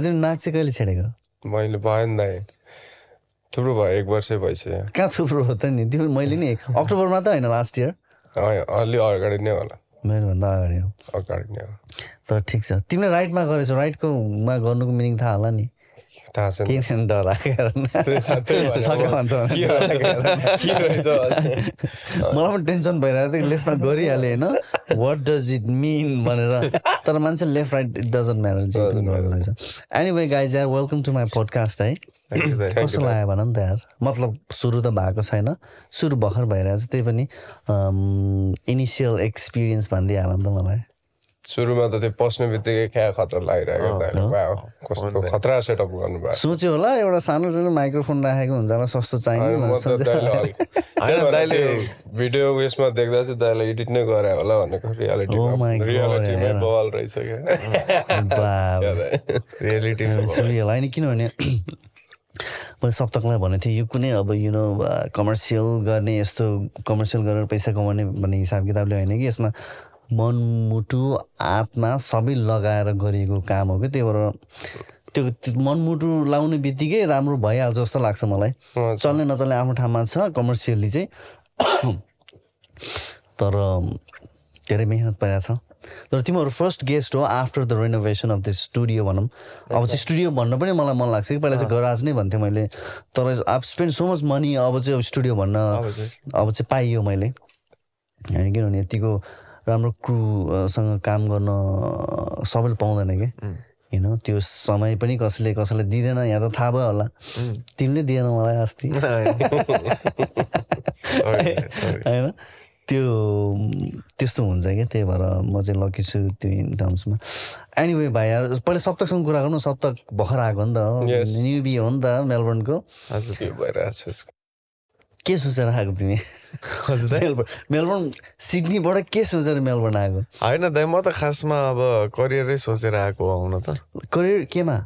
तिमी नाक चाहिँ कहिले छेडेको? मैले भयो नि दाइ। थुप्रो भयो एक वर्षै भइसक्यो। कहाँ थुप्रो हो त नि? त्यो मैले नि अक्टोबरमा त होइन लास्ट इयर अलि अगाडि नै होला। मेरोभन्दा अगाडि हो। अगाडि नै हो। तर ठिक छ। तिमीले राइटमा गरेछौ राइटकोमा गर्नुको मिनिङ थाहा होला नि? थाहा छैन किन। मलाई पनि टेन्सन भइरहेको थियो लेफ्टमा गरिहालेँ होइन वाट डज इट मिन भनेर तर मान्छे left right it doesn't matter जे पनि गर्दो रहेछ एनिवे गाइज यार वेलकम टु माई पोडकास्ट है। कस्तो लाग्यो भन नि त यार मतलब सुरु त भएको छैन सुरु भर्खर भइरहेछ त्यही पनि इनिसियल एक्सपिरियन्स भनिदिइहाल नि त मलाई सुरुमा त त्यो पस्ने बित्तिकै क्या खतरा लागिरहेको कस्तो खतरा सेटअप गर्नुभयो सोच्यो होला एउटा सानो सानो माइक्रोफोन राखेको हुन्छ होला सस्तो चाहिने भिडियो उयसमा देख्दा चाहिँ दाइले एडिट नै गरे होला भनेको my रियालिटीमा। बवाल रहेछ क्या। होइन किनभने मैले सप्तकलाई भनेको थिएँ यो कुनै अब यु नो कमर्सियल गर्ने यस्तो कमर्सियल गरेर पैसा कमाउने भन्ने हिसाब किताबले होइन कि यसमा। मनमुटु आत्मा सबै लगाएर गरिएको काम हो कि? त्यही भएर त्यो मनमुटु लाउने बित्तिकै राम्रो भइहाल्छ जस्तो लाग्छ मलाई। चल्ने नचल्ने आफ्नो ठाउँमा छ कमर्सियली चाहिँ। तर धेरै मेहनत परेको छ। तर तिमीहरू फर्स्ट गेस्ट हो after the renovation of this studio भनौँ। अब चाहिँ स्टुडियो भन्न पनि मलाई मन लाग्छ कि? पहिला चाहिँ गराज नै भन्थेँ मैले। तर अब स्पेन्ड सो मच मनी अब चाहिँ स्टुडियो भन्न अब चाहिँ पाइयो मैले। होइन किनभने यतिको राम्रो क्रुसँग काम गर्न सबैले पाउँदैन कि? होइन त्यो समय पनि कसैले कसैलाई दिँदैन यहाँ त थाहा भयो होला। तिमीले दिएन मलाई अस्ति। होइन? त्यो त्यस्तो हुन्छ क्या त्यही भएर म चाहिँ लकी छु त्यो इन टर्म्समा एनिवे भाइ यार पहिला सप्तकसँग कुरा गर्नु सप्तक भर्खर आएको नि त. न्युबी हो नि त मेलबर्नको हजुर के सोचेर आएको तिमी? मेलबर्न मेलबर्न सिडनीबाट के सोचेर मेलबर्न आएको? होइन दाइ म त खासमा अब करियरै सोचेर आएको आउन त। करियर केमा?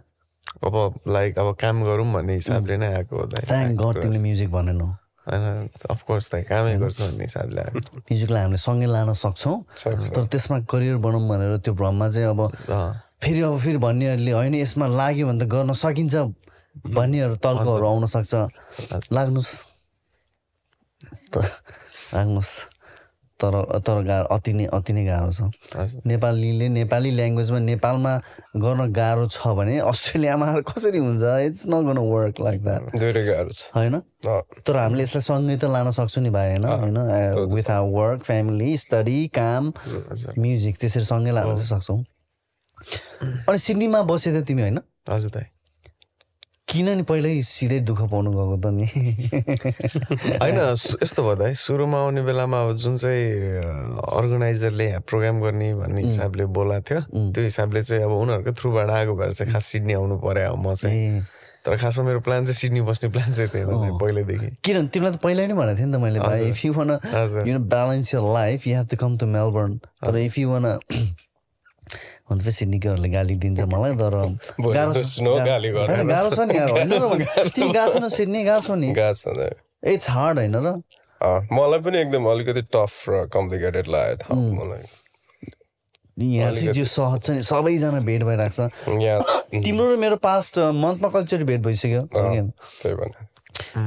अब लाइक अब काम गरौँ भन्ने हिसाबले नै आएको तिमीले म्युजिक भनेनौ। होइन अफकोर्स दाइ कामै गर्छु भन्ने हिसाबले म्युजिकलाई हामीले सँगै लान सक्छौँ। तर त्यसमा करियर बनाऊँ भनेर त्यो भ्रममा चाहिँ अब फेरि अब फेरि भन्नेहरूले होइन यसमा लाग्यो भने त गर्न सकिन्छ। भन्नेहरू तर्कहरू आउन सक्छ। लाग्नुहोस् त लाग्नुहोस् तर तर गाह्रो अति नै अति नै गाह्रो छ। नेपालीले नेपाली ल्याङ्ग्वेजमा नेपालमा गर्न गाह्रो छ भने अस्ट्रेलियामा आएर कसरी हुन्छ? It's not gonna work like that धेरै गाह्रो छ। होइन? तर हामीले यसलाई सँगै त लान सक्छौँ नि भाइ होइन? होइन? With our work family study काम म्युजिक त्यसरी सँगै लान चाहिँ सक्छौँ। अनि सिडनीमा बसे त तिमी होइन? हजुर किन नि पहिल्यै सिधै दुःख पाउनु गएको त नि? होइन यस्तो भयो दाइ सुरुमा आउने बेलामा अब जुन चाहिँ अर्गनाइजरले प्रोग्राम गर्ने भन्ने हिसाबले बोलाएको थियो त्यो हिसाबले चाहिँ अब उनीहरूको थ्रुबाट आएको भएर चाहिँ खास सिडनी आउनु पर्यो अब म चाहिँ। तर खासमा मेरो प्लान चाहिँ सिडनी बस्ने प्लान चाहिँ थिएन पहिल्यैदेखि। किन तिमीलाई त पहिल्यै नै भनेको थिएँ नि त मैले if you want. You balance your life you have to come to Melbourne तर इफ यु वान हुन त सिडनीकोहरूले गाली दिन्छ मलाई तर गाह्रो छ। छ नि। तिमी गएको छैन सिडनी गएको छौ नि। छ। इट्स हार्ड होइन र। मलाई पनि एकदम अलिकति टफ र कम्प्लिकेटेड लाग्यो। मलाई। यहाँ चाहिँ जो सहज छ नि सबैजना भेट भइरहेको छ। तिम्रो र मेरो पास्ट मन्थमा कल्चर भेट भइसक्यो।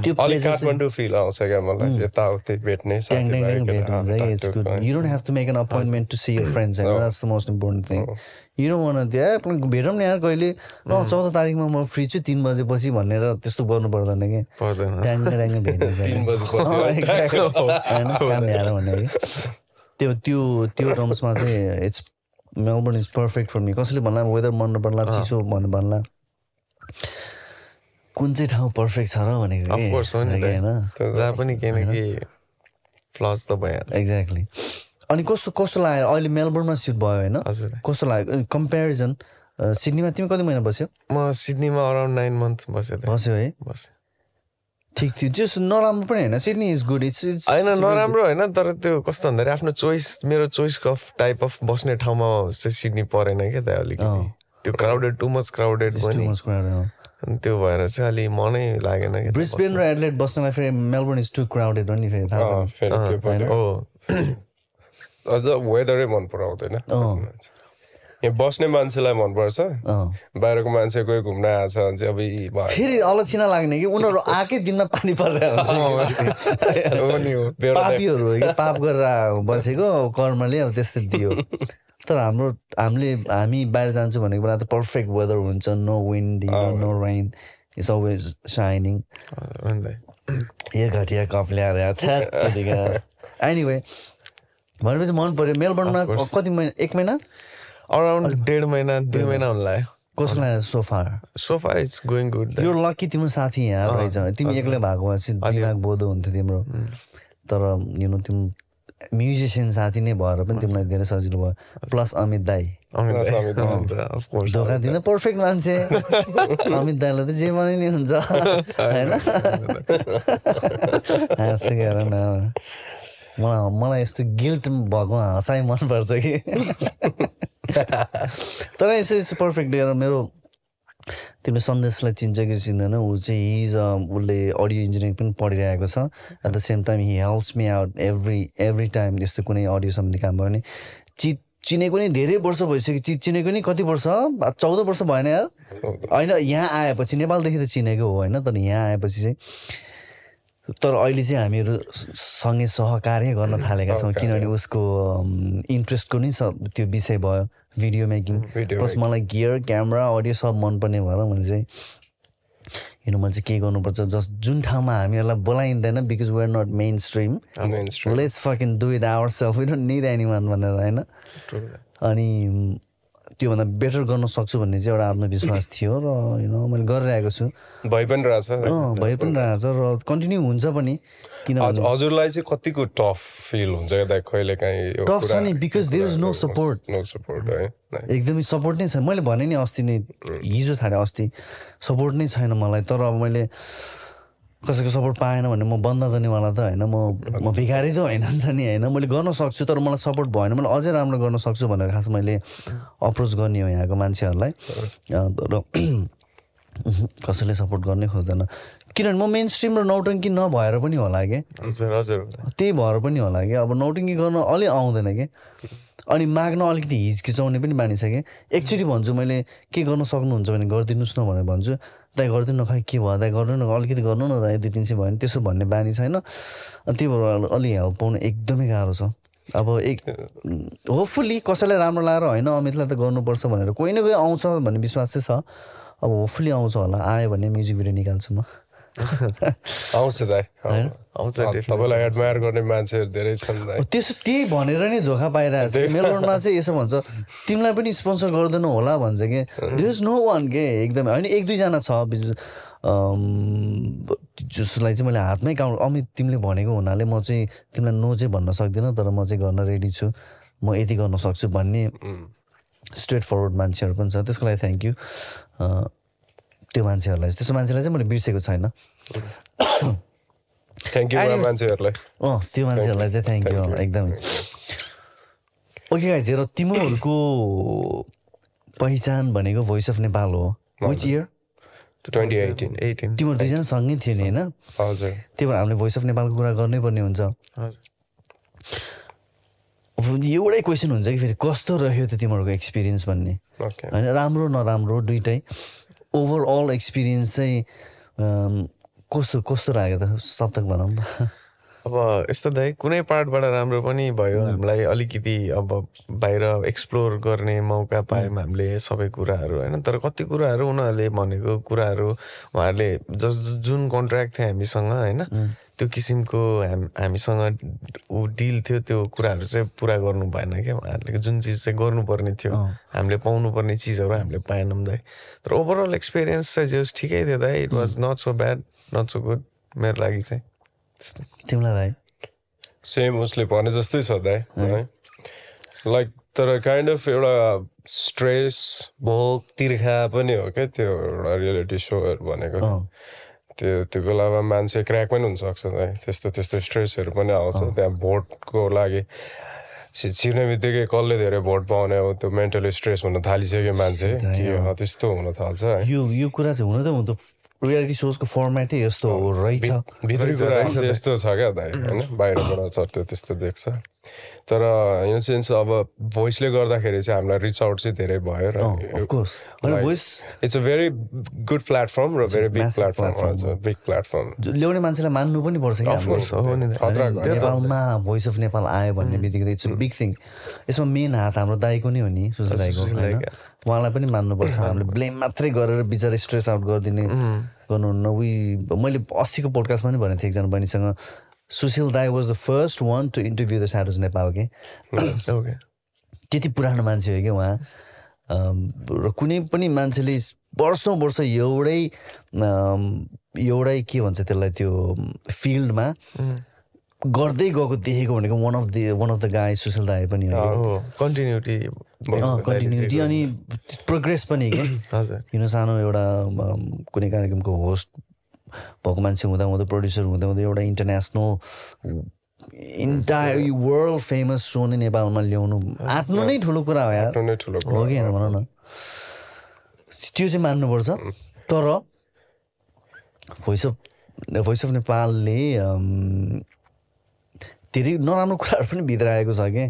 त्यो अलिक काठमाडौँ फिल आउँछ क्या मलाई यताउति भेट्ने you don't have to make an appointment to see your friends that's the most important thing you don't want त्यहाँ भेटौँ न यार कहिले चौध तारिकमा म फ्री छु तिन बजेपछि भनेर त्यस्तो गर्नु पर्दैन कि भेट्ने. होइन काम ल्याएर भने कि त्यो त्यो त्यो टर्म्समा चाहिँ it's Melbourne is perfect for me कसैले भन्ला वेदर मन नपर्ला चिसो भन्नु भन्ला कुन चाहिँ ठाउँ पर्फेक्ट छ र भनेको कि? अफकोर्स हो नि दाइ। होइन? जहाँ पनि केही न केही फ्लस त भइहाल्छ। एक्ज्याक्टली अनि कस्तो कस्तो लाग्यो? अहिले मेलबर्नमा सिफ्ट भयो होइन। कस्तो लाग्यो? कम्पेरिजन सिडनीमा तिमी कति महिना बस्यो? म सिडनीमा अराउन्ड नाइन मन्थ बसेँ दाइ। बस्यो है? बसेँ ठिक थियो। जस नराम्रो पनि होइन। Sydney is good it's it's होइन नराम्रो होइन तर त्यो कस्तो भन्दाखेरि आफ्नो चोइस मेरो चोइस अफ टाइप अफ बस्ने ठाउँमा चाहिँ सिडनी परेन क्या त अलिकति। त्यो क्राउडेड टु मच क्राउडेड अनि त्यो भएर चाहिँ अलि मनै लागेन ब्रिस्बेन र एडलेट बस्नलाई फेरि मेलबर्न इज टु क्राउडेड हो नि फेरि अझ वेदरै मन पराउँदैन। यहाँ बस्ने मान्छेलाई मनपर्छ। बाहिरको मान्छे कोही घुम्न आएछ भने चाहिँ अब फेरि अलक्षिना लाग्ने कि उनीहरू आएकै दिनमा पानी बेहोरा पापीहरू हो कि? पाप गरेर बसेको कर्मले अब त्यस्तै दियो। तर हाम्रो हामीले हामी बाहिर जान्छौँ भनेको बेला त पर्फेक्ट वेदर हुन्छ no wind no rain it's always shining यो घटिया कप ल्याएर एनिवे भनेपछि मन पर्यो। मेलबर्नमा कति महिना एक महिना? अराउन्ड डेढ महिना दुई महिना हुन लाग्यो कसो लाग्यो sofa sofa it's going good यो लकी तिम्रो साथी यहाँ रहेछ। तिमी एक्लै भएको भए दिमाग बोधो हुन्थ्यो तिम्रो। तर यु नो तिम्रो म्युजिसियन साथी नै भएर पनि तिमीलाई धेरै सजिलो भयो। प्लस अमित दाई। धोका दिन पर्फेक्ट मान्छे। अमित दाईलाई त जे भने नि हुन्छ। होइन। हाँसो मलाई मलाई यस्तो गिल्ट भएको हँसाइ मनपर्छ कि? तर यसो पर्फेक्ट हेर मेरो तिमीले सन्देशलाई चिन्छ कि चिन्दैन ऊ चाहिँ हिज उसले अडियो इन्जिनियरिङ पनि पढिरहेको छ। At the same time he helps me out every every time यस्तो कुनै अडियो सम्बन्धी काम भयो भने चित चिनेको नि धेरै वर्ष भइसक्यो। चित चिनेको नि कति वर्ष? चौध वर्ष भएन यार। होइन यहाँ आएपछि नेपालदेखि त चिनेको हो होइन? तर यहाँ आएपछि चाहिँ तर अहिले चाहिँ हामीहरू सँगै सहकार्य गर्न थालेका छौँ किनभने उसको इन्ट्रेस्टको नि त्यो विषय भयो भिडियो मेकिङ प्लस मलाई गियर क्यामेरा अडियो सब मनपर्ने भएर मैले चाहिँ हेर्नु मैले चाहिँ के गर्नुपर्छ जस्ट जुन ठाउँमा हामीहरूलाई बोलाइँदैन because we're not mainstream. Let's fucking do it our self we don't need anyone भनेर होइन? अनि त्योभन्दा बेटर गर्न सक्छु भन्ने चाहिँ एउटा आत्मविश्वास थियो र यु नो मैले गरिरहेको छु। भइ पनि रहेछ। भइ पनि रहेछ र कन्टिन्यू हुन्छ पनि हज- हजुरलाई चाहिँ कतिको टफ फिल हुन्छ कहिले काहीँ Tough छ नि, there is no कुराहरू- support. no support है? नै। एकदमै सपोर्ट नै छैन मैले भने नि अस्ति नै हिजो छाडे अस्ति सपोर्ट नै छैन मलाई तर अब मैले कसैको सपोर्ट पाएन भने म बन्द गर्नेवाला त होइन म म भिखारी त होइन नि त नि होइन। मैले गर्न सक्छु तर मलाई सपोर्ट भएन। मैले अझै राम्रो गर्न सक्छु भनेर खास मैले अप्रोच गर्ने हो यहाँको मान्छेहरूलाई। तर कसैले सपोर्ट गर्नै खोज्दैन। किनभने म मेन स्ट्रिम र नौटङ्की नभएर पनि होला कि? हजुर त्यही भएर पनि होला कि? अब नौटिङ्गी गर्न अलि आउँदैन कि? अनि माग्न अलिकति हिचकिचाउने पनि छ कि? एकचोटि भन्छु मैले के गर्न सक्नुहुन्छ भने गरिदिनुहोस् न भनेर भन्छु। दाइ गरिदिनु न खै के भयो दाइ गर्नु न अलिकति गर्नु न दाइ दुई तिन सय भयो भने त्यसो भन्ने बानी छैन। अनि त्यही भएर अलि हेल्प पाउनु एकदमै गाह्रो छ। अब एक होपफुल्ली कसैलाई राम्रो लगाएर होइन अमितलाई त गर्नुपर्छ भनेर कोही न कोही आउँछ भन्ने विश्वास चाहिँ छ। अब होपफुल्ली आउँछ होला आयो भने म्युजिक भिडियो निकाल्छु म। आउँछ दाइ। आउँछ तपाईँलाई एडमायर गर्ने मान्छेहरू धेरै छन् त्यसो त्यही भनेर नै धोका पाइरहेको छ मेलबोर्नमा चाहिँ यसो भन्छ तिमीलाई पनि स्पोन्सर गरिदिनु होला भन्छ कि? देयर इज नो वान के? एकदमै। होइन एक दुईजना छ जसलाई चाहिँ मैले हातमै काउन्ट अमित तिमीले भनेको हुनाले म चाहिँ तिमीलाई नो चाहिँ भन्न सक्दिनँ तर म चाहिँ गर्न रेडी छु। म यति गर्न सक्छु भन्ने स्ट्रेट फरवर्ड मान्छेहरू पनि छ। त्यसको लागि थ्याङ्क यू त्यो मान्छेहरूलाई त्यस्तो मान्छेलाई चाहिँ मैले बिर्सेको छैन। थ्याङ्क यू मान्छेहरूलाई। अँ त्यो मान्छेहरूलाई चाहिँ थ्याङ्क यू एकदमै। ओके गाइज हेर तिमीहरूको पहिचान भनेको भोइस अफ नेपाल हो। विच इयर तिमीहरू दुईजना सँगै थियो नि होइन त्यही भएर हामीले भोइस अफ नेपालको कुरा गर्नै पर्ने हुन्छ। एउटै क्वेसन हुन्छ कि फेरि कस्तो रह्यो त तिमीहरूको एक्सपिरियन्स भन्ने? होइन राम्रो नराम्रो दुइटै। ओभरअल एक्सपिरियन्स चाहिँ अम, कस्तो कस्तो लाग्यो त? शतक भनौँ अब यस्तो दाइ कुनै पार्टबाट राम्रो पनि भयो। हामीलाई अलिकति अब बाहिर एक्सप्लोर गर्ने मौका पायौँ हामीले सबै कुराहरू होइन? तर कति कुराहरू उनीहरूले भनेको कुराहरू उहाँहरूले जस जुन कन्ट्र्याक्ट थियो हामीसँग होइन? त्यो किसिमको हाम हामीसँग ऊ डिल थियो त्यो कुराहरू चाहिँ पुरा गर्नु भएन क्या। उहाँहरूले जुन चिज चाहिँ गर्नुपर्ने थियो हामीले पाउनुपर्ने चिजहरू हामीले पाएनौँ दाइ तर ओभरअल एक्सपिरियन्स चाहिँ जे होस् ठिकै थियो दाइ it was not so bad not so good मेरो लागि चाहिँ। त्यस्तो। तिमीलाई भाइ? सेम उसले भने जस्तै छ दाइ है। लाइक तर काइन्ड अफ एउटा स्ट्रेस भोक तिर्खा पनि हो क्या त्यो एउटा रियालिटी सोहरू भनेको। त्यो त्यो बेलामा मान्छे क्र्याक पनि हुनसक्छ त्यस्तो त्यस्तो स्ट्रेसहरू पनि आउँछ। त्यहाँ भोटको लागि छिर्ने बित्तिकै कसले धेरै भोट पाउने हो त्यो मेन्टली स्ट्रेस हुन थालिसक्यो मान्छे। त्यस्तो हुन थाल्छ यो यो कुरा चाहिँ हुन त हुन त रियालिटी सोजको फर्मेटै यस्तो रहेछ भित्री कुरा चाहिँ यस्तो छ क्या दाइ होइन? बाहिरबाट छ त्यो त्यस्तो देख्छ। तर इन सेन्स अब भोइसले गर्दाखेरि चाहिँ हामीलाई रिच आउट चाहिँ धेरै भयो र it's a very good platform र very big platform big platform ल्याउने मान्छेलाई मान्नु पनि पर्छ नेपालमा भोइस अफ नेपाल आयो भन्ने बित्तिकै इट्स बिग थिङ यसमा मेन हात हाम्रो दाईको नै हो नि सुशील दाईको होइन? उहाँलाई पनि मान्नुपर्छ। हामीले ब्लेम मात्रै गरेर बिचरा स्ट्रेस आउट गरिदिने गर्नुहुन्न उही मैले अस्तिको पोडकास्टमा पनि भनेको थिएँ एकजना बहिनीसँग। सुशील दाई was the first one to interview the shadows Nepal के त्यति पुरानो मान्छे हो कि उहाँ। र कुनै पनि मान्छेले वर्षौँ वर्ष एउटै एउटै के भन्छ त्यसलाई त्यो फिल्डमा गर्दै गएको देखेको भनेको one of the one of the guy Sushil दाई पनि हो। कन्टिन्युटी कन्टिन्युटी अनि प्रोग्रेस पनि के? हजुर। किन सानो एउटा कुनै कार्यक्रमको होस्ट भएको मान्छे हुँदा हुँदा प्रड्युसर हुँदा हुँदा एउटा international entire world famous show नै नेपालमा ल्याउनु। आँट्नु नै ठुलो कुरा हो यार। हो कि होइन भन न। त्यो चाहिँ मान्नुपर्छ। तर भोइस अफ भोइस अफ नेपालले धेरै नराम्रो कुराहरू पनि भित्र आएको छ कि?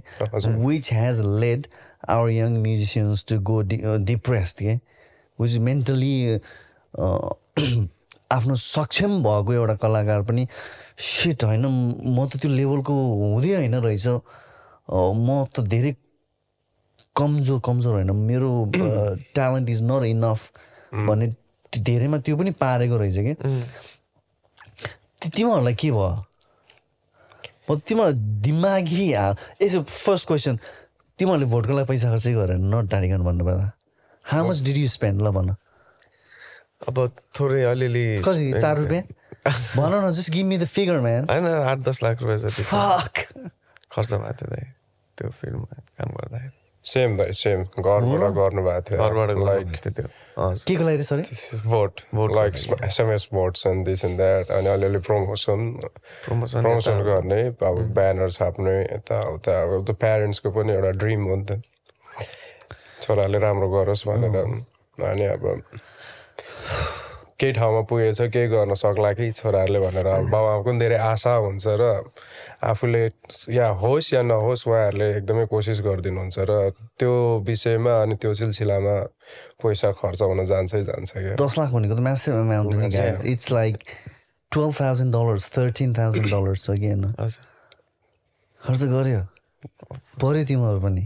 Which has led our young musicians to go depressed के? विच मेन्टली आफ्नो सक्षम भएको एउटा कलाकार पनि सिट होइन? म त त्यो लेभलको हुँदै होइन रहेछ। म त धेरै कमजोर कमजोर होइन। मेरो ट्यालेन्ट इज नट इनफ भन्ने धेरैमा त्यो पनि पारेको रहेछ कि? ति- तिमीहरूलाई के भयो? म तिमीहरूलाई दिमागी यसो फर्स्ट क्वेसन तिमीहरूले भोटको लागि पैसा खर्चै गरेर नट टाढिकन भन्नुपर्दा how much did you spend ल भन। अब थोरै अलिअलि कति? चार रुपियाँ? भन न just give me the figure man होइन आठ दस लाख रुपियाँ जति खर्च भएको थियो त्यो फिल्ममा काम गर्दाखेरि। सेम दाइ सेम घरबाट गर्नुभएको थियो घरबाट लाइक के को लागि सरी vote, like SMS votes and this and that. अनि अलिअलि प्रमोसन प्रमोसन प्रमोसन गर्ने अब ब्यानर छाप्ने यताउता अब त्यो प्यारेन्ट्सको पनि एउटा ड्रिम हो नि त छोराले राम्रो गरोस् भनेर अनि अब केही ठाउँमा पुगेछ केही गर्न सक्ला कि छोराहरूले भनेर। बाबाआमाको पनि धेरै आशा हुन्छ र आफूले या होस् या नहोस् उहाँहरूले एकदमै कोसिस गरिदिनुहुन्छ र त्यो विषयमा अनि त्यो सिलसिलामा पैसा खर्च हुन जान्छै जान्छ क्या। दस लाख भनेको त massive guys it's like twelve thousand dollars thirteen thousand dollars हो कि होइन? खर्च गर्यो पऱ्यो तिमीहरू पनि।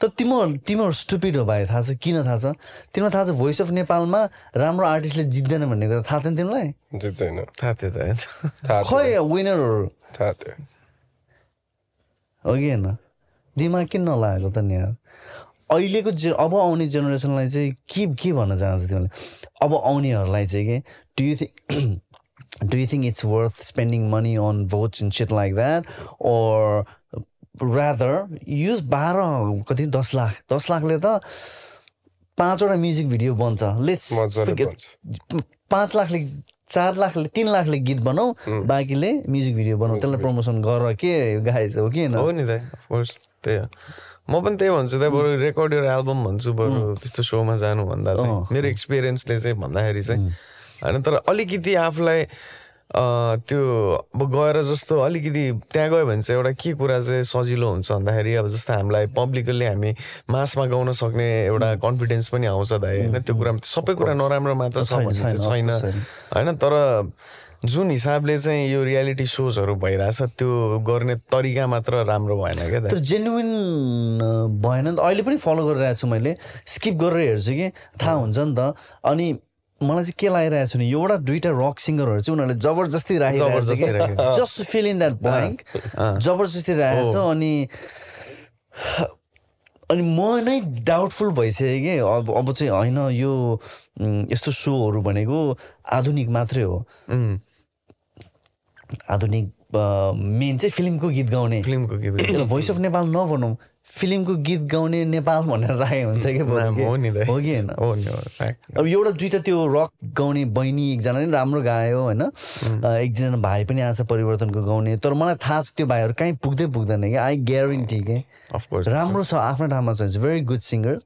तर तिमीहरू तिमीहरू स्टुपिड हो भाइ थाहा छ किन थाहा छ? तिमीलाई थाहा छ भोइस अफ नेपालमा राम्रो आर्टिस्टले जित्दैन भन्ने कुरा थाहा थिएन तिमीलाई? जित्दैन। थाहा थियो त थियो। खै विनरहरू थाहा थियो। हो कि होइन दिमाग किन नलागेको त नि यार? अहिलेको जे अब आउने जेनेरेसनलाई चाहिँ के के भन्न चाहन्छ तिमीले? अब आउनेहरूलाई चाहिँ के do you think do you think it's worth spending money on votes in shit like that or rather use बाह्र कति दस लाख। दस लाखले त पाँचवटा म्युजिक भिडियो बन्छ। लेट्स पाँच लाखले चार लाखले तिन लाखले गीत बनाऊ। बाँकीले म्युजिक भिडियो बनाऊ। त्यसलाई प्रमोसन गर के गाएछ हो कि हो नि त्यही हो। म पनि त्यही भन्छु दाइ बरु रेकर्ड एउटा एल्बम भन्छु बरु त्यस्तो सोमा जानुभन्दा चाहिँ। मेरो एक्सपिरियन्सले चाहिँ भन्दाखेरि चाहिँ होइन तर अलिकति आफूलाई त्यो अब गएर जस्तो अलिकति त्यहाँ गयो भने चाहिँ एउटा के कुरा चाहिँ सजिलो हुन्छ भन्दाखेरि अब जस्तो हामीलाई पब्लिकली हामी मासमा गाउन सक्ने एउटा कन्फिडेन्स पनि आउँछ दाइ होइन? त्यो कुरामा सबै कुरा नराम्रो मात्र छ चाहिँ छैन, होइन? तर जुन हिसाबले चाहिँ यो रियालिटी सोजहरू भइरहेछ त्यो गर्ने तरिका मात्र राम्रो भएन क्या दाइ जेन्युन भएन नि त। अहिले पनि फलो गरिरहेको छु मैले। स्किप गरेर हेर्छु कि। थाहा हुन्छ नि त। अनि मलाई चाहिँ के लागिरहेको छ भने एउटा दुइटा रक सिङ्गरहरू चाहिँ उनीहरूले जबरजस्ती राखेको। Just fill in that blank जबरजस्ती राखेको छ अनि अनि म नै डाउटफुल भइसकेँ कि। अब अब चाहिँ होइन यो यस्तो सोहरू भनेको आधुनिक मात्रै हो। आधुनिक मेन चाहिँ फिल्मको गीत गाउने। फिल्मको गीत। भोइस अफ नेपाल नभनौँ। फिल्मको गीत गाउने नेपाल भनेर राखेको हुन्छ कि? हो कि होइन। अब एउटा दुइटा त्यो रक गाउने बहिनी एकजना नि राम्रो गायो होइन? एक दुईजना भाइ पनि आएको छ परिवर्तनको गाउने तर मलाई थाहा छ त्यो भाइहरू कहीँ पुग्दै पुग्दैन कि आई ग्यारेन्टी के। राम्रो छ आफ्नो ठाउँमा छ भेरी गुड सिङ्गर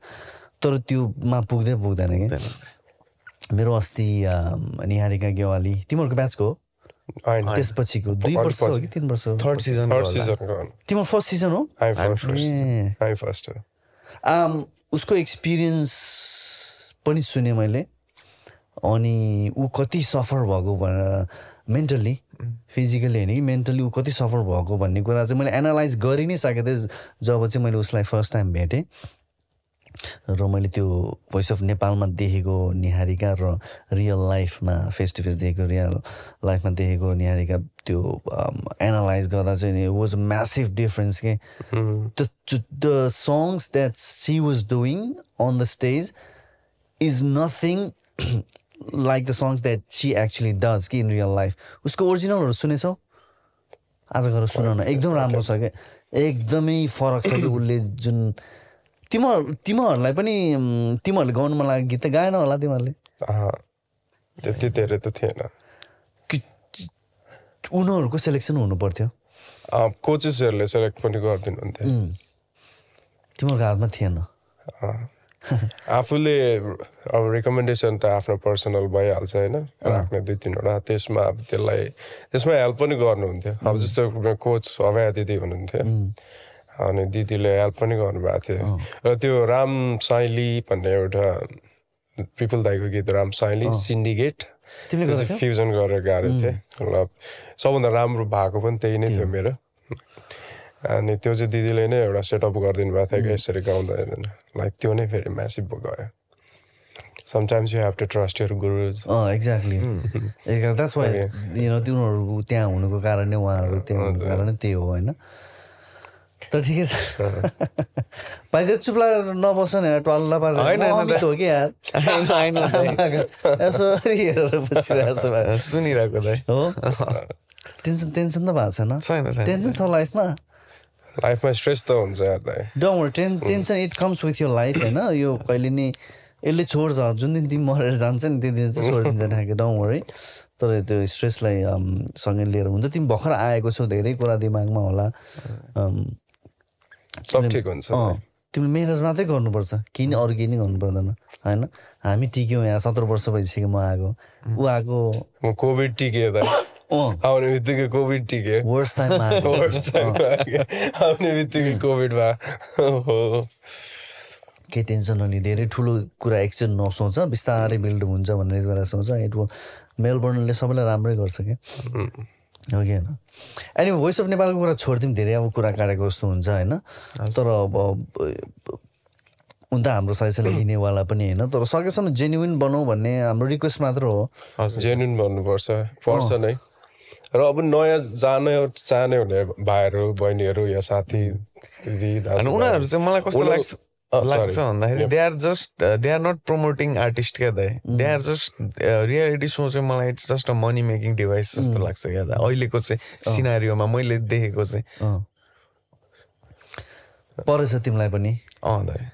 तर त्योमा पुग्दै पुग्दैन कि मेरो अस्ति निहारिका गेवाली तिमीहरूको ब्याचको हो? त्यसपछिको दुई वर्ष हो। कि तिन वर्ष हो थर्ड सिजन थर्ड सिजनको तिम्रो फर्स्ट सिजन हो हामी फर्स्ट आम, उसको एक्सपिरियन्स पनि सुने मैले। अनि ऊ कति सफर भएको भनेर मेन्टल्ली फिजिकली होइन कि मेन्टली ऊ कति सफर भएको भन्ने कुरा चाहिँ मैले एनालाइज गरि नै सकेको थिएँ जब चाहिँ मैले उसलाई फर्स्ट टाइम भेटेँ। र मैले त्यो भोइस अफ नेपालमा देखेको निहारिका र रियल लाइफमा फेस टु फेस देखेको रियल लाइफमा देखेको निहारिका त्यो एनालाइज गर्दा चाहिँ वाज म्यासिभ डिफरेन्स के। the songs that she was doing on the stage is nothing like the songs that she actually does कि in real life उसको ओरिजिनलहरू सुनेछौ? आज गएर सुन न एकदम राम्रो छ क्या एकदमै फरक छ कि उसले जुन तिमीहरू तिमीहरूलाई पनि तिमीहरूले गाउनु मन लागेको गीत त गाएन होला तिमीहरूले। त्यति धेरै त थिएन। कि उनीहरूको सेलेक्सन हुनु पर्थ्यो कोचेसहरूले सेलेक्ट पनि गरिदिनुहुन्थ्यो। तिमीहरूको हातमा थिएन। आफूले अब रिकमेन्डेसन त आफ्नो पर्सनल भइहाल्छ होइन। राख्ने दुई तिनवटा त्यसमा अब त्यसलाई त्यसमा हेल्प पनि गर्नुहुन्थ्यो। अब जस्तो कोच अभया दिदी हुनुहुन्थ्यो। अनि दिदीले हेल्प पनि गर्नुभएको थियो। र त्यो राम साइली भन्ने एउटा पिपल दाईको गीत राम साइली सिन्डिकेट फ्युजन गरेर गाएको थिएँ। र सबभन्दा राम्रो भएको पनि त्यही नै थियो मेरो। अनि त्यो चाहिँ दिदीले नै एउटा सेटअप गरिदिनु भएको थियो कि यसरी गाउँदा लाइक त्यो नै फेरि म्यासिभ गयो sometimes you have to trust your gurus exactly you know तिनीहरू त्यहाँ हुनुको कारण नै उहाँहरू त्यहाँ हुनुको कारण नै त्यही हो होइन? तर ठिकै छ। भाइ त्यो चुप लागेर नबस न पारेर होइन, अमित हो कि यार? हेरेर बसिरहेको छ सुनिरहेको हो। टेन्सन टेन्सन त भएको छैन। छैन टेन्सन छ लाइफमा? लाइफमा स्ट्रेस त हुन्छ don't ten tension it comes with यो लाइफ होइन? यो कहिले नि यसले छोड्छ। जुन दिन तिमी मरेर जान्छ नि त्यो दिन चाहिँ छोडिदिन्छ ठ्याक्कै। डोन्ट वरी तर त्यो स्ट्रेसलाई सँगै लिएर हुन्छ तिमी भर्खर आएको छौ धेरै कुरा दिमागमा होला। सब ठिक हुन्छ। तिमीले मेहनत मात्रै गर्नुपर्छ। किन अरू केही नै गर्नु पर्दैन होइन? हामी टिक्यौँ यहाँ सत्र वर्ष भइसक्यो म आएको ऊ आएको म कोभिड टिकेँ अँ। आउने बित्तिकै कोभिड टिकेँ। वर्स्ट टाइममा आउने बित्तिकै कोभिड भयो हो केही टेन्सन नलिने धेरै ठुलो कुरा एकचोटि नसोच बिस्तारै बिल्ड हुन्छ भनेर गरेर सोच इट मेलबर्नले सबैलाई राम्रै गर्छ क्या हो कि होइन। अनि भोइस अफ नेपालको कुरा छोडिदिउँ धेरै अब कुरा काटेको जस्तो हुन्छ होइन? तर अब हुन त हाम्रो साइजले लिनेवाला पनि होइन तर सकेसम्म जेन्युन बनाऊ भन्ने हाम्रो रिक्वेस्ट मात्र हो। जेन्युन भन्नुपर्छ पर्छ नै। र अब नयाँ जान चाहने हुने भाइहरू बहिनीहरू या साथी दिदी उनीहरू चाहिँ मलाई कस्तो लाग्छ लाग्छ. भन्दाखेरि they are just they are not promoting artist क्या दाइ they are just reality show चाहिँ मलाई it's just a money making device जस्तो लाग्छ क्या दाइ अहिलेको चाहिँ सिनारीमा मैले देखेको चाहिँ अँ परेछ तिमीलाई पनि? अँ दाइ।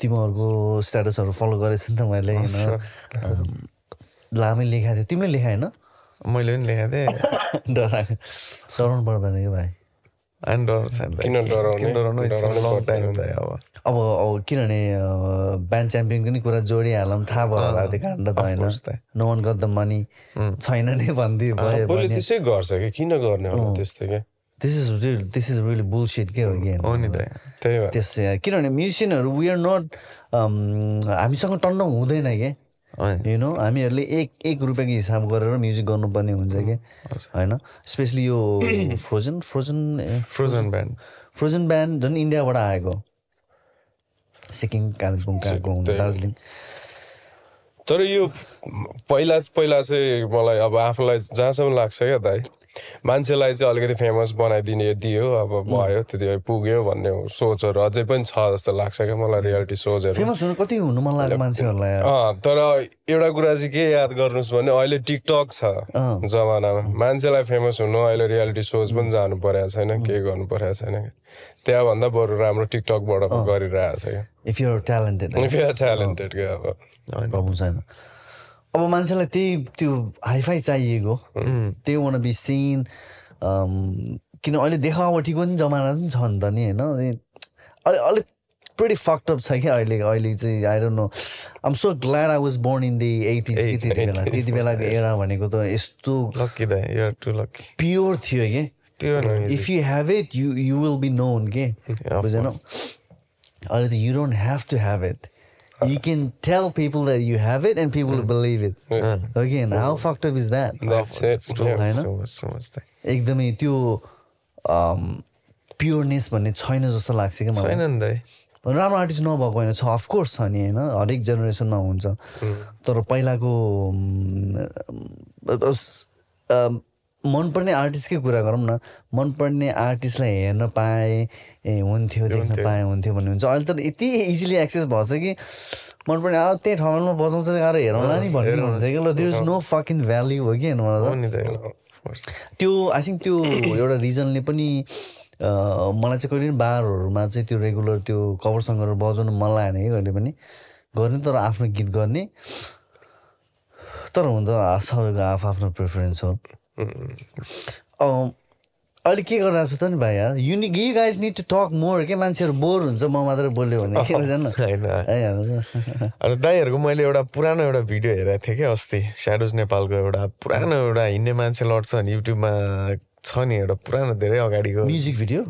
तिमीहरूको स्ट्याटसहरू फलो गरेछ नि त मैले होइन? लामै लेखाएको थियो। तिमीले लेखा होइन मैले पनि लेखाएको थिएँ। डरा डराउनु पर्दैन कि भाइ? किन डराउने? अब अब अब किनभने ब्यान्ड च्याम्पियनको नि कुरा जोडिहालौँ थाहा भयो होला त्यो काण्ड त होइन। त। No one got the money छैन नै भनिदियो भयो त्यसै गर्छ कि? किन गर्ने होला त्यस्तो क्या this is real this is really bullshit के हो कि हो नि भएर त्यस किनभने म्युजिसियनहरू वी आर नट हामीसँग टन्न हुँदैन के? अँ, यु नो हामीहरूले एक एक रुपियाँको हिसाब गरेर म्युजिक गर्नुपर्ने हुन्छ कि? होइन? स्पेसली यो frozen frozen frozen band frozen band झन् इन्डियाबाट आएको। सिक्किम कालिम्पोङ हो। दार्जिलिङ। तर यो पहिला पहिला चाहिँ मलाई अब आफूलाई जहाँसम्म लाग्छ क्या दाइ मान्छेलाई चाहिँ अलिकति फेमस बनाइदिने दियो अब भयो त्यति पुग्यो भन्ने सोचहरू अझै पनि छ जस्तो लाग्छ क्या मलाई रियालिटी सोजहरू फेमस हुनु कति हुनु मन लाग्यो मान्छेहरूलाई तर एउटा कुरा चाहिँ के याद गर्नुहोस् भने अहिले टिकटक छ। जमानामा। मान्छेलाई फेमस हुनु अहिले रियालिटी सोज पनि जानु परेको छैन केही गर्नु परेको छैन। त्यहाँभन्दा बरु राम्रो टिकटकबाट गरिरहेको छ क्या। If you're talented you are talented क्या अब। प्रब्लम छैन। अब मान्छेलाई त्यही त्यो हाइफाई चाहिएको। त्यही वान बी सिन किन अहिले देखावटीको पनि जमाना पनि छ नि त नि होइन? अलिक अलिक प्रिटी छ क्या अहिले अहिले चाहिँ I don't know um so glad I was born in the eighties कि त्यति बेला। त्यति बेलाको एरा भनेको त यस्तो प्योर थियो कि। If you have it you you will be known के बुझेन अहिले त you don't have to have it you can tell people that you have it and people believe it again how fucked up is that That's it. Yeah. होइन एकदमै त्यो pureness भन्ने छैन जस्तो लाग्छ क्या मलाई। छैन नि दाइ राम्रो आर्टिस्ट नभएको होइन छ अफकोर्स छ नि होइन। हरेक जेनेरेसनमा हुन्छ तर पहिलाको अम, मनपर्ने आर्टिस्टकै कुरा गरौँ न। मनपर्ने आर्टिस्टलाई हेर्न पाएँ ए हुन्थ्यो देख्न पाएँ हुन्थ्यो भन्ने हुन्छ। अहिले त यति इजिली एक्सेस भएछ कि मनपर्ने अब त्यही ठाउँमा बजाउँछ गाह्रो हेरौँला नि भन्ने हुन्छ कि। ल there is no fucking value हो कि मलाई. त्यो आई थिङ्क त्यो एउटा रिजनले पनि मलाई चाहिँ कहिले पनि बारहरूमा चाहिँ त्यो रेगुलर त्यो कभर सङ्गहरू बजाउनु मन लागेन कि कहिले पनि। गर्ने तर आफ्नो गीत गर्ने। तर हुन त सबैको आफ आफ्नो प्रिफरेन्स हो। अहिले के गरिरहेको छ त नि भाइ यार? You you guys need to talk more के मान्छेहरू बोर हुन्छ? म मात्रै बोल्यो भने होइन। अनि दाइहरूको मैले एउटा पुरानो एउटा भिडियो हेरेको थिएँ क्या अस्ति स्याडोज नेपालको एउटा पुरानो एउटा हिँड्ने मान्छे लड्छ भने युट्युबमा छ नि एउटा पुरानो धेरै अगाडिको। म्युजिक भिडियो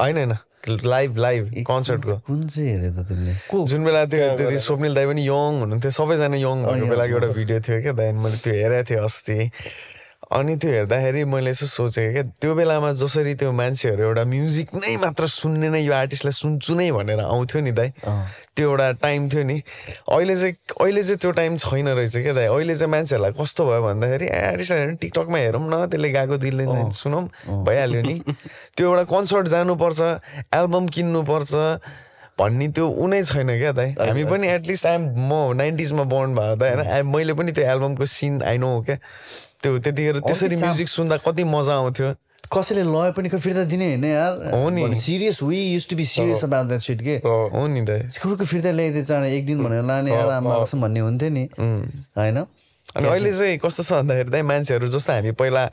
होइन होइन। लाइभ लाइभ कन्सर्टको कुन चाहिँ हेऱ्यो त तिमीले? को? जुन बेला त्यो त्यति स्वप्निल दाई पनि यङ हुनुहुन्थ्यो सबैजना यङ भएको बेलाको एउटा भिडियो थियो क्या दाइ मैले त्यो हेरेको थिएँ अस्ति। अनि त्यो हेर्दाखेरि मैले यसो सोचेँ क्या त्यो बेलामा जसरी त्यो मान्छेहरू एउटा म्युजिक नै मात्र सुन्ने नै यो आर्टिस्टलाई सुन्छु नै भनेर आउँथ्यो नि दाइ। त्यो एउटा टाइम थियो नि। अहिले चाहिँ अहिले चाहिँ त्यो टाइम छैन रहेछ क्या दाइ। अहिले चाहिँ मान्छेहरूलाई कस्तो भयो भन्दाखेरि ए आर्टिस्टलाई टिकटकमा हेरौँ न त्यसले गाएको दिलले नै सुनौँ भइहाल्यो नि। त्यो एउटा कन्सर्ट जानुपर्छ एल्बम किन्नुपर्छ भन्ने त्यो उनै छैन क्या दाइ। हामी पनि एटलिस्ट आइएम म नाइन्टिजमा बर्न भएको त होइन? मैले पनि त्यो एल्बमको सिन आई नो क्या। त्यो त्यतिखेर त्यसरी म्युजिक सुन्दा कति मजा आउँथ्यो। कसैले लय पनि फिर्ता दिने होइन यार। हो नि। Serious we use to be serious about that shit के? हो नि दाइ स्कुलको फिर्ता ल्याइदिएछ भने एक दिन भनेर लाने यार आमा कसम भन्ने हुन्थ्यो नि। होइन? अनि अहिले चाहिँ कस्तो छ भन्दाखेरि दाइ मान्छेहरू जस्तो हामी पहिला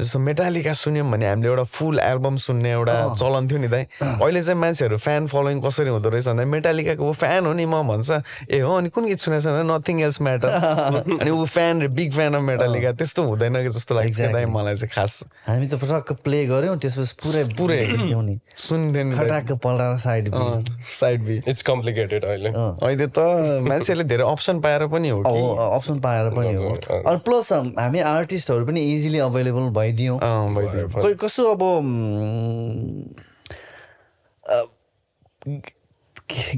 जस्तो मेटालिका सुन्यौँ भने हामीले एउटा फुल एल्बम सुन्ने एउटा चलन थियो नि दाइ। अहिले चाहिँ मान्छेहरू फ्यान फलोइङ कसरी हुँदो रहेछ भन्दा मेटालिकाको फ्यान हो नि म भन्छ ए हो अनि कुन गीत सुनेको छ नथिङ एल्स म्याटर अनि ऊ fan big fan of Metallica त्यस्तो हुँदैन कि जस्तो लाग्छ दाइ मलाई चाहिँ खास। हामी त टक्क प्ले गऱ्यौँ त्यसपछि पुरै पुरै दिउँ नि। सुन्थ्यो नि खटाक्क पल्टाएर side side be It's complicated अहिले। अहिले त मान्छेले धेरै अप्सन पाएर पनि हो कि। अप्सन पाएर पनि हो। अनि प्लस हामी आर्टिस्टहरू पनि इजिली अभाइलेबल अँ, भइदियो खै कस्तो अब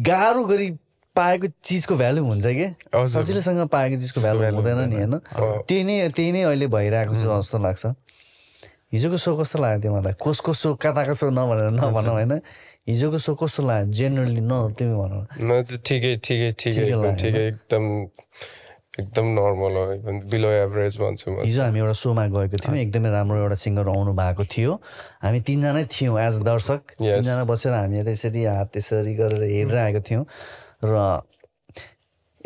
गाह्रो गरी पाएको चिजको भ्यालु हुन्छ कि। सजिलैसँग पाएको चिजको भ्यालु हुँदैन नि होइन? त्यही नै त्यही नै अहिले भइरहेको छ जस्तो लाग्छ। हिजोको सो कस्तो लाग्यो थियो मलाई कसको सो कताको सो नभनेर नभनौँ होइन? हिजोको सो कस्तो लाग्यो? जेनरली न तिमी भन। ठिकै ठिकै ठिकै ठिकै एकदम एकदम नर्मल हो बिलो एभरेज भन्छु म। हिजो हामी एउटा सोमा गएको थियौँ एकदमै राम्रो एउटा सिङ्गर आउनु भएको थियो। हामी तिनजनै थियौँ एज अ दर्शक. तिनजना बसेर हामीहरू यसरी हात त्यसरी गरेर हेरिरहेको थियौँ। र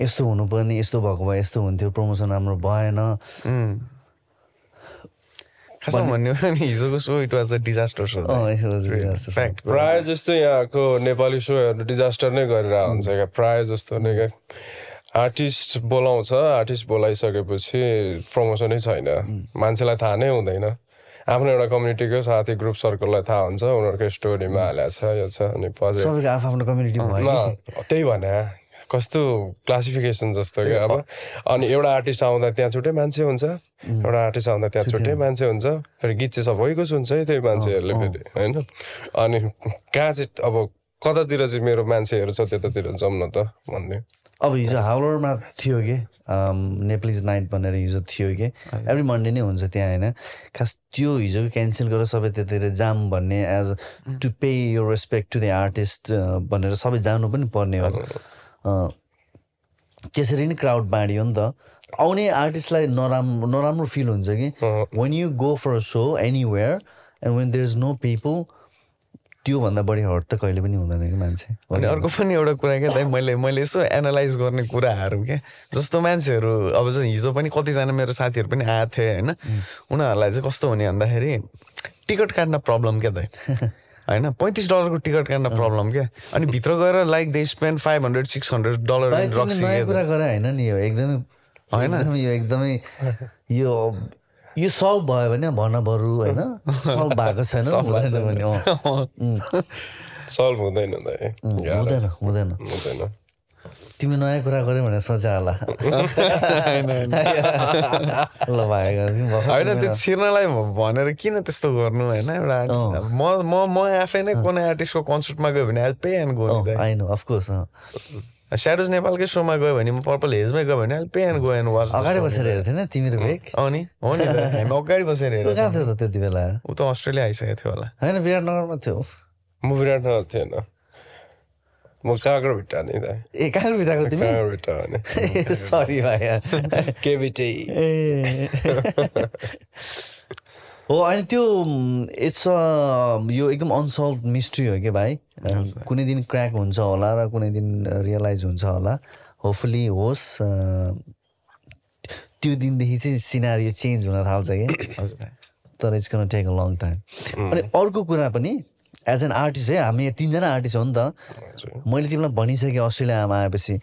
यस्तो हुनुपर्ने यस्तो भएको भए यस्तो हुन्थ्यो प्रमोसन राम्रो भएन। हिजोको so it was a disaster so अँ, यसो जस्तो छ। फ्याक्ट प्राय जस्तो यहाँको नेपाली सोहरू डिजास्टर नै गरेर हुन्छ क्या प्राय जस्तो नै क्या। आर्टिस्ट बोलाउँछ आर्टिस्ट बोलाइसकेपछि प्रमोसनै छैन। मान्छेलाई थाहा नै हुँदैन। आफ्नो एउटा कम्युनिटीको साथी ग्रुप सर्कललाई थाहा हुन्छ उनीहरूको स्टोरीमा हालेको छ यो छ अनि आफ्नो त्यही भने कस्तो क्लासिफिकेसन जस्तो क्या अब। अनि एउटा आर्टिस्ट आउँदा त्यहाँ छुट्टै मान्छे हुन्छ। एउटा आर्टिस्ट आउँदा त्यहाँ छुट्टै। मान्छे हुन्छ। फेरि गीत चाहिँ सबैको सुन्छ है त्यही मान्छेहरूले फेरि होइन। अनि कहाँ चाहिँ अब कतातिर चाहिँ मेरो मान्छेहरू छ त्यतातिर जाउँ न त भन्ने। अब हिजो हाउलरमा थियो कि? नेप्लिज नाइट भनेर हिजो थियो कि? एभ्री मन्डे नै हुन्छ त्यहाँ होइन? खास त्यो हिजो क्यान्सल गरेर सबै त्यतिर जाम भन्ने as to pay your respect to the artist भनेर सबै जानु पनि पर्ने हो। त्यसरी नै क्राउड बाँडियो नि त। आउने आर्टिस्टलाई नराम्रो नराम्रो फिल हुन्छ कि? When you go for a show anywhere and when there is no people त्योभन्दा बढी हर्ट त कहिले पनि हुँदैन कि मान्छे? अनि? अर्को पनि एउटा कुरा क्या दाइ मैले मैले यसो एनालाइज गर्ने कुराहरू क्या जस्तो मान्छेहरू अब चाहिँ हिजो पनि कतिजना मेरो साथीहरू पनि आएको थिए होइन। उनीहरूलाई चाहिँ कस्तो हुने भन्दाखेरि टिकट काट्न प्रब्लम क्या दाइ होइन पैँतिस डलरको टिकट काट्न प्रब्लम क्या अनि भित्र गएर like they spend five hundred six hundred dollar कुरा गरे होइन नि यो? एकदमै होइन? यो एकदमै यो यो सल्भ भयो भने भन बरु होइन? सल्भ भएको छैन हुँदैन भने अँ, सल्भ हुँदैन हुँदैन। हुँदैन। हुँदैन। तिमी नयाँ कुरा गऱ्यो भने सोचे होला ल भाइ होइन त्यो छिर्नलाई भनेर किन त्यस्तो गर्नु होइन? एउटा म म म आफै नै कुनै आर्टिस्टको कन्सर्टमा गयो भने I pay and go I know of course Shadows नेपालकै सोमा गयो भने म पर्पल हेजमै गयो भने pay and go and watch अगाडि बसेर हेर्थेन तिमी र भेक अँ नि? हो नि त। हामी अगाडि बसेर ऊ हेरेर कहाँ थियो त त्यति बेला? ऊ त अस्ट्रेलिया आइसकेको थियो होला। होइन विराटनगरमा थियो। म विराटनगर थिएन। म काँक्रो भिट्टा नि दाइ ए कहाँ बिताएको तिमी? काँक्रो भिट्टा भने। सरी भाइ। केभिटी ए। हो अनि त्यो इट्स यो एकदम अनसल्भ मिस्ट्री हो कि भाइ? कुनै दिन क्र्याक हुन्छ होला र कुनै दिन रियलाइज हुन्छ होला। होपफुली होस् अ, त्यो दिनदेखि चाहिँ सिनारी चेन्ज हुन थाल्छ कि। तर it's can take a long time अनि अर्को कुरा पनि एज एन आर्टिस्ट है हामी यहाँ तिनजना आर्टिस्ट हो नि त। मैले तिमीलाई भनिसकेँ अस्ट्रेलियामा आएपछि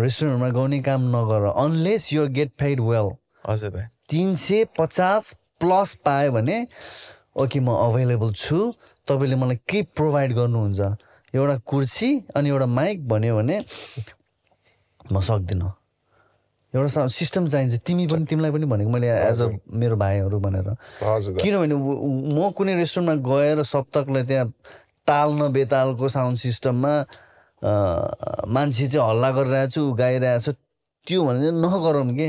रेस्टुरेन्टमा गाउने काम नगर unless you're get paid well हजुर तिन सय पचास प्लस पायो भने ओके म अभाइलेबल छु। तपाईँले मलाई के प्रोभाइड गर्नुहुन्छ? एउटा कुर्सी अनि एउटा माइक भन्यो भने म सक्दिनँ। एउटा सिस्टम चाहिन्छ। तिमी पनि तिमीलाई पनि भनेको मैले एज अ मेरो भाइहरू भनेर। किनभने म कुनै रेस्टुरेन्टमा गएर सप्तकलाई त्यहाँ ताल बेतालको साउन्ड सिस्टममा मान्छे चाहिँ हल्ला गरिरहेको छु गाइरहेको छ त्यो भने नगरौँ कि?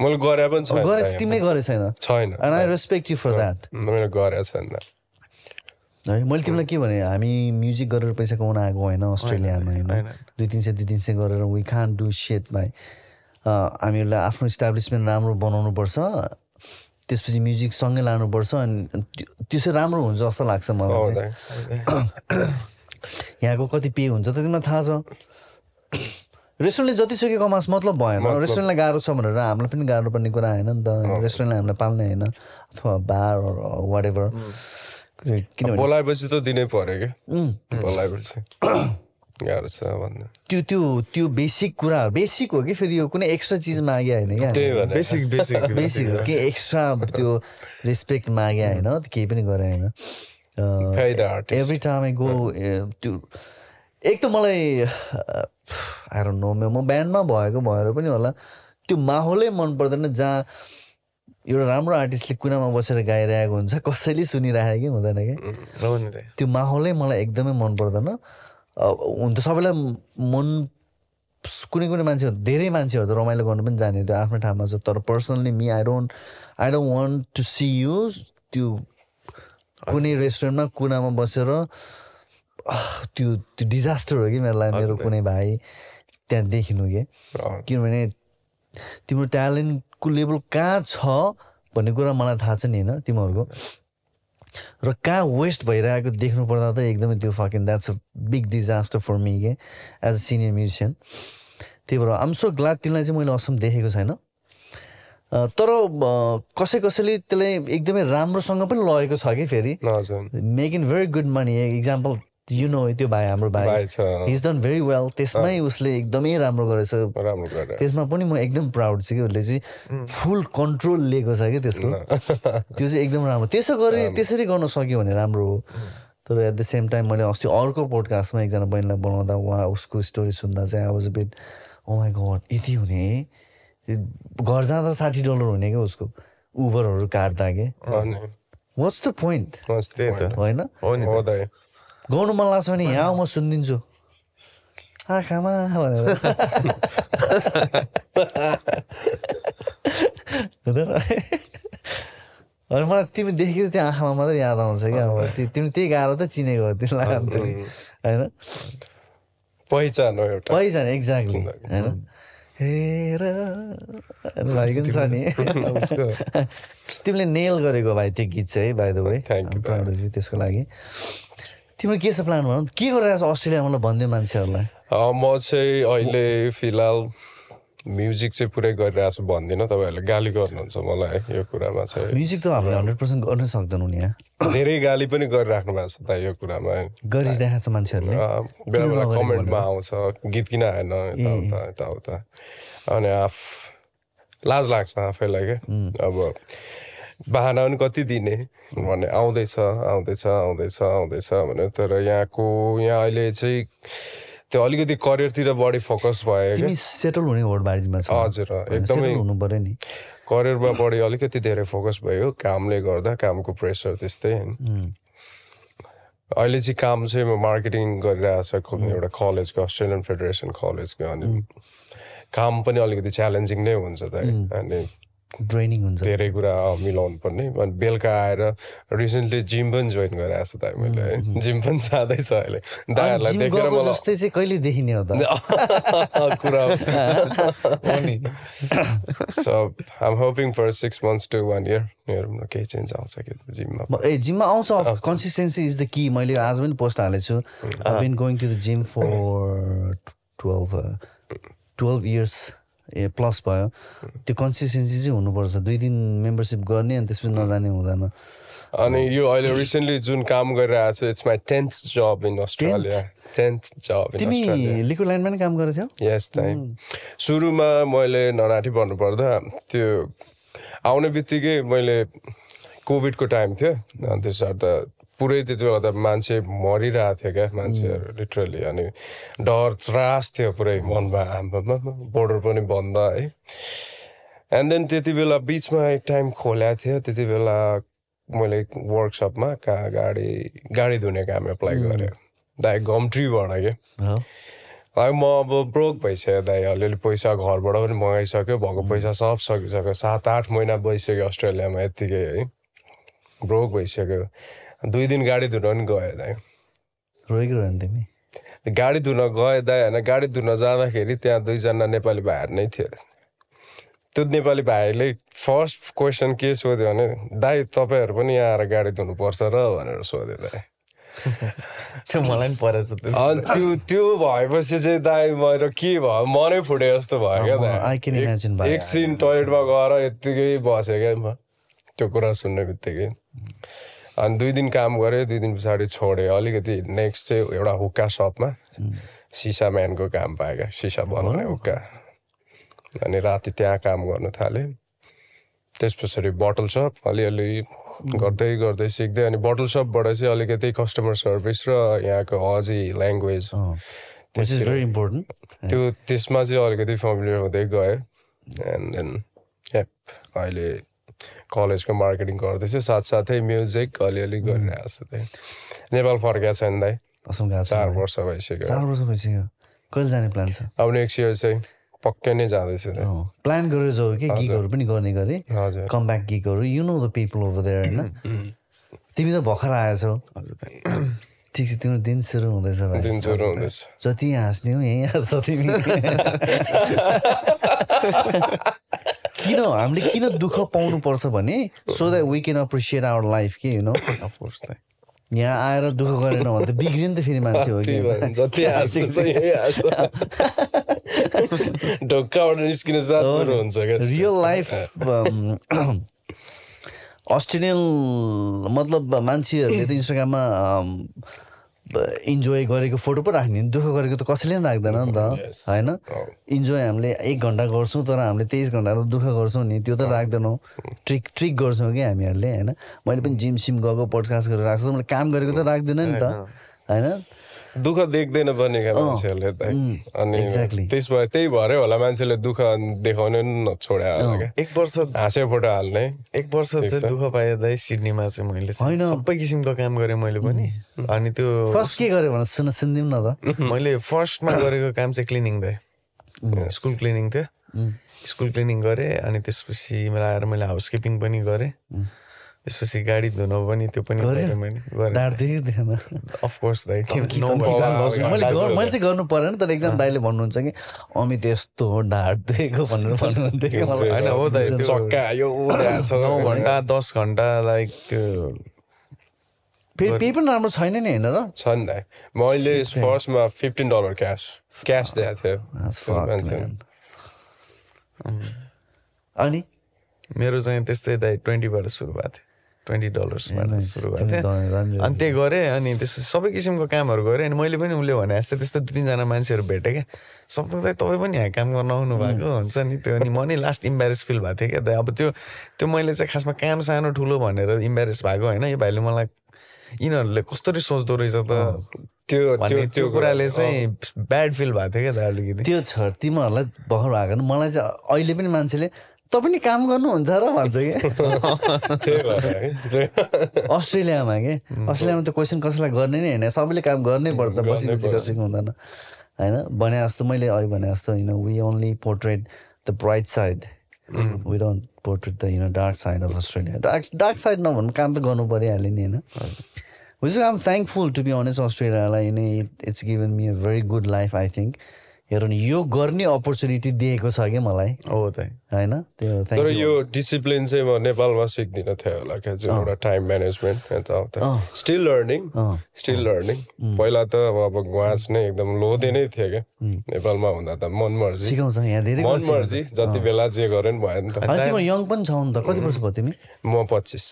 मैले गरे पनि छैन गरे। तिमीले गरे छैन? छैन and I respect you for that मैले गरेको छैन। है मैले तिमीलाई के भने हामी म्युजिक गरेर पैसा कमाउन आएको होइन अस्ट्रेलियामा होइन। दुई तिन सय दुई तिन सय गरेर वी खान डु सेट भाइ। हामीहरूलाई आफ्नो इस्टाब्लिसमेन्ट राम्रो बनाउनुपर्छ त्यसपछि म्युजिक सँगै लानुपर्छ अनि त्यो- चाहिँ राम्रो हुन्छ जस्तो लाग्छ मलाई यहाँको कति पे हुन्छ त तिमीलाई थाहा छ? रेस्टुरेन्टले जतिसुकै कमास मतलब भएन। रेस्टुरेन्टलाई गाह्रो छ भनेर हामीलाई पनि गाह्रो पर्ने कुरा होइन नि त। रेस्टुरेन्टले हामीलाई पाल्ने होइन अथवा बार वाट एभर किनभने बोलाएपछि त दिनै पर्यो क्या। उम्, बोलाएपछि। गाह्रो छ भन्नु। त्यो त्यो त्यो बेसिक कुरा बेसिक हो कि फेरि यो कुनै एक्स्ट्रा चिज मागे होइन क्या? बेसिक बेसिक बेसिक हो। कि एक्स्ट्रा त्यो रेस्पेक्ट मागे होइन केही पनि गरे होइन. एभ्री टाइम आई गो त्यो एक त मलाई आएर नो म ब्यान्डमा भएको भएर पनि होला। त्यो माहौलै मन पर्दैन जहाँ एउटा राम्रो आर्टिस्टले कुनामा बसेर गाइरहेको हुन्छ कसैले सुनिरहेको कि हुँदैन कि। त्यो माहौलै मलाई एकदमै मन पर्दैन। हुन त सबैलाई मन कुनै कुनै मान्छेहरू धेरै मान्छेहरू त रमाइलो गर्नु पनि जाने त्यो आफ्नो ठाउँमा छ। तर personally me I don't I don't want to see you त्यो कुनै रेस्टुरेन्टमा कुनामा बसेर त्यो त्यो डिजास्टर हो कि मेरो लागि मेरो कुनै भाइ त्यहाँ देखिनु कि। किनभने तिम्रो ट्यालेन्टको लेभल कहाँ छ भन्ने कुरा मलाई थाहा छ नि होइन तिमीहरूको। र कहाँ वेस्ट भइरहेको देख्नु पर्दा त एकदमै त्यो fucking that's a big disaster for me के एज अ सिनियर म्युजिसियन त्यही भएर आम सो ग्लाड तिमीलाई चाहिँ मैले असम देखेको छैन। तर कसै कसैले त्यसलाई एकदमै राम्रोसँग पनि लगेको छ कि फेरि। Making very good money example you know त्यो भाइ हाम्रो भाइ? हिज डन भेरी वेल त्यसमै उसले एकदमै राम्रो गरेछ। त्यसमा पनि म एकदम प्राउड छु कि उसले चाहिँ फुल कन्ट्रोल लिएको छ कि त्यसको। त्यो चाहिँ एकदम राम्रो। त्यसो गरी त्यसरी गर्न सक्यो भने राम्रो हो। तर एट द सेम टाइम मैले अस्ति अर्को पोडकास्टमा एकजना बहिनीलाई बनाउँदा उहाँ उसको स्टोरी सुन्दा चाहिँ I was a bit oh my god यति हुने? घर जाँदा साठी डलर हुने क्या उसको? उबरहरू काट्दा के? वाट्स द पोइन्ट होइन? गाउनु मन लाग्छ भने यहाँ म सुनिदिन्छु। आँखामा भनेर। हुँदैन। अनि मलाई तिमी देखेको त्यो आँखामा मात्रै याद आउँछ क्या। अब तिमी त्यही गाह्रो त चिनेको हो तिमीलाई नि, होइन? पहिचान हो एउटा। पहिचान एक्ज्याक्टली होइन? हेर। भएको नि छ नि तिमीले नेल गरेको भाइ त्यो गीत चाहिँ बाई द वे त्यसको लागि। तिम्रो के छ प्लान भन? के गरिरहेको छ अस्ट्रेलिया मलाई भनिदियो मान्छेहरूलाई? म चाहिँ अहिले फिलहाल म्युजिक चाहिँ पुरै गरिरहेको छु भन्दिनँ तपाईँहरूले गाली गर्नुहुन्छ मलाई यो कुरामा चाहिँ। म्युजिक त हामीले हन्ड्रेड पर्सेन्ट गर्नै सक्दैनौँ नि यहाँ धेरै गाली पनि गरिराख्नु भएको छ त यो कुरामा। गरिरहेको छ मान्छेहरूले। बेला बेला कमेन्टमा आउँछ गीत किन आएन यताउता यताउता अनि आफ लाज लाग्छ आफैलाई क्या अब बाहना पनि कति दिने? भन्ने आउँदैछ आउँदैछ आउँदैछ आउँदैछ भने तर यहाँको यहाँ अहिले चाहिँ त्यो अलिकति करियरतिर बढी फोकस भयो सेटल हुने हजुर एकदमै हुनु पऱ्यो नि। करियरमा बढी अलिकति धेरै फोकस भयो कामले गर्दा कामको प्रेसर त्यस्तै होइन। अहिले चाहिँ काम चाहिँ म मार्केटिङ गरिरहेको छ एउटा कलेजको अस्ट्रेलियन फेडरेसन कलेजको अनि काम पनि अलिकति च्यालेन्जिङ नै हुन्छ त। अनि ड्रेनिङ हुन्छ। धेरै कुरा मिलाउनु पर्ने अनि बेलुका आएर रिसेन्टली जिम पनि जोइन गरेको छु त मैले। है जिम पनि जाँदैछ अहिले। दाइहरूलाई जिम देखेर जस्तै चाहिँ कहिले देखिने हो त? कुरा so I'm hoping for six months to one year हेरौँ न केही चेन्ज आउँछ कि जिममा? म- ए जिममा आउँछ। कन्सिस्टेन्सी इज द की मैले आज पनि पोस्ट हालेको छु I been going to the gym for twelve twelve years a plus भयो। त्यो कन्सिस्टेन्सी चाहिँ हुनुपर्छ। दुई दिन मेम्बरसिप गर्ने अनि त्यसपछि नजाने हुँदैन। अनि यो अहिले रिसेन्टली जुन काम गरिरहेको छु it's my tenth job in Australia tenth job तिमी लिक्विड लाइनमा नि काम गरेको थियौ? यस दाइ सुरुमा मैले नराठी भन्नुपर्दा त्यो आउने बित्तिकै मैले कोभिडको टाइम थियो। अनि त्यसबाट त पुरै त्यति बेला त मान्छे मरिरहेको थियो क्या मान्छेहरू लिटरली अनि डर त्रास थियो पुरै मनमा आम्मामा बोर्डर पनि बन्द है। एन्ड देन त्यति बेला बिचमा एक टाइम खोल्याएको थियो त्यति बेला मैले वर्कसपमा कहाँ गाडी गाडी धुने काम एप्लाई गरेँ। दाइ गम्ट्रीबाट क्या है म अब ब्रोक भइसक्यो दाइ अलिअलि पैसा घरबाट पनि मगाइसक्यो भएको पैसा सब सकिसक्यो। सात आठ महिना भइसक्यो अस्ट्रेलियामा यत्तिकै है। ब्रोक भइसक्यो। दुई दिन गाडी धुन पनि गयो दाइ। नि तिमी? गाडी धुन गयो दाइ होइन गाडी धुन जाँदाखेरि त्यहाँ दुईजना नेपाली भाइहरू नै थियो त्यो नेपाली भाइले फर्स्ट क्वेसन के सोध्यो भने दाइ तपाईँहरू पनि यहाँ आएर गाडी धुनुपर्छ र भनेर सोध्यो दाइ। त्यो मलाई पनि परेछ त्यो। अनि त्यो त्यो भएपछि चाहिँ दाइ मेरो के भयो? मनै फुटे जस्तो भयो क्या। एकछिन टोइलेटमा गएर यत्तिकै बसेँ क्या म। त्यो कुरा सुन्ने बित्तिकै। अनि दुई दिन काम गरेँ दुई दिन पछाडि छोडेँ अलिकति नेक्स्ट चाहिँ एउटा हुक्का सपमा सिसा म्यानको काम पाएँ क्या सिसा बनाउने हुक्का। अनि राति त्यहाँ काम गर्नु थालेँ। त्यस पछाडि बोटल सप अलिअलि गर्दै गर्दै सिक्दै अनि बोटल सपबाट चाहिँ अलिकति कस्टमर सर्भिस र यहाँको अजी ल्याङ्ग्वेज त्यो त्यसमा चाहिँ अलिकति फेमिलियर हुँदै गयो एन्ड देन अहिले कलेजको मार्केटिङ गर्दैछु साथसाथै म्युजिक अलिअलि गरिरहेको छु त्यही। नेपाल फर्केको छैन दाइ। चार वर्ष भइसक्यो। चार वर्ष भइसक्यो। कहिले जाने प्लान छ? अब नेक्स्ट इयर चाहिँ पक्कै नै जाँदैछु प्लान गरेर जाऊ कि? गिगहरू पनि गर्ने गरे। हजुर। Come back गिगहरू you know the people over there होइन तिमी त भर्खर आएछौ। ठिक छ तिम्रो दिन सुरु हुँदैछ भाइ। दिन सुरु हुँदैछ। जति हाँस्ने हो यहीँ हाँस्छ तिमी। किन हामीले किन दुःख पाउनुपर्छ भने so that we can appreciate our life के यु नो अफकोर्स यहाँ आएर दुःख गरेन भने त बिग्रियो नि त फेरि मान्छे हो कि? निस्किनु सुरु हुन्छ रियल लाइफ अस्ट्रेलियन मतलब मान्छेहरूले त इन्स्टाग्राममा इन्जोय गरेको फोटो पो राख्ने दुःख गरेको त कसैले पनि राख्दैन नि त. होइन? Oh. इन्जोय हामीले एक घन्टा गर्छौँ तर हामीले तेइस घन्टा दुःख गर्छौँ नि। त्यो त राख्दैनौँ। ट्रिक ट्रिक गर्छौँ कि हामीहरूले होइन? मैले पनि जिम सिम गएको पडकास्ट गरेर राख्छु मैले काम गरेको त राख्दैन नि त। होइन? दुःख देख्दैन पनि क्या मान्छेहरूले त अनि. त्यस भए त्यही भएरै होला मान्छेले दुःख देखाउनै छोड्या होला क्या। एक वर्ष हाँसे फोटो हाल्ने। एक वर्ष चाहिँ दुःख पाएँ दाइ सिडनीमा चाहिँ मैले चाहिँ सबै किसिमको काम गरेँ मैले पनि। अनि त्यो फर्स्ट के गर्यो भने सुन सुनिदिउँ न त। मैले फर्स्टमा गरेको काम चाहिँ क्लिनिङ दाइ। स्कुल क्लिनिङ थियो। स्कुल क्लिनिङ गरेँ अनि त्यसपछि मलाई आएर मैले हाउसकिपिङ पनि गरेँ। त्यसपछि गाडी धुनु पनि त्यो पनि अफकोर्स। मैले चाहिँ गर्नु परेन तर एकजना दाइले भन्नुहुन्छ कि अमित यस्तो हो ढाँट दिएको भनेर भन्नुहुन्थ्यो होइन हो नौ घन्टा दस घन्टा लाइक त्यो पेही पनि राम्रो छैन नि होइन र? छ नि दाइ। मैले फर्स्टमा फिफ्टिन डलर क्यास क्यास दिएको थियो. अनि? मेरो चाहिँ त्यस्तै दाइ ट्वेन्टीबाट सुरु भएको थियो। Twenty nice. सुरु त अनि त्यही गरेँ अनि त्यस्तो सबै किसिमको कामहरू गरेँ अनि मैले पनि उसले भने जस्तै त्यस्तो दुई तिनजना मान्छेहरू भेटेँ क्या। दाइ तपाईँ पनि यहाँ काम गर्न आउनु भएको हुन्छ नि त्यो। अनि म नै लास्ट इम्बारेस फिल भएको थिएँ क्या। अब त्यो त्यो मैले चाहिँ खासमा काम सानो ठुलो भनेर इम्बारेस भएको होइन। यो भाइले मलाई यिनीहरूले कस्तरी सोच्दो रहेछ त। त्यो त्यो त्यो कुराले चाहिँ ब्याड फिल भएको थियो क्या अलिकति त्यो छ तिमीहरूलाई भर्खर भएको मलाई चाहिँ अहिले पनि मान्छेले पनि काम गर्नुहुन्छ र भन्छ कि? अस्ट्रेलियामा के? अस्ट्रेलियामा त क्वेसन कसैलाई गर्ने नै होइन। सबैले काम गर्नै पर्छ बसी बसी कसैको हुँदैन। होइन? भने जस्तो मैले अहिले भने जस्तो होइन we only portrait the bright side we don't portrait the you dark side of Australia dark dark side नभनौँ काम त गर्नु परिहाल्यो नि होइन? Which um thankful to be honest अस्ट्रेलियालाई नै it's given me a very good life I think हेर नि यो गर्ने अपर्च्युनिटी दिएको छ कि मलाई। हो दाइ होइन? त्यो तर यो डिसिप्लिन चाहिँ म नेपालमा सिक्दिनँ थियो होला क्या जुन एउटा टाइम म्यानेजमेन्ट यताउता स्टिल लर्निङ स्टिल लर्निङ पहिला त अब ग्वाच नै एकदम लोधे नै थियो क्या। नेपालमा हुँदा त मन मर्जी। सिकाउँछ यहाँ धेरै मन मर्जी जति बेला जे गरे पनि भयो नि त यङ पनि छौ नि त कति वर्ष भयो तिमी? म पच्चिस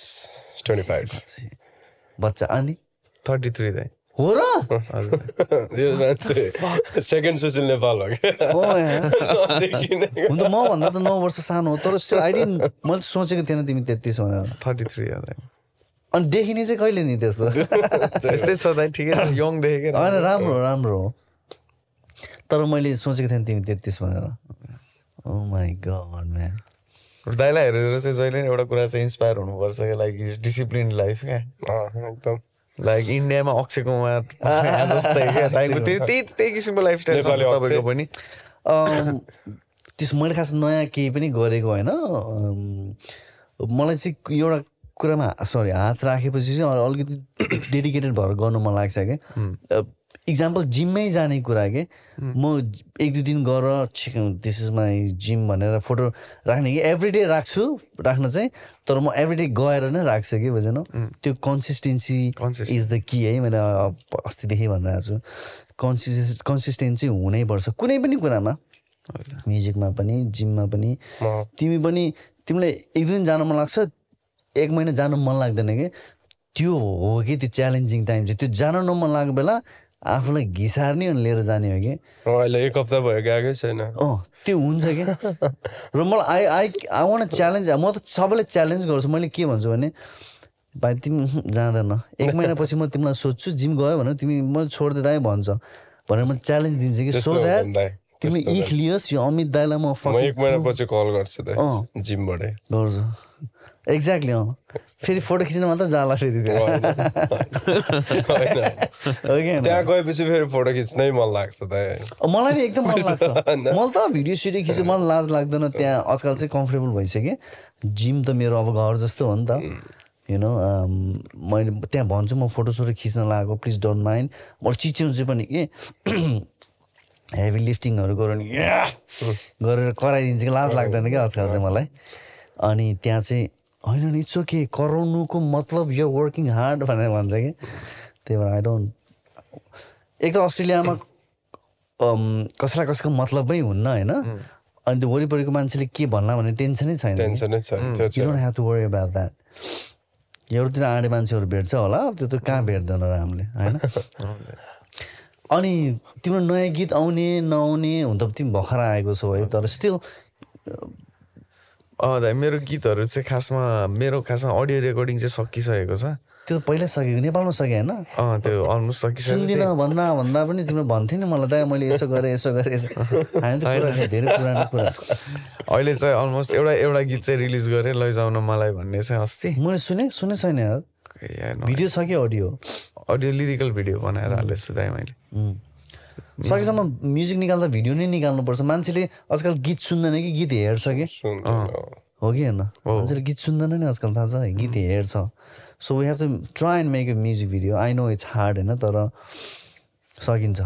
ट्वेन्टी फाइभ बच्चा अनि? थर्टी थ्री दाइ हो र। यो मान्छे सेकेन्ड सुशील नेपाल हो हुन त मभन्दा त नौ वर्ष सानो हो तर स्टिल आई मैले सोचेको थिएन तिमी तेत्तिस भनेर। थर्टी थ्री अनि देखिने चाहिँ कहिले नि त्यस्तो? यस्तै छ दाइ ठिकै छ। यङ देखेकै होइन राम्रो हो, राम्रो हो। तर मैले सोचेको थिएन तिमी तेत्तिस भनेर। ओ माई गड म्यान दाइलाई हेरेर चाहिँ जहिले एउटा कुरा चाहिँ इन्सपायर हुनुपर्छ क्या लाइक डिसिप्लिन लाइफ क्या। एकदम। लाइक इन्डियामा अक्षय कुमार जस्तै क्या त्यही त्यही त्यही किसिमको लाइफस्टाइल छ तपाईँको। पनि। त्यस मैले खास नयाँ केही पनि गरेको होइन मलाई चाहिँ एउटा कुरामा सरी हात राखेपछि चाहिँ अल- अलिकति डेडिकेटेड भएर गर्नु मन लाग्छ क्या। इक्जाम्पल जिममै जाने कुरा के? म एक दुई दिन गएर दिस इज माई जिम भनेर फोटो राख्ने कि? एभ्री डे राख्छु राख्न चाहिँ तर म एभ्री डे गएर नै राख्छु कि बुझेन? त्यो कन्सिस्टेन्सी. इज द कि है मैले अस्तिदेखि भनिरहेको छु। कन्सिस कन्सिस्टेन्सी हुनैपर्छ कुनै पनि कुरामा म्युजिकमा पनि जिममा पनि। तिमी पनि तिमीलाई एक दुई दिन जानु मन लाग्छ एक महिना जानु मन लाग्दैन कि? त्यो हो कि त्यो च्यालेन्जिङ टाइम चाहिँ। त्यो जानु नमन लागेको बेला आफूलाई घिसार्ने अनि लिएर जाने हो कि? अहिले एक हप्ता भयो गएकै छैन। अँ त्यो हुन्छ कि? र मलाई I I I want challenge म त सबैलाई च्यालेन्ज गर्छु। मैले के भन्छु भने भाइ तिमी जाँदैन। एक महिनापछि म तिमीलाई सोध्छु जिम गयो भने तिमी म छोडिदिँदा भन्छ। भनेर म च्यालेन्ज दिन्छु कि सो द्याट तिमी इख लियोस् यो अमित दाईलाई म एक महिनापछि कल गर्छु। जिमबाटै। गर्छु। एक्ज्याक्टली अँ फेरि फोटो खिच्न मात्रै जाला फेरि त्यहाँ गएपछि फेरि फोटो खिच्नै मन लाग्छ मलाई नि एकदम मन लाग्छ। मलाई त भिडियो सिडियो खिच्नु मलाई लाज लाग्दैन। त्यहाँ आजकल चाहिँ कम्फर्टेबल भइसकेँ जिम त मेरो अब घर जस्तो हो नि त। यु नो मैले त्यहाँ भन्छु म फोटोसोटो खिच्न लागेको प्लिज डोन्ट माइन्ड मलाई चिच्याउँछु पनि कि हेभी लिफ्टिङहरू या गरेर कराइदिन्छ कि? लाज लाग्दैन क्या आजकल चाहिँ मलाई। अनि त्यहाँ चाहिँ होइन नि इट्स ओके कराउनुको मतलब यो वर्किङ हार्ड भनेर भन्छ कि। त्यही भएर आई डोन्ट एक त अस्ट्रेलियामा कसैलाई कसैको मतलबै हुन्न होइन? अनि त्यो वरिपरिको मान्छेले के भन्ला भन्ने टेन्सनै छैन टु वरी अबाउट द्याट एउटातिर आँडे मान्छेहरू भेट्छ होला त्यो त कहाँ भेट्दैन र हामीले होइन? अनि तिम्रो नयाँ गीत आउने नआउने हुन त तिमी भर्खर आएको छौ है तर स्टिल अँ दाइ मेरो गीतहरू चाहिँ खासमा मेरो खासमा अडियो रेकर्डिङ चाहिँ सकिसकेको छ। त्यो पहिल्यै सकेको नेपालमा सके होइन? अँ त्यो अलमोस्ट सकिसकेको। सुन्दिनँ भन्दा भन्दा पनि तिम्रो भन्थ्यो नि मलाई दाइ मैले यसो गरेँ यसो गरेँ यसो हामी धेरै पुरानो कुरा। अहिले चाहिँ अलमोस्ट एउटा एउटा गीत चाहिँ रिलिज गरेँ लैजाउन मलाई भन्ने चाहिँ अस्ति। मैले सुने सुने छैन यार। भिडियो छ कि अडियो? अडियो लिरिकल भिडियो बनाएर हालेछु दाइ मैले। सकेसम्म म्युजिक निकाल्दा भिडियो नै निकाल्नुपर्छ। मान्छेले आजकल गीत सुन्दैन कि? गीत हेर्छ कि? हो कि होइन? मान्छेले गीत सुन्दैन नि आजकल थाहा छ? गीत हेर्छ। So we have to try and make a music video I know it's hard होइन तर सकिन्छ।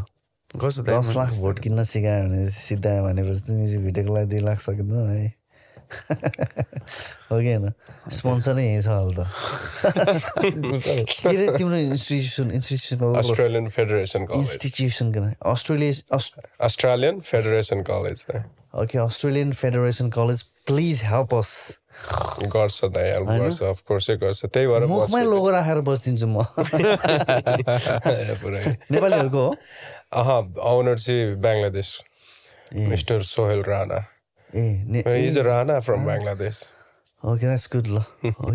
दस लाख भोट किन्न सिकायो भने सिधायो भनेपछि त म्युजिक भिडियोको लागि दुई लाख सकिँदैन है। हो कि होइन स्पोन्सरै यहीँ छ अहिले त। के अरे तिम्रो institution institution Australian Federation College institution Australia Aus Australian Federation College okay Australian Federation College please help us गर्छ दाइ हेल्प गर्छ अफकोर्सै गर्छ। त्यही भएर मुखमै लोगो राखेर बस्दिन्छु म। नेपालीहरूको हो? अह आउनर चाहिँ बङ्गलादेश मिस्टर सोहेल राणा। ए ने is a Rana from Bangladesh okay that's good ल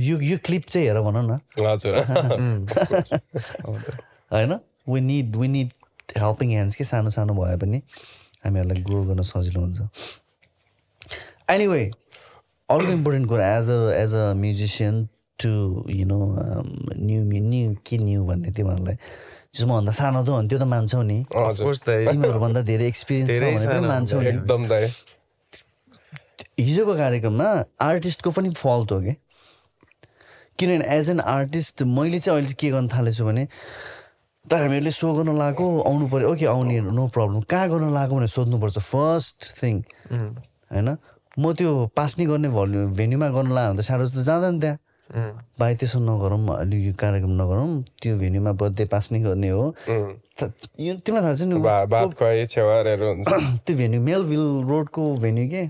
यो यो क्लिप चाहिँ हेर भन न हजुर होइन we need we need helping hands के सानो सानो भए पनि हामीहरूलाई ग्रो गर्न सजिलो हुन्छ एनिवे अर्को इम्पोर्टेन्ट कुरा as a as a musician to you know new new के न्यु भन्ने तिमीहरूलाई जस्तो मभन्दा सानो त हो नि त्यो त मान्छौ नि हजुर कोर्स त तिमीहरूभन्दा धेरै एक्सपिरियन्स छ धेरै भने पनि सानो मान्छौ नि एकदम हिजोको कार्यक्रममा आर्टिस्टको पनि फल्ट हो कि? किनभने एज एन आर्टिस्ट मैले चाहिँ अहिले चाहिँ के गर्न थालेछु भने त हामीहरूले सो गर्न लागेको आउनु पऱ्यो ओके आउने नो प्रब्लम कहाँ गर्न लागेको भनेर सोध्नुपर्छ फर्स्ट थिङ होइन? म त्यो पास नै गर्ने भल्यु भेन्यूमा गर्न लाग्यो भने त साह्रो जस्तो जाँदैन त्यहाँ। भाइ त्यसो नगरौँ अलि यो कार्यक्रम नगरौँ त्यो भेन्यूमा बर्थडे पास नै गर्ने हो। यो तिमीलाई थाहा छ नि त्यो भेन्यू मेलभिल रोडको भेन्यू के?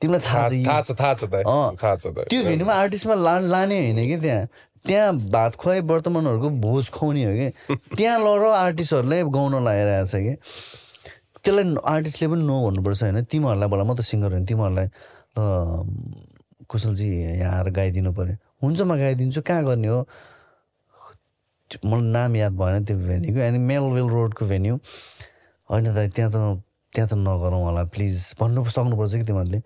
तिमीलाई थाहा छ थाहा छ थाहा छ थाहा छ त्यो भेन्यूमा आर्टिस्टमा ला लाने होइन कि त्यहाँ? त्यहाँ भात खुवाई वर्तमानहरूको भोज खुवाउने हो कि? त्यहाँ लर आर्टिस्टहरूलाई गाउन लगाइरहेको छ कि? त्यसलाई आर्टिस्टले पनि नो भन्नुपर्छ होइन। तिमीहरूलाई बोला म त सिङ्गर होइन। तिमीहरूलाई ल कुशलजी यहाँ आएर गाइदिनु पऱ्यो हुन्छ म गाइदिन्छु। कहाँ गर्ने हो? मलाई नाम याद भएन त्यो भेन्यूको अनि मेलवेल रोडको भेन्यू होइन त त्यहाँ त त्यहाँ त नगरौँ होला प्लिज भन्नु सक्नुपर्छ कि तिमीहरूले?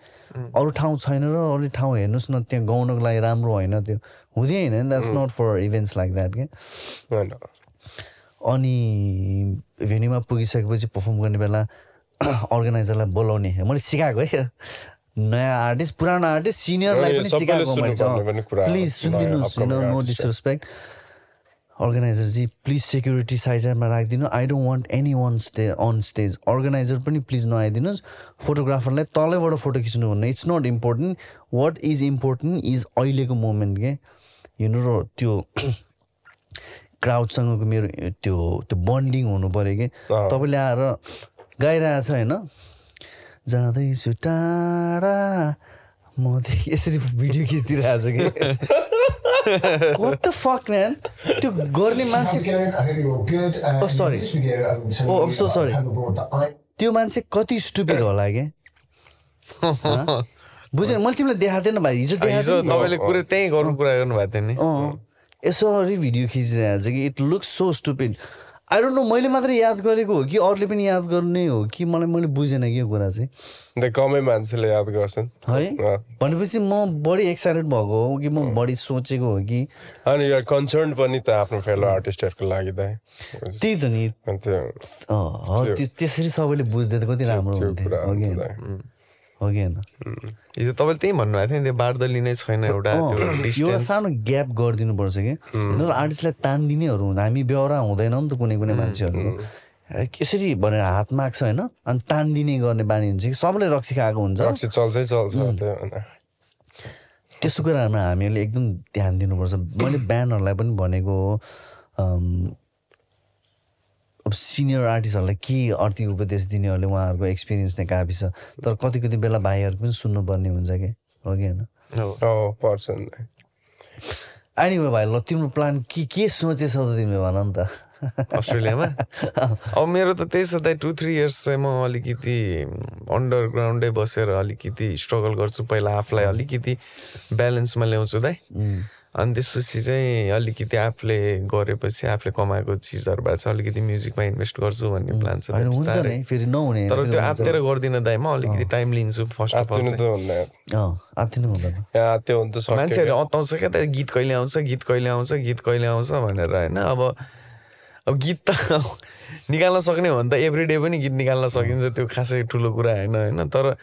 अरू ठाउँ छैन र अरू ठाउँ हेर्नुहोस् न त्यहाँ गाउनको लागि राम्रो होइन त्यो। हुँदै होइन that's not for events like that के होइन अनि भेन्यूमा पुगिसकेपछि पर्फर्म गर्ने बेला अर्गनाइजरलाई बोलाउने। मैले सिकाएको है। नयाँ आर्टिस्ट पुरानो आर्टिस्ट सिनियरलाई पनि सिकाएको मैले। प्लिज सुनिदिनुहोस् नो upcoming डिसरेस्पेक्ट अर्गनाइजरजी प्लिज सेक्युरिटी साइडमा राखिदिनु। I don't want any one stay on stage organiser पनि प्लिज नआइदिनुहोस्। फोटोग्राफरलाई तलैबाट फोटो खिच्नु भन्नु। It's not important what is important is अहिलेको मोमेन्ट के हेर्नु र त्यो क्राउडसँगको मेरो त्यो त्यो बन्डिङ हुनु पऱ्यो कि। तपाईँले आएर गाइरहेछ होइन? जाँदैछु टाढा। म त यसरी भिडियो खिचिदिइरहेछ कि? What the fuck, man? त्यो गर्ने मान्छे I'm so sorry. त्यो मान्छे कति स्टुपिड होला कि? बुझेन मैले तिमीलाई देखाएको थिएन भाइ। हिजो। तपाईँले कुरो त्यहीँ गर्नु कुरा गर्नुभएको थियो नि। यसरी भिडियो खिचिरहेको छ कि? It looks so stupid I don't know मैले मात्रै याद गरेको हो कि अरूले पनि याद गर्ने हो कि मलाई मैले बुझेन कि यो कुरा चाहिँ। कमै मान्छेले याद गर्छन्। है। भनेपछि म बढी एक्साइटेड भएको हो कि म बढी सोचेको हो कि अनि कन्सर्न पनि त आफ्नो फेलो आर्टिस्टहरूको लागि दाइ त्यही त नि। त्यसरी सबैले बुझ्दै त कति राम्रो हुन्थ्यो हो कि होइन? हिजो तपाईँले त्यही भन्नुभएको थियो नि त्यो बार्दली नै छैन एउटा डिस्टेन्स सानो ग्याप गरिदिनुपर्छ कि। तर आर्टिस्टलाई तानिदिनेहरू हुँदा हामी बेहोरा हुँदैनौँ नि त कुनै कुनै मान्छेहरूको ए, यसरी भनेर हात माग्छ होइन? अनि तानिदिने गर्ने बानी हुन्छ कि? सबैले रक्सी खाएको हुन्छ। रक्सी चल्छै चल्छ। त्यस्तो कुराहरूमा हामीहरूले एकदम ध्यान दिनुपर्छ। मैले ब्यान्डहरूलाई पनि भनेको हो अब सिनियर आर्टिस्टहरूलाई के अर्थी उपदेश दिनेहरूले उहाँहरूको एक्सपिरियन्स नै काफी छ। तर कति कति बेला भाइहरू पनि सुन्नुपर्ने हुन्छ कि? हो कि होइन? अँ, पर्छ नि। दाइ। एनिवे भाइ ल तिम्रो प्लान के के सोचेछौ त तिमीले भन नि त। अस्ट्रेलियामा? अब मेरो त त्यही छ त टु थ्री इयर्स चाहिँ म अलिकति अन्डरग्राउन्डै बसेर अलिकति स्ट्रगल गर्छु। पहिला आफूलाई अलिकति ब्यालेन्समा ल्याउँछु दाइ। अनि त्यसपछि चाहिँ अलिकति आफूले गरेपछि आफूले कमाएको चिजहरूबाट चाहिँ अलिकति म्युजिकमा इन्भेस्ट गर्छु भन्ने प्लान छ तर फेरि त्यो हुन्छ। आत्तिएर गर्दिनँ दाइ म अलिकति टाइम लिन्छु फर्स्ट अफ अल मान्छेहरू अताउँछ क्या त गीत कहिले आउँछ गीत कहिले आउँछ गीत कहिले आउँछ भनेर होइन? अब अब गीत त निकाल्न सक्ने हो भने त एभ्री डे पनि गीत निकाल्न सकिन्छ त्यो खासै ठुलो कुरा होइन होइन? तर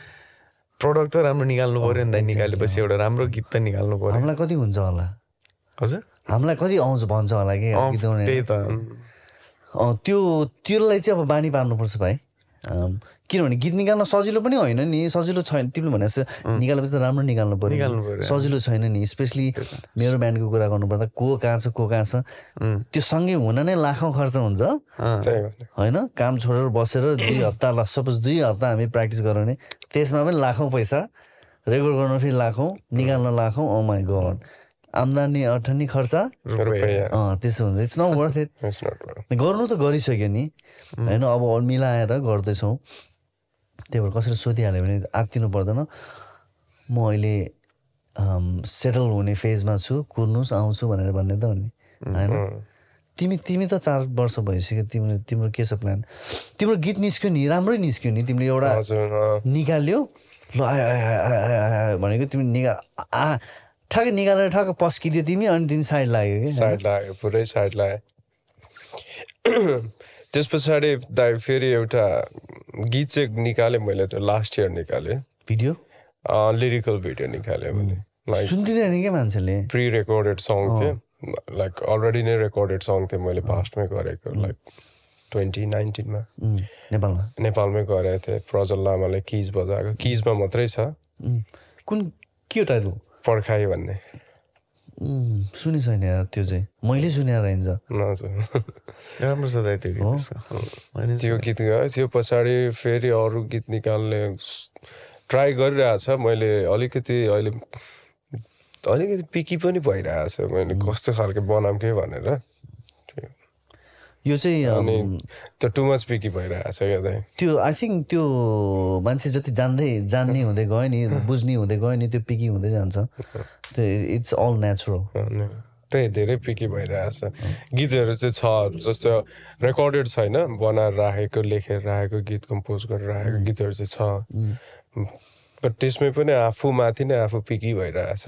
प्रडक्ट त राम्रो निकाल्नु पऱ्यो नि त निकालेपछि एउटा राम्रो गीत त निकाल्नु पऱ्यो। हामीलाई कति हुन्छ होला? हजुर। हामीलाई कति आउँछ भन्छ होला कि अँ, गीत गाउने? त्यही त। अँ, त्यो त्यसलाई चाहिँ अब बानी पार्नुपर्छ भाइ। किनभने गीत निकाल्न सजिलो पनि होइन नि सजिलो छैन तिमीले भने जस्तो निकालेपछि त राम्रो निकाल्नु पऱ्यो। सजिलो छैन नि स्पेसली मेरो ब्यान्डको कुरा गर्नुपर्दा को कहाँ छ को कहाँ छ त्यो सँगै हुन नै लाखौँ खर्च हुन्छ। होइन काम छोडेर बसेर दुई हप्ता ल सपोज दुई हप्ता हामी प्र्याक्टिस गऱ्यौँ भने त्यसमा पनि लाखौँ पैसा रेकर्ड गर्न फेरि लाखौँ निकाल्न लाखौँ माई गड आम्दानी अठनी खर्च? त्यसो हुन्छ इट्स नट वर्थ इट. गर्नु त गरिसक्यो नि। होइन अब मिलाएर गर्दैछौँ। त्यही भएर कसैले सोधिहाल्यो भने आत्तिनु पर्दैन। म अहिले सेटल हुने फेजमा छु। कुर्नुहोस् आउँछु भनेर भन्ने त हो नि। होइन? तिमी तिमी त चार वर्ष भइसक्यो। तिम्रो तिम्रो के छ प्लान तिम्रो गीत निस्क्यो नि राम्रै निस्क्यो नि। तिमीले एउटा। निकाल्यो। ल आयो भनेको तिमी निकाल आ ठ्याक्कै निकालेर ठ्याक्कै पस्किदियो तिमी अनि तिमी साइड लाग्यो कि साइड लाग्यो पुरै साइड लाग्यो। त्यस पछाडि दाइ फेरि एउटा गीत चाहिँ निकालेँ मैले त लास्ट इयर निकालेँ। भिडियो? लिरिकल भिडियो निकाल्यो भने लाइक सुनिदिँदैन क्या मान्छेले? प्रि रेकर्डेड सङ थियो। लाइक अलरेडी नै रेकर्डेड सङ थियो मैले पास्टमै गरेको लाइक ट्वेन्टी नाइन्टिनमा नेपालमा? नेपालमै गरेको थिएँ। प्रजल लामाले किज बजाएको। किजमा मात्रै छ। उम्, कुन के टाइटल पर्खाइ भन्ने। सुनि छैन यार त्यो चाहिँ। मैले सुने रहन्छ हजुर राम्रो छ दाइ त्यो त्यो गीत त्यो पछाडि फेरि अरू गीत निकाल्ने ट्राई गरिरहेछ मैले अलिकति अहिले अलिकति पिकी पनि भइरहेछ। मैले कस्तो खालको बनाऊँ कि भनेर। यो चाहिँ त्यो टु मच पिकी भइरहेछ क्या दाइ त्यो आई थिङ्क त्यो मान्छे जति जान्दै जान्ने हुँदै गयो नि बुझ्ने हुँदै गयो नि त्यो पिकी हुँदै जान्छ। त्यो इट्स अल नेचुरल त्यही धेरै पिकी भइरहेछ। गीतहरू चाहिँ छ जस्तो रेकर्डेड छैन बनाएर राखेको लेखेर राखेको गीत कम्पोज गरेर राखेको गीतहरू चाहिँ छ। बट त्यसमै पनि आफू माथि नै आफू पिकी भइरहेछ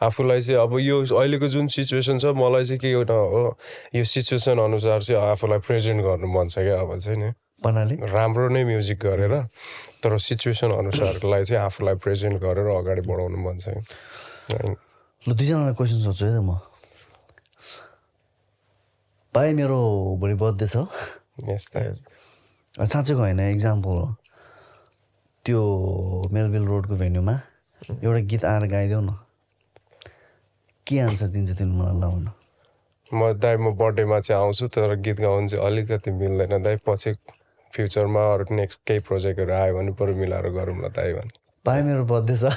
आफूलाई चाहिँ अब यो अहिलेको जुन सिचुएसन छ मलाई चाहिँ के एउटा हो यो सिचुएसन अनुसार चाहिँ आफूलाई प्रेजेन्ट गर्नु मन छ क्या अब चाहिँ नि। भन्नाले? राम्रो नै म्युजिक गरेर तर सिचुएसन अनुसारलाई चाहिँ आफूलाई प्रेजेन्ट गरेर अगाडि बढाउनु मन छ। ल दुईजनालाई क्वेसन सोध्छु है त म। भाइ मेरो भोलि बर्थडे छ। साँच्चैको होइन इक्जाम्पल हो। त्यो मेलविल रोडको भेन्यूमा एउटा गीत आएर गाइदेऊ न। के आन्सर दिन्छ तिमी मलाई लाउन म दाइ म बर्थडेमा चाहिँ आउँछु तर गीत गाउनु चाहिँ अलिकति मिल्दैन दाइ। पछि फ्युचरमा अरू नेक्स्ट केही प्रोजेक्टहरू आयो भने बरु मिलाएर गरौँ न दाइ भने। भाइ मेरो बर्थडे छ।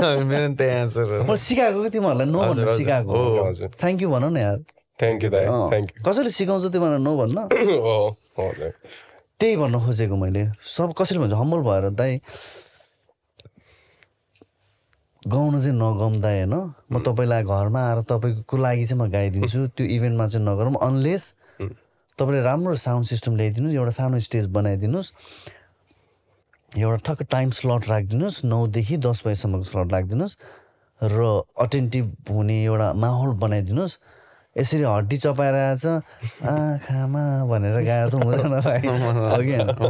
मेरो नि त्यही एन्सर हो। मैले सिकाएको कि तिमीहरूलाई? नो हजुर। सिकाएको। हो, हजुर। थ्याङ्क यू भन न यार। थ्याङ्क यू दाइ। थ्याङ्क कसैले सिकाउँछ तिमीलाई नो भन्न? यू हो त्यही भन्न खोजेको मैले। सब कसरी भन्छ हम्बल भएर दाइ। गाउन चाहिँ नगाउँ दाइ होइन म तपाईँलाई घरमा आएर तपाईँको लागि चाहिँ म गाइदिन्छु। त्यो इभेन्टमा चाहिँ नगरौँ अनलेस तपाईँले राम्रो साउन्ड सिस्टम ल्याइदिनुहोस् एउटा सानो स्टेज बनाइदिनुहोस् एउटा ठक्क टाइम स्लट राखिदिनुहोस् नौदेखि दस बजीसम्मको स्लट राखिदिनुहोस् र अटेन्टिभ हुने एउटा माहौल बनाइदिनुहोस्। यसरी हड्डी चपाएर आएछ आँखामा भनेर गाएर त हुँदैन भाइ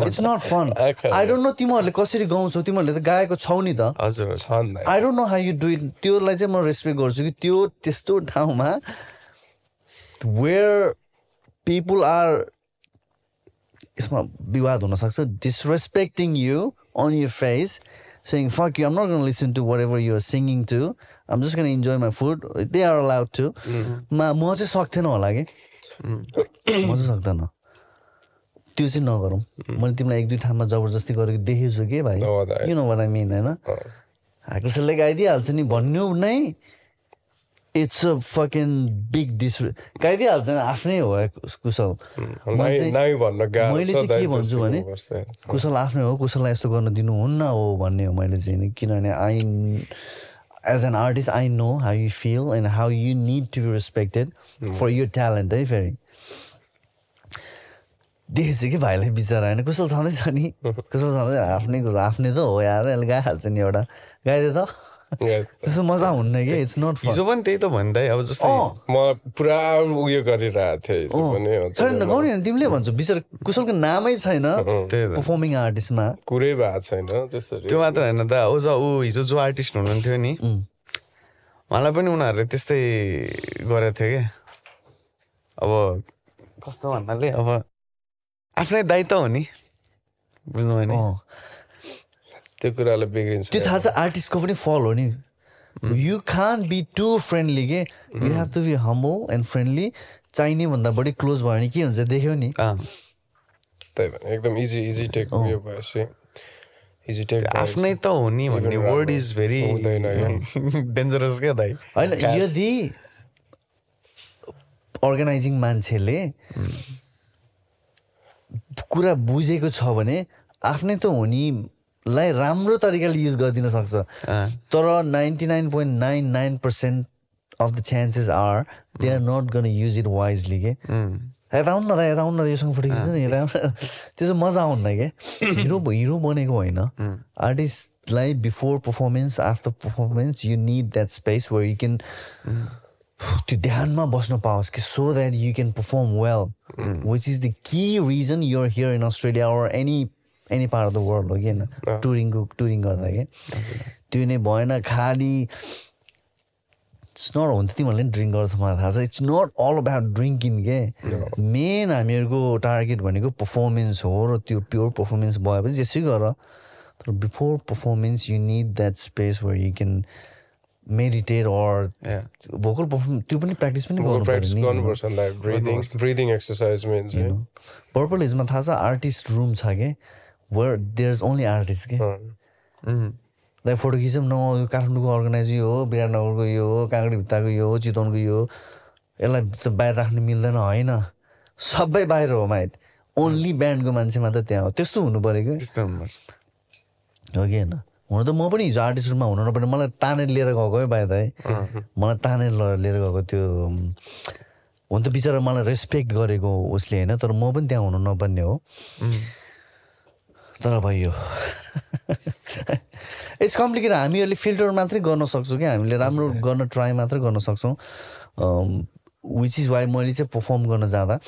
it's not fun I don't know तिमीहरूले कसरी गाउँछौ। तिमीहरूले त गाएको छौ नि त। हजुर I don't know how you do it त्योलाई चाहिँ म रेस्पेक्ट गर्छु कि त्यो त्यस्तो ठाउँमा वेयर पिपुल आर यसमा विवाद हुनसक्छ disrespecting you on your face saying fuck you i'm not going to listen to whatever you're singing to i'm just going to enjoy my food they are allowed to मा म चाहिँ सक्थेन होला कि म चाहिँ सक्दैन त्यो चाहिँ नगरौँ मैले तिमीलाई एक दुई ठाउँमा जबरजस्ती गरेको देखेछु कि भाइ हो दाइ। You know what I mean होइन कसैले गाइदिइहाल्छ नि भन्नु नै it's a fucking big diss गाइदिइहाल्छ नि आफ्नै हो कुशल। मैले चाहिँ के भन्छु भने। कुशल आफ्नै हो कुशललाई यस्तो गर्न दिनुहुन्न हो भन्ने हो मैले चाहिँ नि। किनभने I as an artist I know how you feel and how you need to be respected for your talent है फेरि। देखेछु कि भाइलाई बिचरा होइन? कुशल छँदैछ नि। कुशल छँदै आफ्नै कुरो आफ्नै त हो यार यसले गाइहाल्छ नि एउटा। गाइदियो त. त्यस्तो मजा हुन्न कि इट्स नट हिजो पनि त्यही त भन्दा अब जस्तै म पुरा उयो गरिरहेको थिएँ छैन गाउने तिमीले भन्छौ बिचरा कुशलको नामै छैन पर्फर्मिङ आर्टिस्टमा कुरै भएको छैन त्यसरी। त्यो मात्र होइन दा ऊ ज ऊ हिजो जो आर्टिस्ट हुनुहुन्थ्यो नि उहाँलाई पनि उनीहरूले त्यस्तै गरेको थियो क्या अब कस्तो भन्नाले अब आफ्नै दायित्व हो नि बुझ्नु भने अँ। त्यो कुराले बिग्रिन्छ। त्यो थाहा छ आर्टिस्टको पनि फल हो नि। You can't be too friendly के? You have to be humble and friendly चाहिने भन्दा बढी क्लोज भयो भने के हुन्छ देख्यौ नि? त्यही भएर एकदम इजी इजी टेक उयो भएपछि इजी टेक आफ्नै त हो नि भन्ने वर्ड इज भेरी डेन्जरस क्या दाइ? होइन यदि अर्गनाइजिङ मान्छेले कुरा बुझेको छ भने आफ्नै त हुनेलाई राम्रो तरिकाले युज गरिदिन सक्छ। तर ninety nine point nine nine percent of the chances are they are not gonna use it wisely के यता आउनु न त यता आउनु न योसँग फोटो खिच्नु नि यता आउनु। त्यो चाहिँ मजा आउन्न क्या हिरो हिरो बनेको होइन। आर्टिस्टलाई before performance after performance you need that space where you can त्यो ध्यानमा बस्न पाओस् कि so that you can perform well which is the कि reason you're here in Australia or any any part of the world हो कि होइन टुरिङको touring गर्दा कि त्यो नै भएन खालि इट्स नट हुन्छ तिमीहरूले पनि ड्रिङ्क गर्छ मलाई थाहा छ। It's not all about drinking के मेन हामीहरूको टार्गेट भनेको पर्फर्मेन्स हो र त्यो प्योर पर्फर्मेन्स भएपछि जेसै गर। तर before performance you need that space where you can meditate or. Vocal perform त्यो पनि प्र्याक्टिस पनि नि। गर्नुपर्छ पर्पल हिजमा थाहा छ आर्टिस्ट रुम छ कि where there is only artist के लाइक फोटो खिचौँ न यो काठमाडौँको अर्गनाइज यो हो विराटनगरको यो हो काँक्री भित्ताको यो हो चितवनको यो हो यसलाई त बाहिर राख्नु मिल्दैन होइन सबै बाहिर हो माइट ओन्ली ब्यान्डको मान्छे मात्र त्यहाँ हो त्यस्तो हुनु पऱ्यो कि हो कि होइन हुन त म पनि हिजो आर्टिस्ट रुममा हुनु नपर्ने मलाई तानेर लिएर गएको है बाहिर है मलाई तानेर लिएर गएको त्यो हुन त बिचरा मलाई रेस्पेक्ट गरेको उसले होइन तर म पनि त्यहाँ हुनु नपर्ने हो तर भयो। इट्स कम्प्लिकेट हामीहरूले फिल्टर मात्रै गर्न सक्छौँ क्या। हामीले राम्रो गर्न ट्राई मात्रै गर्न सक्छौँ। विच इज वाइ मैले चाहिँ पर्फर्म गर्न जाँदा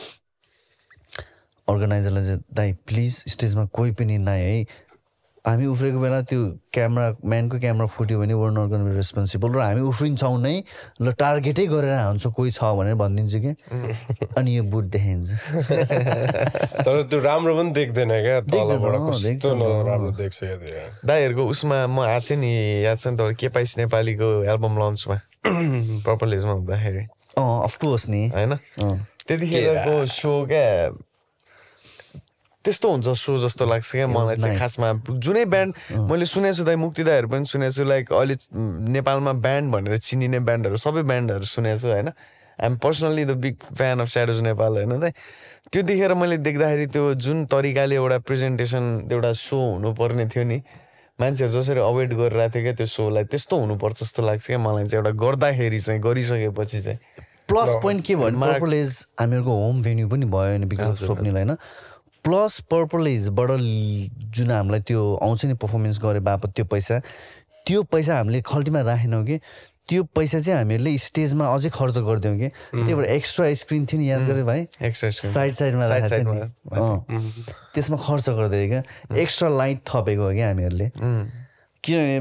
अर्गनाइजरलाई चाहिँ दाइ प्लिज स्टेजमा कोही पनि नआए है। हामी उफ्रेको बेला त्यो क्यामरा म्यानको क्यामरा फुट्यो भने वर नट गर्नु रेस्पोन्सिबल र हामी उफ्रिन्छौँ नै ल टार्गेटै गरेर हान्छ कोही छ भनेर भनिदिन्छु कि? अनि यो बुट देखाइन्छ। तर त्यो राम्रो पनि देख्दैन क्या दाइहरूको उसमा म आएको थिएँ नि याद छ नि त के पाइस नेपालीको एल्बम लन्चमा? पर्पल हिजमा हुँदाखेरि। अँ अफकोर्स नि। होइन? त्यतिखेरको सो क्या त्यस्तो हुन्छ सो जस्तो लाग्छ क्या मलाई चाहिँ. खासमा जुनै ब्यान्ड मैले सुनेको छु दाइ मुक्ति दाईहरू पनि सुनेको छु लाइक अहिले नेपालमा ब्यान्ड भनेर चिनिने ब्यान्डहरू सबै ब्यान्डहरू सुनेको छु होइन I'm personally the big fan of Shadows Nepal होइन दाइ त्यो देखेर मैले देख्दाखेरि त्यो जुन तरिकाले एउटा प्रेजेन्टेसन एउटा सो हुनुपर्ने थियो नि मान्छेहरू जसरी अवोइड गरिरहेको थियो क्या त्यो सोलाई त्यस्तो हुनुपर्छ जस्तो लाग्छ क्या मलाई चाहिँ एउटा गर्दाखेरि चाहिँ गरिसकेपछि चाहिँ प्लस पोइन्ट के भयो भने पर्पल एज हामीहरूको होम भेन्यू पनि भयो नि बिकज अफ स्वप्निल होइन प्लस पर्पल एजबाट ल- जुन हामीलाई त्यो आउँछ नि पर्फर्मेन्स गरे बापत त्यो पैसा त्यो पैसा हामीले खल्टीमा राखेनौँ कि त्यो पैसा चाहिँ हामीहरूले स्टेजमा अझै खर्च गरिदियौँ कि। त्यही भएर एक्स्ट्रा स्क्रिन थियो नि याद गऱ्यो भाइ? एक्स्ट्रा। साइड साइडमा राखेको त्यसमा खर्च गरिदियो क्या। एक्स्ट्रा लाइट थपेको हो क्या हामीहरूले। किनभने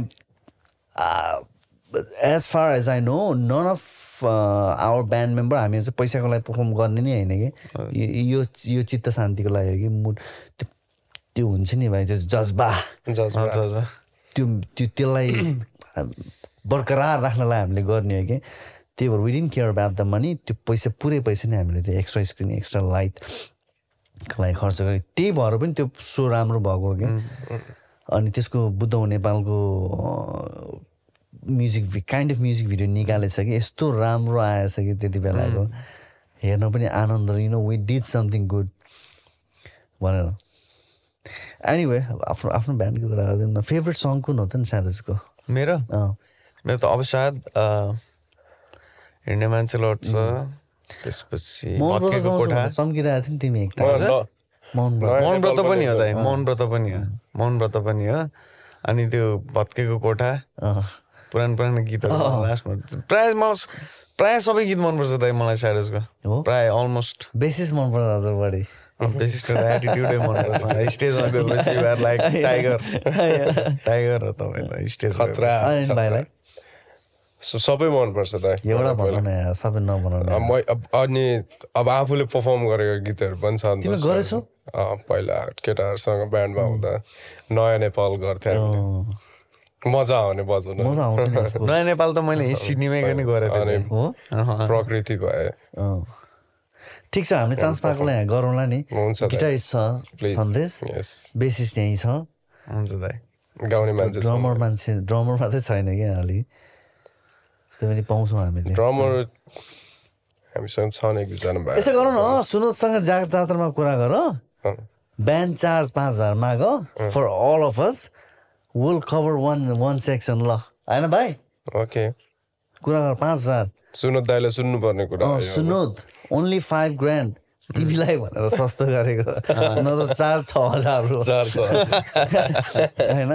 as far as I know none of our band member हामीहरू चाहिँ पैसाको लागि पर्फर्म गर्ने नै होइन कि? यो यो चित्त शान्तिको लागि हो कि? मुड त्यो त्यो हुन्छ नि भाइ त्यो जज्बा। त्यो त्यो त्यसलाई बरकरार राख्नलाई हामीले गर्ने हो कि? त्यही भएर we didn't care about the money त्यो पैसा पुरै पैसा नै हामीले त्यो एक्स्ट्रा स्क्रिन एक्स्ट्रा लाइटको लागि खर्च गरेँ त्यही भएर पनि त्यो सो राम्रो भएको हो कि? अनि त्यसको बुद्धौ नेपालको music kind of music video निकालेछ कि? यस्तो राम्रो आएछ कि त्यति बेलाको? हेर्न पनि आनन्द you know we did something good भनेर। एनिवे आफ्नो आफ्नो ब्यान्डको कुरा गरिदिउँ न फेभरेट सङ कुन हो त नि स्याडसको मेरो? अँ। मेरो त अवसाद अ, हिँड्ने मान्छे लड्छ। त्यसपछि सम्किरहेको थियो नि तिमी एकताल मौन व्रत मौन व्रत नेपाल पनि हो दाइ। मौन व्रत पनि हो। मौन व्रत पनि हो। अनि त्यो भत्केको कोठा। अँ। पुरानो पुरानो गीतहरू लास्टमा प्रायः मलाई प्रायः सबै गीत मनपर्छ दाइ मलाई हो? स्याडसको प्रायः अलमोस्ट बेसिस मन पर्छ अझ बढी बेसिस एटिट्युडै मनपर्छ स्टेजमा गएपछि लाइक टाइगर टाइगर हो तपाईँलाई स्टेज खतरा अनि भाइलाई स- सबै मनपर्छ त एउटा भनौँ सबै अनि अब आफूले पर्फर्म गरेको गीतहरू पनि छ पहिला केटाहरूसँग ब्यान्डमा हुँदा नयाँ नेपाल गर्थ्यो मजा आउने बजाउनु मजा आउँछ नि। नयाँ नेपाल त मैले सिडनीमै पनि गरेको अनि थिएँ हो प्रकृति भए। ठिक छ हामीले चान्स पाएकोलाई यहाँ गरौँला नि। गिटारिस्ट छ सन्देश। यस बेसिस्ट यहीँ छ। हुन्छ दाइ गाउने मान्छे ड्रमर मान्छे ड्रमर मात्रै छैन क्या अलि। त्यो पनि पाउँछौँ हामीले। ड्रमर हामीसँग छन् एक दुईजना भाइ। यसो गरौँ न सुनोदसँग जा जात्रामा कुरा गर। ब्यान्ड चार्ज पाँच हजार माग for all of us. Will cover one one section ल होइन भाइ ओके कुरा गर पाँच हजार सुनो दाइले सुन्नुपर्ने कुरा। सुनोद ओन्ली फाइभ ग्रान्ड तिमीलाई भनेर सस्तो गरेको नत्र चार छ हजार होइन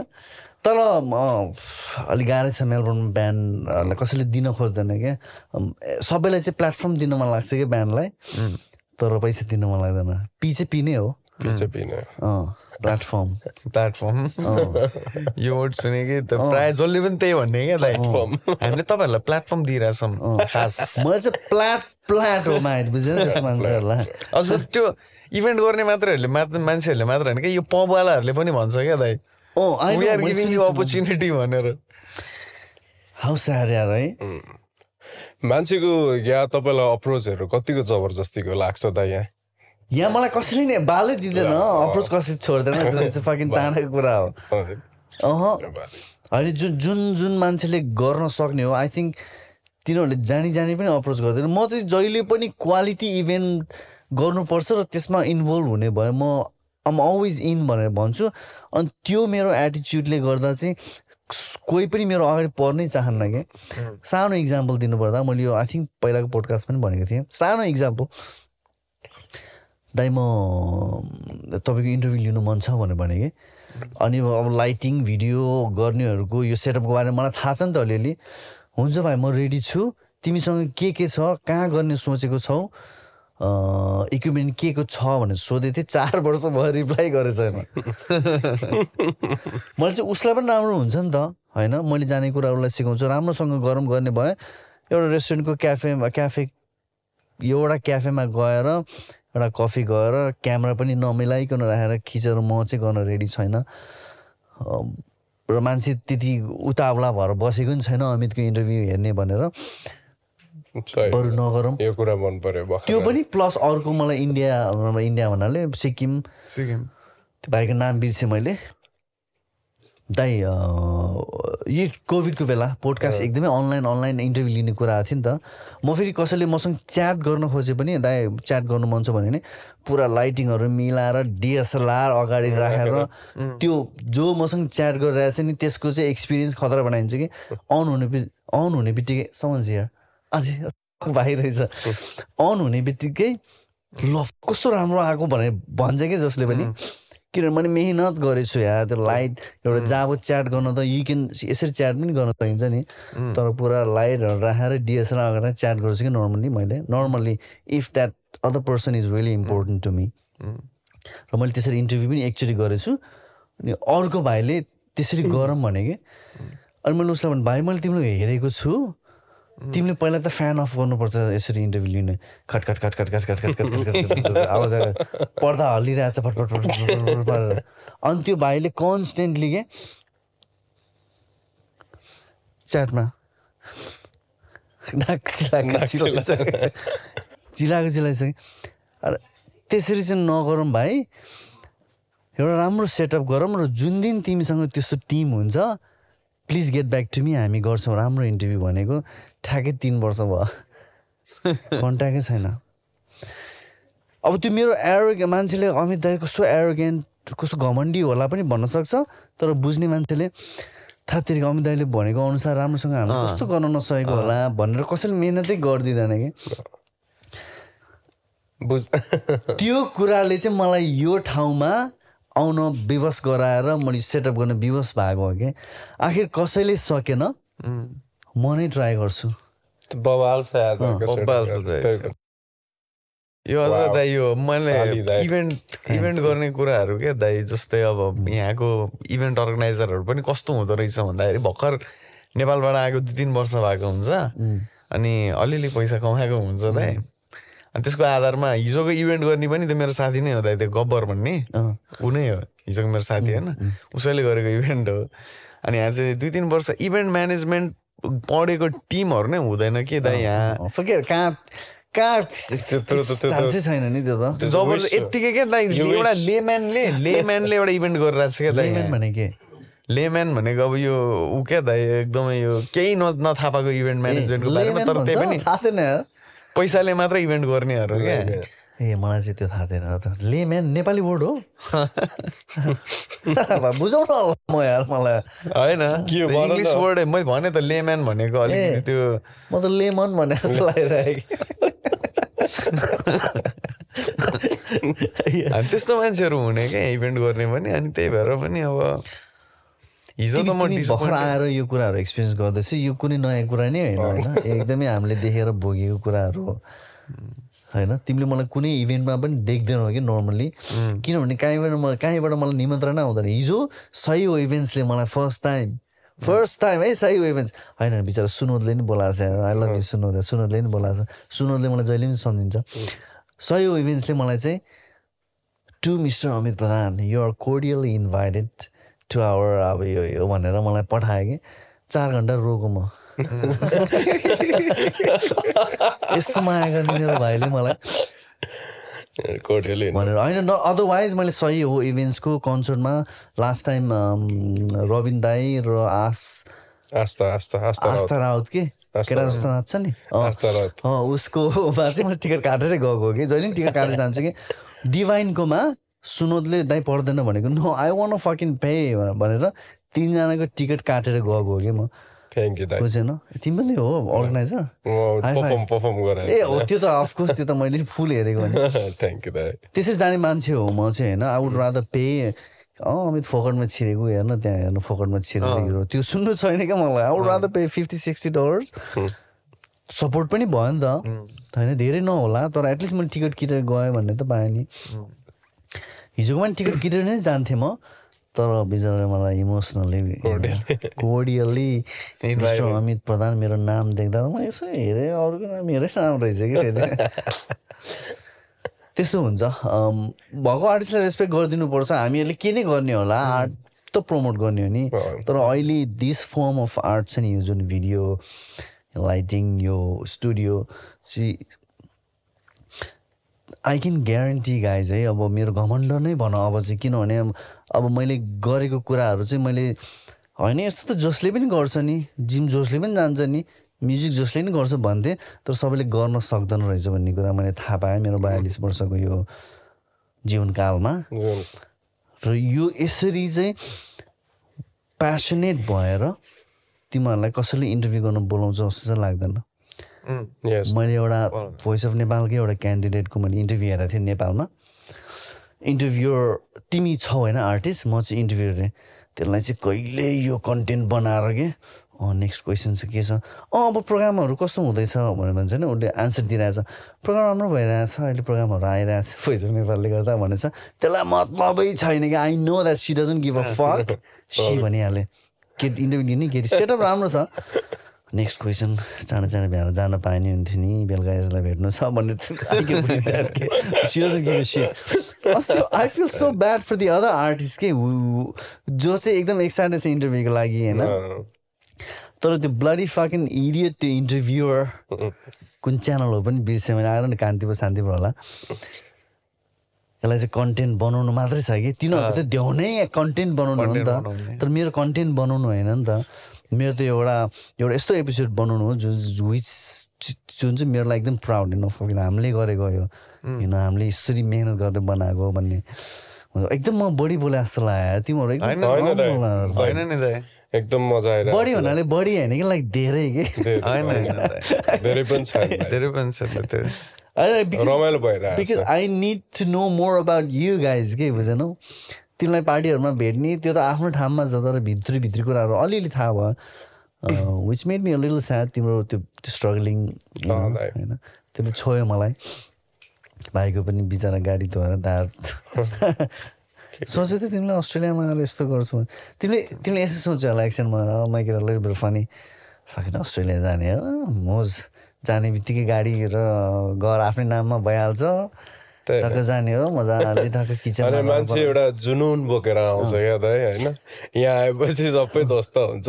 तर अलिक गाह्रै छ मेलबोर्न ब्यान्डहरूलाई कसैले दिन खोज्दैन क्या सबैलाई चाहिँ प्लेटफर्म दिन मन लाग्छ क्या ब्यान्डलाई तर पैसा दिन मन लाग्दैन पी चाहिँ पी नै हो पिने अँ प्लेटफर्म प्लेटफर्म यो वर्ड सुने कि त प्रायः जसले पनि त्यही भन्ने क्या दाइ हामीले तपाईँहरूलाई प्लेटफर्म दिइरहेछौँ खास। मलाई चाहिँ प्लाट प्लाट हो माइत बुझेन मान्छेहरूलाई। अझ त्यो इभेन्ट गर्ने मात्रहरूले मात्र मान्छेहरूले मात्र होइन क्या यो पबवालाहरूले पनि भन्छ क्या दाइ we are giving you opportunity भनेर। हाउ स्याड यार है मान्छेको यहाँ तपाईँलाई अप्रोचहरू कतिको जबरजस्तीको लाग्छ त यहाँ? यहाँ मलाई कसैले नि बालै दिँदैन अप्रोच कसैले छोड्दैन त्यो चाहिँ फकिङ ताँडाको कुरा हो। अह। होइन जुन जुन जुन मान्छेले गर्न सक्ने हो आई थिङ्क तिनीहरूले जानी जानी पनि अप्रोच गर्दैन। म चाहिँ जहिले पनि क्वालिटी इभेन्ट गर्नुपर्छ र त्यसमा इन्भल्भ हुने भयो म आम अलवेज इन भनेर भन्छु। अनि त्यो मेरो एटिच्युडले गर्दा चाहिँ कोही पनि मेरो अगाडि पर्नै चाहन्न कि। सानो इक्जाम्पल दिनुपर्दा मैले यो आई थिङ्क पहिलाको पोडकास्ट पनि भनेको थिएँ। सानो इक्जाम्पल दाइ म तपाईँको इन्टरभ्यू लिनु मन छ भनेर भने कि। अनि अब लाइटिङ भिडियो गर्नेहरूको यो सेटअपको बारेमा मलाई थाहा छ नि त अलिअलि। हुन्छ भाइ म रेडी छु। तिमीसँग के के छ कहाँ गर्ने सोचेको छौ? इक्विपमेन्ट के को छ भनेर सोधेको थिएँ। चार वर्ष भयो रिप्लाई गरेको छैन मैले चाहिँ उसलाई पनि राम्रो हुन्छ नि त होइन? मैले जाने कुरा उसलाई सिकाउँछु। राम्रोसँग गरौँ गर्ने भयो। एउटा रेस्टुरेन्टको क्याफेमा क्याफे एउटा क्याफेमा गएर एउटा कफी गएर क्यामेरा पनि नमिलाइकन राखेर खिचेर म चाहिँ गर्न रेडी छैन। र मान्छे त्यति उतावला भएर बसेको पनि छैन अमितको इन्टरभ्यू हेर्ने भनेर। बरु नगरौँ। यो कुरा मन पर्यो त्यो पनि प्लस अर्को मलाई इन्डिया इन्डिया भन्नाले सिक्किम। सिक्किम। त्यो भाइको नाम बिर्सेँ मैले। दाइ अ, यो कोभिडको बेला पोडकास्ट एकदमै अनलाइन अनलाइन इन्टरभ्यू लिने कुरा आएको थियो नि त। म फेरि कसैले मसँग च्याट गर्न खोजे पनि दाइ च्याट गर्नु मन छ भने नि पुरा लाइटिङहरू मिलाएर डिएसएलआर अगाडि राखेर त्यो जो मसँग च्याट गरिरहेछ नि त्यसको चाहिँ एक्सपिरियन्स खतरा बनाइन्छ कि। अन हुने अन हुने बित्तिकै समझ यार। अझै भाइ रहेछ अन हुने बित्तिकै ल कस्तो राम्रो आएको भनेर भन्छ कि जसले पनि। किनभने मेहनत गरेछु या त्यो लाइट एउटा जाबो च्याट गर्न त यु क्यान यसरी च्याट पनि गर्न सकिन्छ नि। तर पुरा लाइटहरू राखेर डिएसएलआर गरेर च्याट गर्छु कि नर्मली मैले। Normally if that other person is really important to me र मैले त्यसरी इन्टरभ्यू पनि एकचोटि गरेछु। अनि अर्को भाइले त्यसरी गरौँ भने कि। अनि मैले उसलाई भने भाइ मैले तिमीलाई हेरेको छु। तिमीले पहिला त फ्यान अफ गर्नुपर्छ यसरी इन्टरभ्यू लिने खट खट खट खट खट आवाज आएर पर्दा हल्लिरहेछ फटफट फटफट अनि त्यो भाइले कन्सटेन्टली के च्याटमा नाक चिलाएको चिलाएको चिलाइसक्यो अरे त्यसरी चाहिँ नगरौँ भाइ एउटा राम्रो सेटअप गरौँ र जुन दिन तिमीसँग त्यस्तो टिम हुन्छ please get back to me हामी गर्छौँ राम्रो इन्टरभ्यू भनेको। ठ्याक्कै तिन वर्ष भयो। कन्ट्याक्टै छैन। अब त्यो मेरो एरो मान्छेले अमित दाई कस्तो एरोगेन्ट कस्तो घमण्डी होला पनि भन्न सक्छ। तर बुझ्ने मान्छेले थाहा तिर्को अमित दाईले भनेको अनुसार राम्रोसँग हामी कस्तो गर्न नसकेको होला भनेर कसैले मिहिनेतै गरिदिँदैन कि। बुझ त्यो कुराले चाहिँ मलाई यो ठाउँमा आउन विवश गराएर मैले सेटअप गर्न विवश भएको हो कि? आखिर कसैले सकेन? म नै ट्राई गर्छु। यो अझ. दाइ यो मैले। इभेन्ट इभेन्ट गर्ने कुराहरू क्या दाइ जस्तै अब यहाँको इभेन्ट अर्गनाइजरहरू पनि कस्तो हुँदो रहेछ भन्दाखेरि भर्खर नेपालबाट आएको दुई तिन वर्ष भएको हुन्छ। अनि अलिअलि पैसा कमाएको हुन्छ दाइ। अनि त्यसको आधारमा हिजोको इभेन्ट गर्ने पनि त मेरो साथी नै हो दाइ त्यो गब्बर भन्ने। ऊ नै हो हिजोको मेरो साथी होइन। उसैले गरेको इभेन्ट हो। अनि यहाँ चाहिँ दुई तिन वर्ष इभेन्ट म्यानेजमेन्ट पढेको टिमहरू नै हुँदैन के दाइ यहाँ? कहाँ छैन नि त्यो त। जबरजस्त यत्तिकै क्या दाइ एउटा लेम्यानले लेम्यानले एउटा इभेन्ट गरिरहेको छ क्या दाइ। भने के? लेम्यान भनेको अब यो ऊ क्या दाइ एकदमै यो केही न नथाहा पाएको इभेन्ट म्यानेजमेन्टको बारेमा तर त्यही? पनि। थाहा थिएन। यार। पैसाले मात्र इभेन्ट गर्नेहरू क्या? ए मलाई चाहिँ त्यो थाहा थिएन त। लेम्यान नेपाली वर्ड हो। बुझाउन होला म यार मलाई। होइन। इङ्ग्लिस वर्ड मैले भने त लेम्यान भनेको अलिकति त्यो। म त लेमन भने जस्तो लागिरहेको अनि त्यस्तो मान्छेहरू हुने क्या इभेन्ट गर्ने पनि। अनि त्यही भएर पनि अब हिजो त म भर्खर आएर यो कुराहरू एक्सपिरियन्स गर्दैछु। यो कुनै नयाँ कुरा नै होइन होइन? एकदमै हामीले देखेर भोगेको कुराहरू हो। होइन? तिमीले मलाई कुनै इभेन्टमा पनि देख्दैनौ कि नर्मली किनभने कहीँबाट मलाई कहीँबाट मलाई निमन्त्रणा आउँदैन। हिजो सही हो इभेन्ट्सले मलाई फर्स्ट टाइम फर्स्ट टाइम है सही हो इभेन्ट्स। होइन बिचरा सुनोदले नि बोलाएको छ। आई लभ यु सुनोद सुनोदले। नि बोलाएको छ। सुनोदले मलाई जहिले पनि सम्झिन्छ। सही हो इभेन्ट्सले मलाई चाहिँ to mister Amit Pradhan you are cordially invited to our अब यो यो भनेर मलाई पठायो कि चार घन्टा रोको म। यस्तो माया गर्ने मेरो भाइले मलाई भनेर। होइन न अदरवाइज मैले सही हो इभेन्ट्सको कन्सर्टमा लास्ट टाइम रविन दाई र आस आस्था आस्था आस्था आस्था राउत के? केटा जस्तो नाच्छ नि? उसकोमा चाहिँ मैले टिकट काटेरै गएको हो कि? जहिले पनि टिकट काटेर जान्छु कि? डिभाइनकोमा सुनोदले दाइ पर्दैन भनेको no I want fucking pay भनेर तिनजनाको टिकट काटेर गएको हो कि म। थ्याङ्क यू दाइ। बुझेन? तिमी पनि हो अर्गनाइजर ए हो त्यो त अफकोर्स त्यो त मैले फुल हेरेको भने थ्याङ्क यू दाइ। त्यसरी जाने मान्छे हो म चाहिँ होइन। आई वुड रादर पे अँ अमित फोकटमा छिरेको हेर्न त्यहाँ हेर्नु फोकटमा छिरेको हिरो त्यो सुन्नु छैन क्या मलाई। I would rather pay fifty sixty dollars support पनि भयो नि त। होइन धेरै नहोला तर एटलिस्ट मैले टिकट किनेर गएँ भन्ने त पाएँ नि। हिजोको पनि टिकट किनेर नै जान्थेँ म तर बिचरा मलाई emotionally cordially. Mister Amit Pradhan मेरो नाम देख्दा म यसो हेरेँ अरूको नाम मेरै नाम रहेछ कि त्यस्तो हुन्छ। भएको आर्टिस्टलाई रेस्पेक्ट गरिदिनुपर्छ हामीहरूले के नै गर्ने होला आर्ट त प्रमोट गर्ने हो नि। तर अहिले दिस फर्म अफ आर्ट छ नि यो जुन भिडियो लाइटिङ यो स्टुडियो चाहिँ आई क्यान ग्यारेन्टी गाइज है अब मेरो घमण्ड नै भन अब चाहिँ किनभने अब मैले गरेको कुराहरू चाहिँ मैले होइन यस्तो त जसले पनि गर्छ नि जिम जसले पनि जान्छ नि म्युजिक जसले पनि गर्छ भन्थे तर सबैले गर्न सक्दैन रहेछ भन्ने कुरा मैले थाहा पाएँ मेरो बयालिस वर्षको यो जीवनकालमा। र यो यसरी चाहिँ प्यासनेट भएर तिमीहरूलाई कसैले इन्टरभ्यू गर्न बोलाउँछ जस्तो चाहिँ लाग्दैन। मैले एउटा भोइस अफ नेपालकै एउटा क्यान्डिडेटको मैले इन्टरभ्यू हेरेको थिएँ नेपालमा। इन्टरभ्युर तिमी छौ होइन आर्टिस्ट म चाहिँ इन्टरभ्यू हेरेँ त्यसलाई चाहिँ कहिले यो कन्टेन्ट बनाएर के? अँ नेक्स्ट क्वेसन चाहिँ के छ? अँ अब प्रोग्रामहरू कस्तो हुँदैछ भनेर भन्छ नि उसले आन्सर दिइरहेछ। प्रोग्राम राम्रो भइरहेछ अहिले प्रोग्रामहरू आइरहेछ। भोइस अफ नेपालले गर्दा भनेछ त्यसलाई मतलबै छैन कि I know that she doesn't give a fuck she भनिहालेँ। केटी इन्टरभ्यू दिने केटी सेटअप राम्रो छ। नेक्स्ट क्वेसन चाँडो चाँडो भ्याएर जान पाए नि हुन्थ्यो नि बेलुका यसलाई भेट्नु छ भन्ने I feel so bad for the other artist के? जो चाहिँ एकदम एक्साइटेड छ इन्टरभ्यूको लागि होइन? तर त्यो ब्लडी फकिन इडियट त्यो इन्टरभ्युर कुन च्यानल हो पनि बिर्सेँ मैले आएर नि कान्तिपुर शान्तिपुर होला। यसलाई चाहिँ कन्टेन्ट बनाउनु मात्रै छ कि? तिनीहरूको त देउनै कन्टेन्ट बनाउनु हो नि। त। तर मेरो कन्टेन्ट बनाउनु होइन नि त। मेरो त एउटा एउटा यस्तो एपिसोड बनाउनु हो जुन विच जुन चाहिँ मेरो लागि एकदम प्राउड होइन फकिन हामीले गरेको यो होइन हामीले यसरी मेहनत गरेर बनाएको भन्ने। एकदम म बढी बोले जस्तो लाग्यो तिमीहरू एकदम एकदम मजा आइरहेको बढी भन्नाले बढी होइन कि लाइक धेरै कि। धेरै- पनि दाइ। धेरै पनि छ। रमाइलो भइरहेको बिकज छ। I need to know more about you guys के बुझेनौ तिमीलाई पार्टीहरूमा भेट्ने त्यो त आफ्नो ठाउँमा छ तर भित्री भित्री कुराहरू अलिअलि थाहा भयो। Which made me a little sad तिम्रो त्यो त्यो स्ट्रगलिङ। होइन। त्यसले छोयो मलाई। भाइको पनि बिचरा गाडी धोएर दाँत सोचेको थिएँ तिमीले अस्ट्रेलियामा आएर यस्तो गर्छौ भने। तिमीले तिमीले यसो सोच्यो होला एकछिनमा माइकेर बिट फनी फकिन अस्ट्रेलिया जाने हो मोज जाने बित्तिकै गाडी र घर आफ्नै नाममा भइहाल्छ। टक्क जाने हो मजाले टक्क अनि किचनमा मान्छे एउटा जुनुन बोकेर आउँछ क्या दाइ होइन? यहाँ आएपछि सबै ध्वस्त हुन्छ।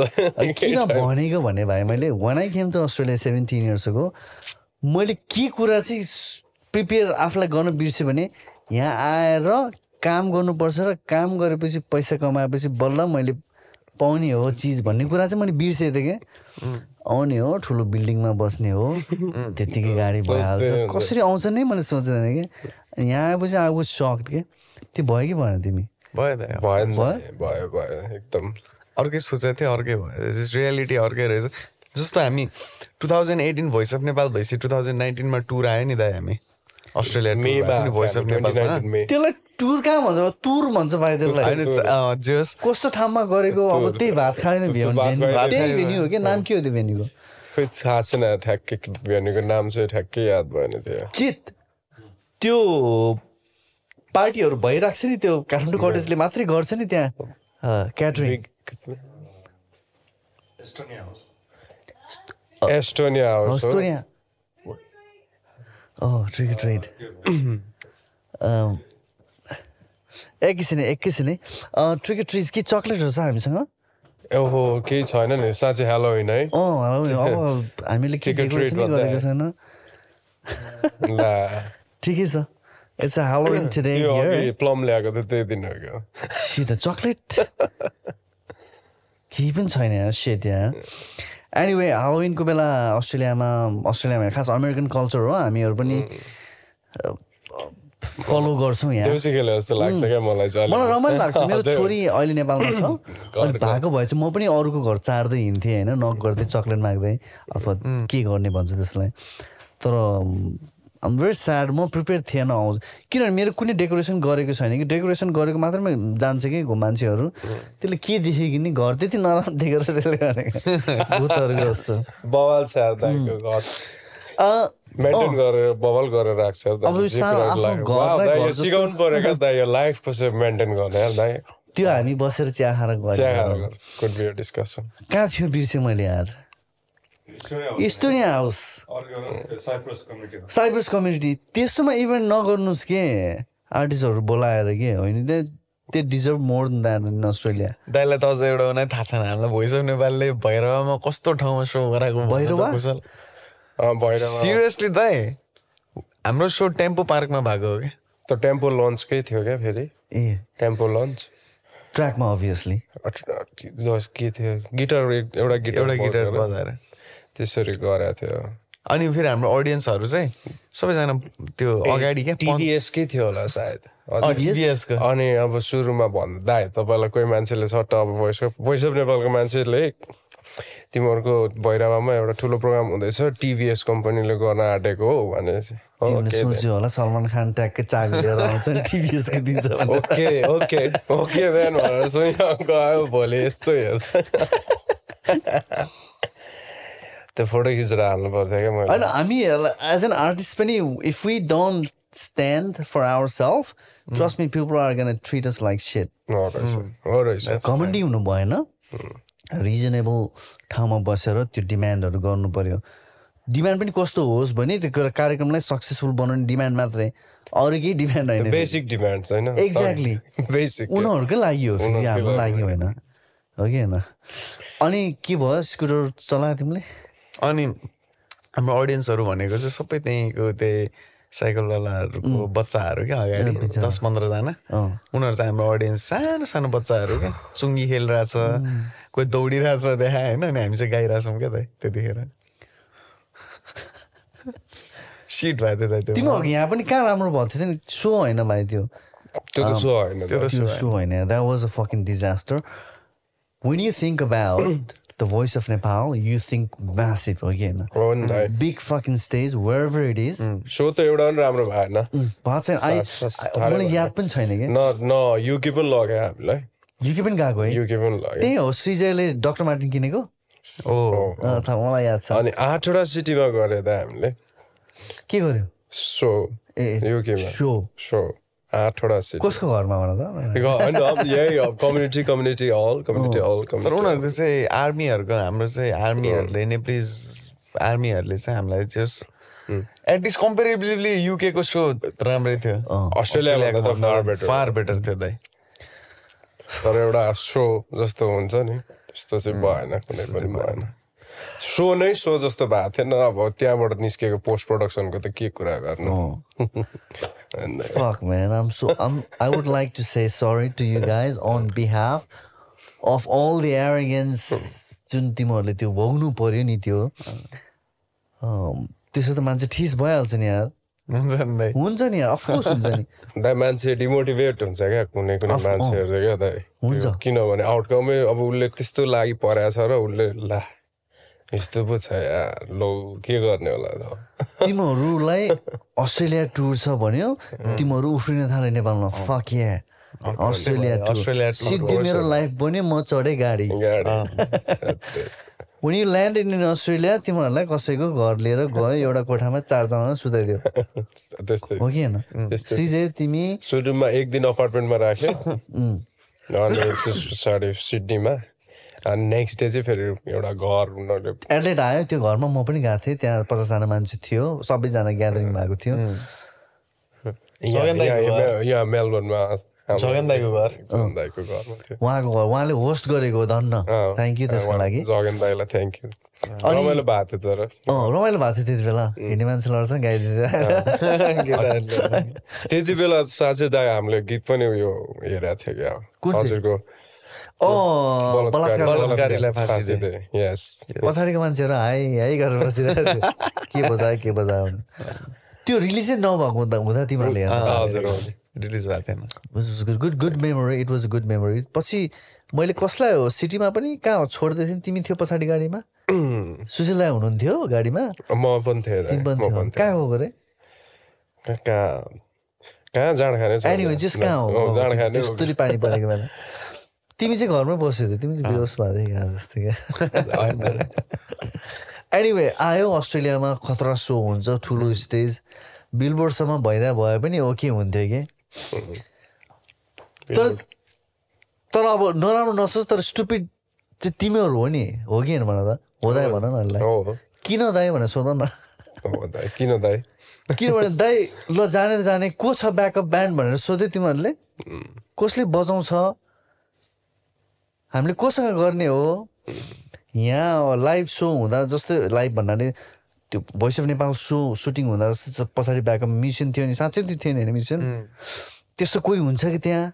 किन भनेको भने भाइ मैले when I came to Australia seventeen इयर्सको मैले के कुरा चाहिँ प्रिपेयर आफूलाई गर्न बिर्सेँ भने यहाँ आएर काम गर्नुपर्छ र काम गरेपछि पैसा कमाएपछि बल्ल मैले पाउने हो चिज भन्ने कुरा चाहिँ मैले बिर्सेको थिएँ क्या। आउने हो ठुलो बिल्डिङमा बस्ने हो त्यत्तिकै गाडी भइहाल्छ। कसरी आउँछ नै मैले सोच्दैन कि अनि यहाँ आएपछि आई वाज सक्ड के? त्यो भयो कि भएन तिमी? भयो त भयो? भयो भयो। एकदम। अर्कै सोचेको थिएँ अर्कै भयो। रियालिटी अर्कै रहेछ। जस्तो हामी two thousand eighteen Voice of Nepal भएपछि टु थाउजन्ड नाइन्टिनमा टुर आयो नि दाइ हामी। अस्ट्रेलिया मेमा भोइस अफ नेपाल 29 मे। त्यसलाई टुर कहाँ भन्छ? टुर भन्छ भाइ त्यसलाई। कस्तो ठाउँमा गरेको? अब त्यही भात खाएन त्यही भेन्यू हो कि? नाम के हो त्यो भेन्यूको? खोइ थाहा छैन ठ्याक्कै भनेको नाम चाहिँ ठ्याक्कै याद भएन त्यो। चित। त्यो पार्टीहरू भइरहेको छ नि त्यो काठमाडौँ कटेजले मात्रै गर्छ नि त्यहाँ। क्याटरिङ एस्टोनिया हाउस हो कस्तो यहाँ Oh, ट्रिक ट्रेड एकैछिन है, एकैछिन है ट्रिक ट्रिज के चक्लेटहरू छ हामीसँग? ओहो केही छैन नि। साँच्चै हेलोइन है। अँ अब हामीले के गरेको। छैन। ला। ठिकै छ इट्स अ हेलोइन टुडे प्लम ल्याएको थियो त्यही दिन हो क्या सिट चक्लेट केही पनि छैन यहाँ सेट यहाँ एनिवे हालोविनको बेला अस्ट्रेलियामा अस्ट्रेलियामा खास अमेरिकन कल्चर हो हामीहरू पनि फलो गर्छौँ यहाँ मलाई। रमाइलो लाग्छ मेरो। छोरी अहिले नेपालमा छ अनि भएको भए चाहिँ म पनि अरूको घर चार्दै हिँड्थेँ होइन नक गर्दै चक्लेट माग्दै अथवा के गर्ने भन्छ त्यसलाई तर आम भेरी स्याड म प्रिपेयर थिएन आउँछ। किनभने मेरो कुनै डेकोरेसन गरेको छैन कि। डेकोरेसन गरेको मात्रैमा जान्छ कि मान्छेहरू। त्यसले के देख्यो कि नि घर त्यति नराम्रो देखेर त्यसले गरेको भूतहरूको जस्तो। बवाल मेन्टेन गरेर गरेर राख्छ। यो सिकाउनु पऱ्यो क्या लाइफ कसरी मेन्टेन गर्ने दाइ। त्यो हामी बसेर चिया खाएर गएर कहाँ थियो बिर्सेँ मैले यार? इस्टोनिया हाउस साइप्रस कम्युनिटी त्यस्तोमा इभेन्ट नगर्नुहोस् के आर्टिस्टहरू बोलाएर के होइन त्यो त्यो deserve more than in Australia दाइलाई त अझ एउटा नै थाहा छैन हामीलाई भोइस अफ नेपालले भैरवामा कस्तो ठाउँमा सो गराएको भैरवा? सिरियसली दाइ हाम्रो सो टेम्पो पार्कमा भएको हो क्या त टेम्पो लन्चकै थियो क्या फेरि ए टेम्पो लन्च ट्र्याकमा अभियसली के थियो गिटार एउटा गिटार एउटा गिटार बजाएर त्यसरी गरेको थियो। अनि फेरि हाम्रो अडियन्सहरू चाहिँ सबैजना त्यो अगाडि क्या टिभीएसकै थियो होला सायद। अनि अब सुरुमा भन्दा तपाईँलाई कोही मान्छेले सट्ट अब भोइस अफ भोइस अफ नेपालको मान्छेले तिमीहरूको भैरवामा एउटा ठुलो प्रोग्राम हुँदैछ टिभीएस कम्पनीले गर्न आँटेको हो then. सोच्यो होला सलमान खान ट्यागकै चाबी लिएर आउँछ टिभीएसको दिन्छ ओके ओके ओके भनेर भोलि यस्तो हेर्दा। त्यो फोटो खिचेर हाल्नु पर्थ्यो क्या मैले। होइन हामी एज एन आर्टिस्ट पनि if we don't stand for our self trust me people are gonna treat us like set comedy हुनु भएन। रिजनेबल ठाउँमा बसेर त्यो डिमान्डहरू गर्नु पर्यो। डिमान्ड पनि कस्तो होस् भने त्यो कुरा- कार्यक्रमलाई सक्सेसफुल बनाउने डिमान्ड मात्रै। अरू केही डिमान्ड होइन बेसिक डिमान्ड Exactly. बेसिक उनीहरूकै लागि हो फेरि हाम्रो लागि लागि होइन। हो कि होइन? अनि के भयो? स्कुटर चलायो तिमीले? अनि हाम्रो अडियन्सहरू भनेको चाहिँ सबै त्यहीँको त्यही साइकलवालाहरूको बच्चाहरू क्या अगाडि। दस पन्ध्रजना उनीहरू चाहिँ हाम्रो अडियन्स सानो सानो बच्चाहरू क्या। चुङ्गी खेलिरहेछ कोही दौडिरहेछ देखा होइन अनि हामी चाहिँ गाइरहेछौँ क्या त त्यतिखेर। सिट भएको थियो त त्यो। तिमीहरूको यहाँ पनि कहाँ राम्रो भएको थियो नि? सो होइन भाइ त्यो। त्यो त सो होइन त्यो त त्यो सो होइन। That was a fucking disaster when you think about Nepal you think massive हो कि होइन? हो नि भाइ big fucking stage wherever it is so त एउटा पनि राम्रो भएन भएको छैन आई मलाई याद पनि छैन कि न न युके पनि लग्यो हामीलाई युके पनि गएको है युके पनि लग्यो त्यही हो श्रीजयले डक्टर मार्टिन किनेको ओ मलाई याद छ अनि आठवटा सिटीमा गरे त हामीले। के गर्यो? सो ए युकेमा सो सो आठवटा सिटी कसको घरमा भन त होइन अब यही community community hall community hall तर उनीहरूको चाहिँ आर्मीहरूको हाम्रो चाहिँ आर्मीहरूले नेपाली आर्मीहरूले चाहिँ हामीलाई जस्ट एटलिस्ट कम्पेरिभली युकेको सो राम्रै थियो better. फार बेटर थियो दाइ तर एउटा सो जस्तो हुन्छ नि त्यस्तो चाहिँ भएन कुनै पनि भएन सो नै सो जस्तो भएको थिएन अब त्यहाँबाट निस्केको पोस्ट प्रडक्सनको त के कुरा गर्नु And Fuck, man. I'm so. I'm. I would like to say sorry to you guys on behalf of all the arrogance जुन तिमीहरूले त्यो भोग्नु पर्यो नि त्यो त्यसो त मान्छे ठिस भइहाल्छ नि यार हुन्छ नि दाइ हुन्छ नि यार अफकोर्स हुन्छ नि दाइ मान्छे डिमोटिभेट हुन्छ क्या कुनै कुनै मान्छेहरू क्या दाइ हुन्छ। किनभने आउटकमै अब उसले त्यस्तो लागि परेको छ र उसले ला यस्तो पो छ लौ के गर्ने होला तिमीहरूलाई अस्ट्रेलिया टुर छ भन्यो तिमीहरू उफ्रिन थाले नेपालमा। Fuck yeah Australia tour. सिधै मेरो लाइफ बन्यो म चढेँ गाडी। when you land in Australia तिमीहरूलाई कसैको घर लिएर गयो एउटा कोठामा चारजना सुताइदियो त्यस्तै। हो कि होइन? श्रीजय तिमी सुरुमा एक दिन अपार्टमेन्टमा राख्यो। अनि पछाडि सिडनीमा। अनि नेक्स्ट डे चाहिँ फेरि एउटा घर उनीहरूले एडलेट आयो त्यो घरमा म पनि गएको थिएँ। त्यहाँ पचासजना मान्छे थियो सबैजना ग्यादरिङ भएको थियो। यहाँ- मेलबर्नमा उहाँको घर उहाँले होस्ट गरेको हो, धन्न। थ्याङ्क यू त्यसको लागि। जगन दाइलाई थ्याङ्क यू रमाइलो भएको थियो तर। रमाइलो भएको थियो त्यति बेला। हिँड्ने मान्छे लड्छ गाइदिँदै त्यति बेला साँच्चै दाइ हामीले गीत पनि उयो हेरेको थियो क्या? हजुरको बलात्कारीलाई फाँसी दे। यस पछाडिको मान्छेहरू हाई हाई गरेर बसिरहेको के बजायो के बजायो त्यो रिलिजै नभएको हुँदा हुँदा तिमीहरूले हेर्नु। हजुर हो। रिलिज भएको थिएन good good memory it was good memory पछि मैले कसलाई हो? सिटीमा पनि कहाँ हो छोड्दै थिएँ तिमी थियो पछाडि गाडीमा। सुशील राई हुनुहुन्थ्यो गाडीमा। म पनि थिएँ कहाँ हो गरे थिएँ कहाँ कहाँ जाँड खाने एनिवे कहाँ हो? जाँड खाने पानी परेको बेला। तिमी चाहिँ घरमै बस्यो थियो तिमी चाहिँ बेहोस भएको थियो यहाँ जस्तो क्या। एनिवे आयो अस्ट्रेलियामा खतरा सो हुन्छ ठुलो स्टेज। बिलबोर्डसम्म भइदा भए पनि ओके हुन्थ्यो कि। तर तर अब नराम्रो नसोच तर स्टुपिड चाहिँ तिमीहरू हो नि हो कि होइन भन त हो दाइ भन न यसलाई हो किन दाइ भनेर सोध न। किन दाइ किनभने दाइ ल जाने जाने को छ ब्याकअप ब्यान्ड भनेर सोध्यो तिमीहरूले। कसले बजाउँछ? हामीले कोसँग गर्ने हो? यहाँ लाइभ सो हुँदा जस्तै लाइभ भन्नाले त्यो Voice of Nepal so shooting हुँदा जस्तो पछाडि ब्याकअप म्युजियम थियो नि साँच्चै त्यो थियो नि होइन म्युजियम त्यस्तो कोही हुन्छ कि त्यहाँ?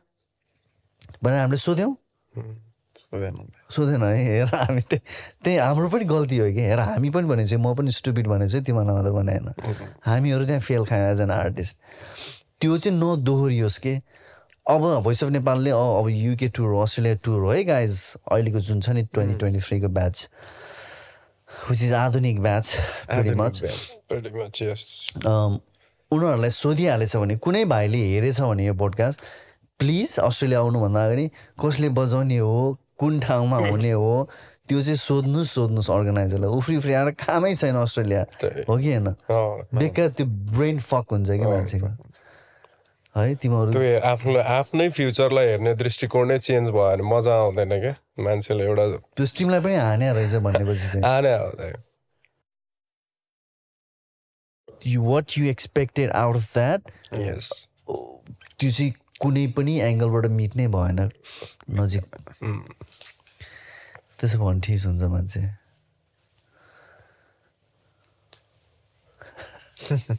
भनेर हामीले सोध्यौँ। सोधेन है हेर हामी त्यही त्यही हाम्रो पनि गल्ती हो कि? हेर हामी पनि भने चाहिँ म पनि स्टुपिड भने चाहिँ तिमीलाई मात्र भने होइन हामीहरू त्यहाँ फेल खायौँ एज एन आर्टिस्ट त्यो चाहिँ नदोहोरियोस् के? अब भोइस अफ नेपालले अब युके टुर अस्ट्रेलिया टुर हो है गाइज अहिलेको जुन छ नि ट्वेन्टी ट्वेन्टी थ्रीको ब्याच विच इज आधुनिक ब्याच भेरी मच um, उनीहरूलाई सोधिहालेछ भने कुनै भाइले हेरेछ भने यो पोडकास्ट प्लिज अस्ट्रेलिया आउनुभन्दा अगाडि कसले बजाउने हो कुन ठाउँमा हुने हो त्यो चाहिँ सोध्नुहोस् सोध्नुहोस् अर्गनाइजरलाई उफ्री उफ्री आएर कामै छैन अस्ट्रेलिया। हो कि होइन? बेकार त्यो ब्रेन फक हुन्छ कि मान्छेको। है तिमीहरू? त्यो आफ्नो आफ्नै फ्युचरलाई हेर्ने दृष्टिकोण नै चेन्ज भयो भने मजा आउँदैन क्या मान्छेले एउटा त्यो टिमलाई पनि हाने रहेछ भनेपछि आउँदैन। What you expected out of that यस त्यो चाहिँ कुनै पनि एङ्गलबाट मिट्नै भएन नजिक। त्यसो भयो भने ठिक हुन्छ मान्छे।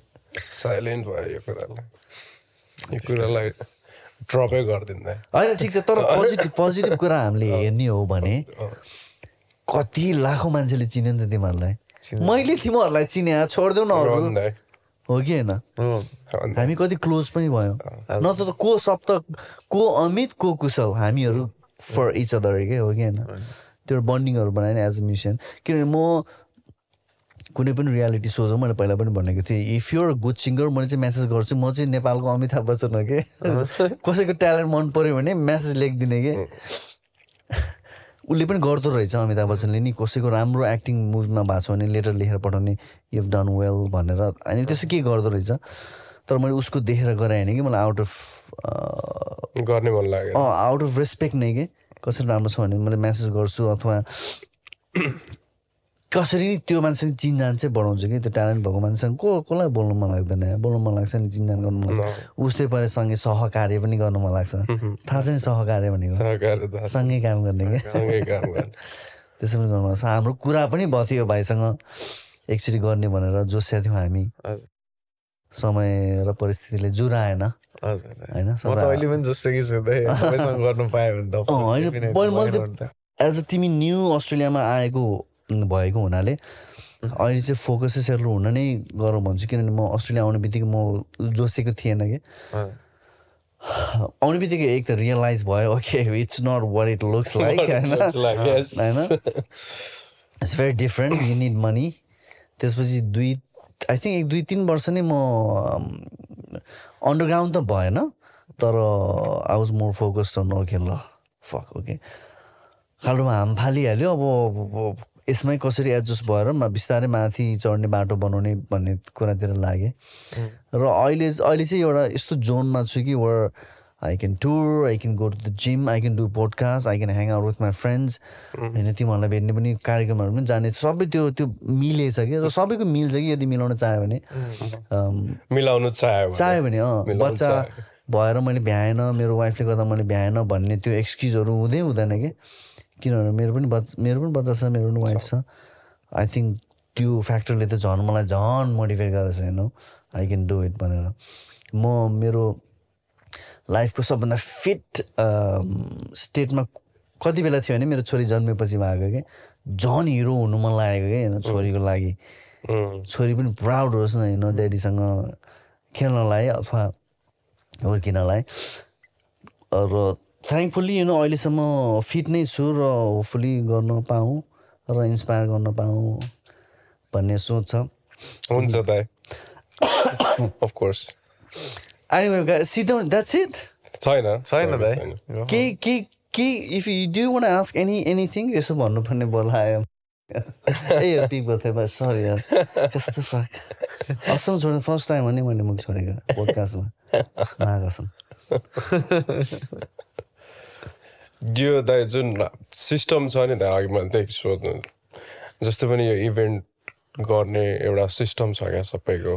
साइलेन्ट भयो यो कुरालाई यो कुरालाई ड्रपै गरिदिँदा होइन ठिक छ तर पोजिटिभ पोजिटिभ कुरा हामीले हेर्ने हो भने कति लाखौँ मान्छेले चिन्यो नि त तिमीहरूलाई। मैले तिमीहरूलाई चिने छोडिदेऊ न अरू। हो कि होइन? हामी कति क्लोज पनि भयो। न त त को सप्त को अमित को कुशल हामीहरू फर इच अदर के हो कि होइन? त्यो बन्डिङहरू बनाएन एज अ म्युजिसियन किनभने म कुनै पनि रियालिटी सोज मैले पहिला पनि भनेको थिएँ इफ युर गुड सिङ्गर मैले चाहिँ मेसेज गर्छु म चाहिँ नेपालको अमिताभ बच्चन हो कि? कसैको ट्यालेन्ट मन पऱ्यो भने मेसेज लेखिदिने कि? उसले पनि गर्दो रहेछ अमिताभ बच्चनले नि कसैको राम्रो एक्टिङ मुभीमा भएको छ भने लेटर लेखेर पठाउने यु डन वेल भनेर। अनि त्यसो के गर्दो रहेछ? तर मैले उसको देखेर गराएँ कि मलाई आउट अफ गर्ने मन लाग्यो अँ आउट अफ रेस्पेक्ट नै कि कसरी राम्रो छ भने मैले मेसेज गर्छु अथवा कसरी त्यो मान्छेको चिनजान चाहिँ बढाउँछ कि? त्यो ट्यालेन्ट भएको मान्छेसँग को कसलाई बोल्नु मन लाग्दैन? बोल्नु मन लाग्छ नि चिनजान गर्नु मन लाग्छ। उस्तै परे सँगै सहकार्य पनि गर्नु मन लाग्छ। थाहा छ नि सहकार्य भनेको? सँगै काम गर्ने क्या। सँगै काम गर्ने। त्यसो पनि गर्नु सक्छ हाम्रो कुरा पनि भयो थियो भाइसँग। एकचोटि गर्ने भनेर जोसिया थियौँ हामी। समय र परिस्थितिले जुराएन होइन मैले- चाहिँ-? एज अ तिमी न्यू अस्ट्रेलियामा आएको भएको हुनाले अहिले चाहिँ फोकस चाहिँ सेटल हुन नै गरौँ भन्छु किनभने म अस्ट्रेलिया आउने बित्तिकै म जोसेको थिएन कि। आउने बित्तिकै एक त रियलाइज भयो okay it's not what it looks like होइन? It's very different you need money त्यसपछि दुई आई थिङ्क एक दुई तिन वर्ष नै म अन्डरग्राउन्ड त भएन तर I was more focused on okay ल फक ओके खाल्डोमा हाम फालिहाल्यो अब यसमै कसरी एडजस्ट भएर म बिस्तारै माथि चढ्ने बाटो बनाउने भन्ने कुरातिर लागेँ। र अहिले अहिले चाहिँ एउटा यस्तो जोनमा छु कि where I can tour I can go to the gym I can do podcast I can hang out with my friends होइन तिमीहरूलाई भेट्ने पनि कार्यक्रमहरू पनि जाने। सबै त्यो त्यो मिलेछ कि? र सबैको मिल्छ कि यदि मिलाउन चाह्यो भने? मिलाउनु चाह्यो। चाह्यो भने अँ बच्चा। भएर मैले भ्याएन मेरो वाइफले गर्दा मैले भ्याएन भन्ने त्यो एक्सक्युजहरू हुँदै हुँदैन कि? किनभने मेरो पनि बच्चा मेरो पनि बच्चा छ मेरो पनि वाइफ छ। आई थिङ्क त्यो फ्याक्टरले त झन् मलाई झन् मोटिभेट गरेको छ हेर्नु आई क्यान डु इट भनेर। म मेरो लाइफको सबभन्दा फिट स्टेटमा कति बेला थियो भने मेरो छोरी जन्मेपछि भएको कि? झन् हिरो हुनु मन लागेको कि होइन? छोरीको लागि। छोरी पनि प्राउड होस् न होइन ड्याडीसँग खेल्नलाई अथवा हुर्किनलाई। र थ्याङ्कफुल्ली यु नो अहिलेसम्म फिट नै छु र होपफुली गर्न पाऊँ र इन्सपायर गर्न पाऊँ भन्ने सोच छ। हुन्छ दाइ अफकोर्स एनिवे सिधो द्याट्स इट छैन। छैन दाइ के के के if you do want ask any anything यसो भन्नुपर्ने बोलायो ए यो पिक भयो बस सरी यार। कस्तो फक असम छोड्नु फर्स्ट टाइम हो नि मैले मुख छोडेको पोडकास्टमा महाकसम यो दाइ जुन सिस्टम छ नि त अघि मैले त्यही सोध्नु जस्तो पनि यो इभेन्ट गर्ने एउटा सिस्टम छ क्या सबैको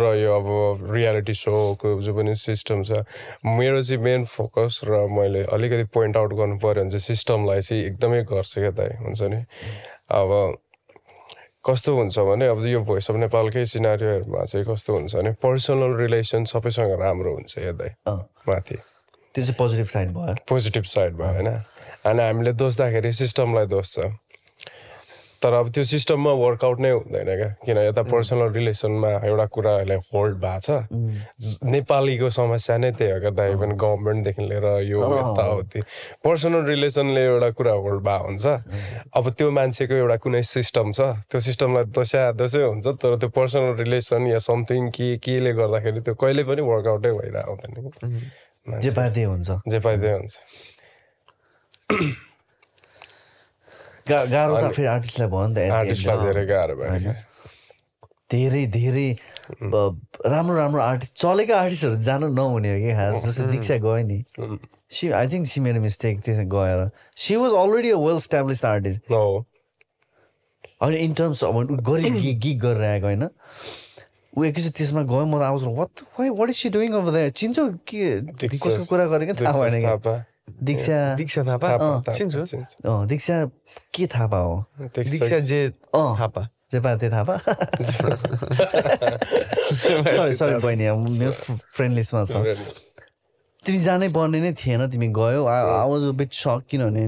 र यो अब रियालिटी सोको जो पनि सिस्टम छ मेरो चाहिँ मेन फोकस र मैले अलिकति पोइन्ट आउट गर्नु पऱ्यो भने चाहिँ सिस्टमलाई चाहिँ एकदमै गर्छु क्या दाइ हुन्छ नि अब कस्तो हुन्छ भने अब यो भोइस अफ नेपालकै सिनारीहरूमा चाहिँ कस्तो हुन्छ भने पर्सनल रिलेसन सबैसँग राम्रो हुन्छ या दाइ अँ। माथि। त्यो चाहिँ पोजिटिभ साइड भयो पोजिटिभ साइड भयो होइन? अनि हामीले दोस्दाखेरि सिस्टमलाई दोस्छ। तर अब त्यो सिस्टममा वर्कआउट नै हुँदैन क्या? किन यता पर्सनल रिलेसनमा एउटा कुराहरूले होल्ड भएको छ। ज- नेपालीको समस्या नै त्यही हो क्या? दाइ पनि गभर्मेन्टदेखि लिएर यो यताउति। पर्सनल रिलेसनले एउटा कुरा होल्ड भएको हुन्छ। अब त्यो मान्छेको एउटा कुनै सिस्टम छ। त्यो सिस्टमलाई दस्या दसै हुन्छ तर त्यो पर्सनल रिलेसन या समथिङ के केले गर्दाखेरि त्यो कहिले पनि वर्कआउटै भइरहेको हुँदैन कि जे त्यही हुन्छ। जे पाइदिए हुन्छ। गाह्रो त फेरि आर्टिस्टलाई भयो नि त आर्टिस्टलाई धेरै गाह्रो भयो। धेरै धेरै राम्रो राम्रो आर्टिस्ट चलेको आर्टिस्टहरू जानु नहुने हो कि? खास जस्तो दीक्षा गयो नि। सी आई थिङ्क सी मेरो मिस्टेक थियो गएर। She was already a well established artist होइन इन टर्म्स अब गरी गिग गिग गरेर आएको होइन? ऊ एकैचोटि त्यसमा गयो म त आवाज what what is she doing अब द चिन्छौ के कसको कुरा गरेको थाहा भएन क्या दीक्षा दीक्षा थापा चिन्छु। अँ दीक्षा के थापा हो दीक्षा जे अँ थापा जे पा त्यही थापा सरी सरी बहिनी मेरो फ्रेन्ड लिस्टमा छ तिमी जानै पर्ने नै थिएन तिमी गयो आई वाज अ बिट सक किनभने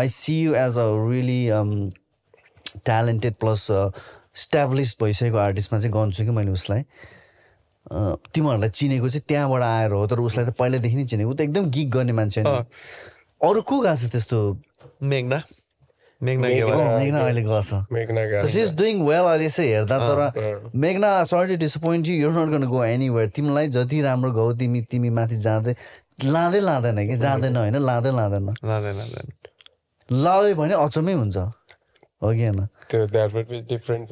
I see you as a really talented plus established भइसकेको आर्टिस्टमा चाहिँ गन्छु कि मैले उसलाई। अँ, तिमीहरूलाई चिनेको चाहिँ त्यहाँबाट आएर हो तर उसलाई त पहिल्यैदेखि नै चिनेको। ऊ त एकदम गिग गर्ने मान्छे अरू को गएको छ त्यस्तो? मेघना। मेघना अहिले गएको छ। मेघना अहिले हेर्दा तर disappoint you you're not gonna go anywhere तिमीलाई जति राम्रो गाउ तिमी तिमी माथि जाँदै लाँदै लाँदैन कि? जाँदैन होइन लाँदै लाँदैन। लाँदैन लाँदैन। लायो भने अचम्मै हुन्छ। हो कि होइन? त्यो द्याट वुड बी डिफरेन्ट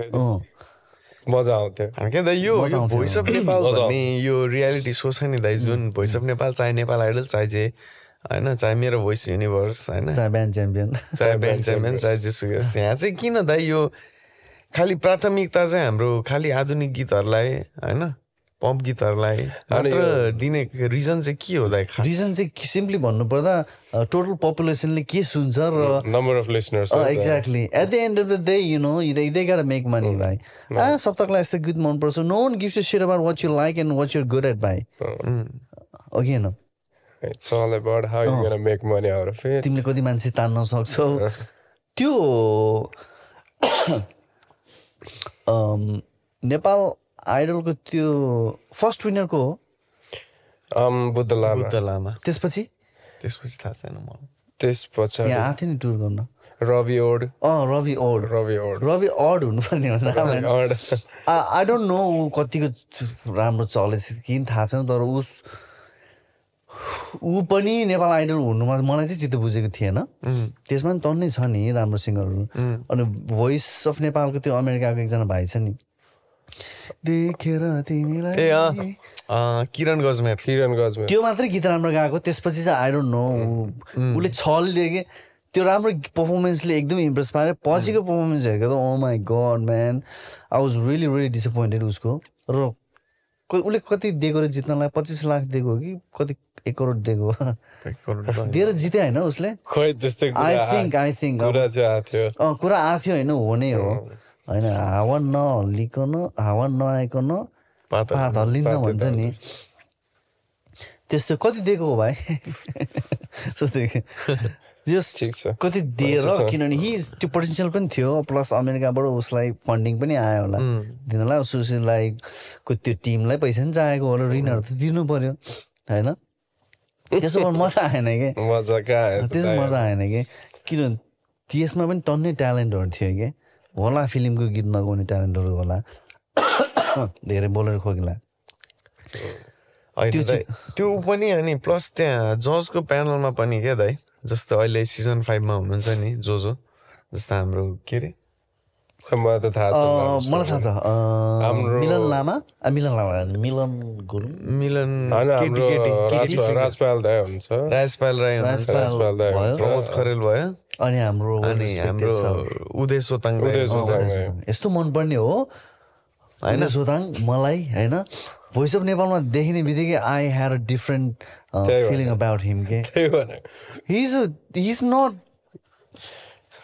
मजा आउँथ्यो। त यो। भोइस अफ नेपाल भन्ने यो रियालिटी सो छ नि दाइ जुन भोइस अफ नेपाल चाहे नेपाल आइडल चाहे जे होइन चाहे मेरो भोइस युनिभर्स होइन। चाहे ब्यान्ड च्याम्पियन चाहे ब्यान्ड च्याम्पियन चाहे यहाँ चाहिँ किन दाइ यो खालि प्राथमिकता चाहिँ हाम्रो खालि आधुनिक गीतहरूलाई होइन पप गीतहरूलाई मात्र दिने रिजन चाहिँ के हो? दाइ खास रिजन चाहिँ सिम्पली भन्नुपर्दा टोटल पपुलेसनले के सुन्छ र number of listeners exactly at the end of the day you know they they got make money भाइ। आ सप्तकलाई यस्तो गीत मनपर्छ। No one gives you share about what you like and what you're good at भाइ। हो कि होइन. तिमीले कति मान्छे तान्न सक्छौ। त्यो नेपाल आइडलको त्यो फर्स्ट विनरको हो? बुद्ध लामा। बुद्ध लामा। त्यसपछि? त्यसपछि थाहा छैन मलाई। त्यस पछाडि यहाँ आएको थियो नि टुर गर्न। रवि ओड। अँ रवि ओड। रवि ओड। रवि अड हुनुपर्ने हो आई डोन्ट नो ऊ कतिको राम्रो चलेछ किन थाहा छैन तर उस ऊ पनि नेपाल आइडल हुनुमा मलाई चाहिँ चित्त बुझेको थिएन। त्यसमा पनि टन्नै छ नि राम्रो सिङ्गरहरू। अनि भोइस अफ नेपालको त्यो अमेरिकाको एकजना भाइ छ नि। देखेर ए अँ, तिमीलाई अँ, किरण गजमेर। किरण गजमेर। त्यो मात्रै गीत राम्रो गाएको त्यसपछि चाहिँ आई डोन्ट नो उसले छलले के त्यो राम्रो पर्फर्मेन्सले एकदम इम्प्रेस पारे पछिको पर्फर्मेन्स हेरेको त ओ my god man I was really really disappointed उसको। र उसले कति दिएको रे जित्नलाई? पच्चिस लाख दिएको हो कि कति एक करोड दिएको? दिएर जित्यो होइन उसले? खोइ त्यस्तै आई कुरा थिङ्क आई थिङ्क कुरा आएको थियो। अँ कुरा आएको थियो होइन हो। नै हो होइन हावा नहल्लिकन हावा नआइकन पात हल्लिन्न भन्छ नि। त्यस्तो कति दिएको हो भाइ। कति दिएर किनभने हि त्यो पोटेन्सियल पनि थियो प्लस अमेरिकाबाट उसलाई फन्डिङ पनि आयो होला। दिनलाई सुशीलाई को त्यो टिमलाई पैसा पनि चाहिएको होला ऋणहरू त दिनु पर्यो होइन? त्यसो मजा आएन कि? मजा कहाँ आयो त त्यसो दाइ? मजा आएन कि? किनभने त्यसमा पनि टन्नै ट्यालेन्टहरू थियो कि? होला फिल्मको गीत नगाउने ट्यालेन्टहरू होला। धेरै बोलेर खोकिला। त्यो पनि अनि प्लस त्यहाँ जजको प्यानलमा पनि क्या दाइ जस्तो अहिले सिजन फाइभमा हुनुहुन्छ नि जो जो जस्तो हाम्रो के अरे मलाई त थाहा मलाई छ मिलन लामा आ, मिलन लामा मिलन गुरुङ मिलन राजपाल राजपाल राई राजपाल प्रमोद खरेल भयो अनि हाम्रो अनि। उदय सोताङ उदय। यस्तो मनपर्ने हो होइन सोताङ मलाई होइन भोइस अफ नेपालमा देखिने बित्तिकै I had a different. Feeling about him के हिज हिज नट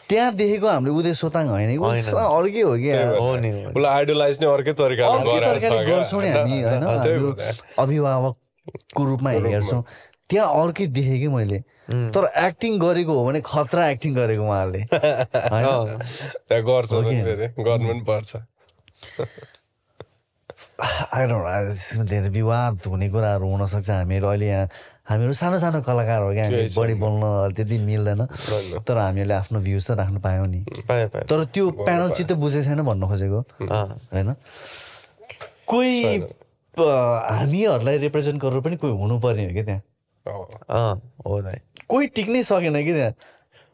त्यहाँ देखेको हामीले उदय सोताङ होइन अर्कै हो कि यार। हो। नि हो नि। उसलाई आइडलाइज नै अर्कै तरिकाले क्या, गर्छौँ नि हामी होइन। अभिभावकको रूपमा हेर्छौँ। त्यहाँ अर्कै देखेँ कि मैले। तर एक्टिङ गरेको हो भने खतरा एक्टिङ गरेको उहाँहरूले। गर्छ गर्नु पनि पर्छ। यसमा धेरै विवाद हुने कुराहरू हुनसक्छ हामीहरू। अहिले यहाँ हामीहरू सानो सानो कलाकार हो क्या हामी। बढी बोल्न त्यति मिल्दैन। तर हामीहरूले आफ्नो भ्युज त राख्न पायौँ नि। तर त्यो प्यानल चित्त बुझेको छैन भन्नु खोजेको। होइन। कोही हामीहरूलाई रिप्रेजेन्ट गरेर पनि कोही हुनुपर्ने हो कि त्यहाँ? हो कोही टिक्नै सकेन कि त्यहाँ?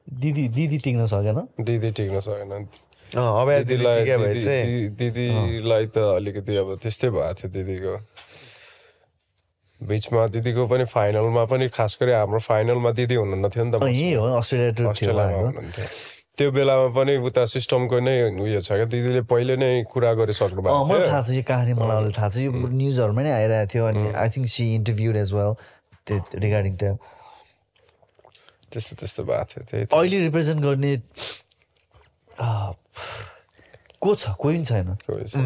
दिदी दिदी टिक्न सकेन? दिदी टिक्न सकेन। अब दिदीलाई त अलिकति अब त्यस्तै भएको थियो दिदीको। बिचमा दिदीको पनि फाइनलमा पनि खास गरी हाम्रो फाइनलमा दिदी हुनुहुन्न थियो नि त अँ, यही हो अस्ट्रेलिया टुर थियो अस्ट्रेलियामा। हुनुहुन्थ्यो। त्यो बेलामा पनि उता सिस्टमको नै उयो छ क्या दिदीले पहिले नै कुरा गरिसक्नु भएको मलाई थियो। थाहा छ यो कहानी मलाई अहिले थाहा छ। यो न्युजहरूमा नै आइरहेको थियो अनि I think she interviewed as well त्यो रिगार्डिङ त्यो त्यस्तो त्यस्तो भएको थियो त्यही। अहिले रिप्रेजेन्ट गर्ने को छ कोही पनि छैन।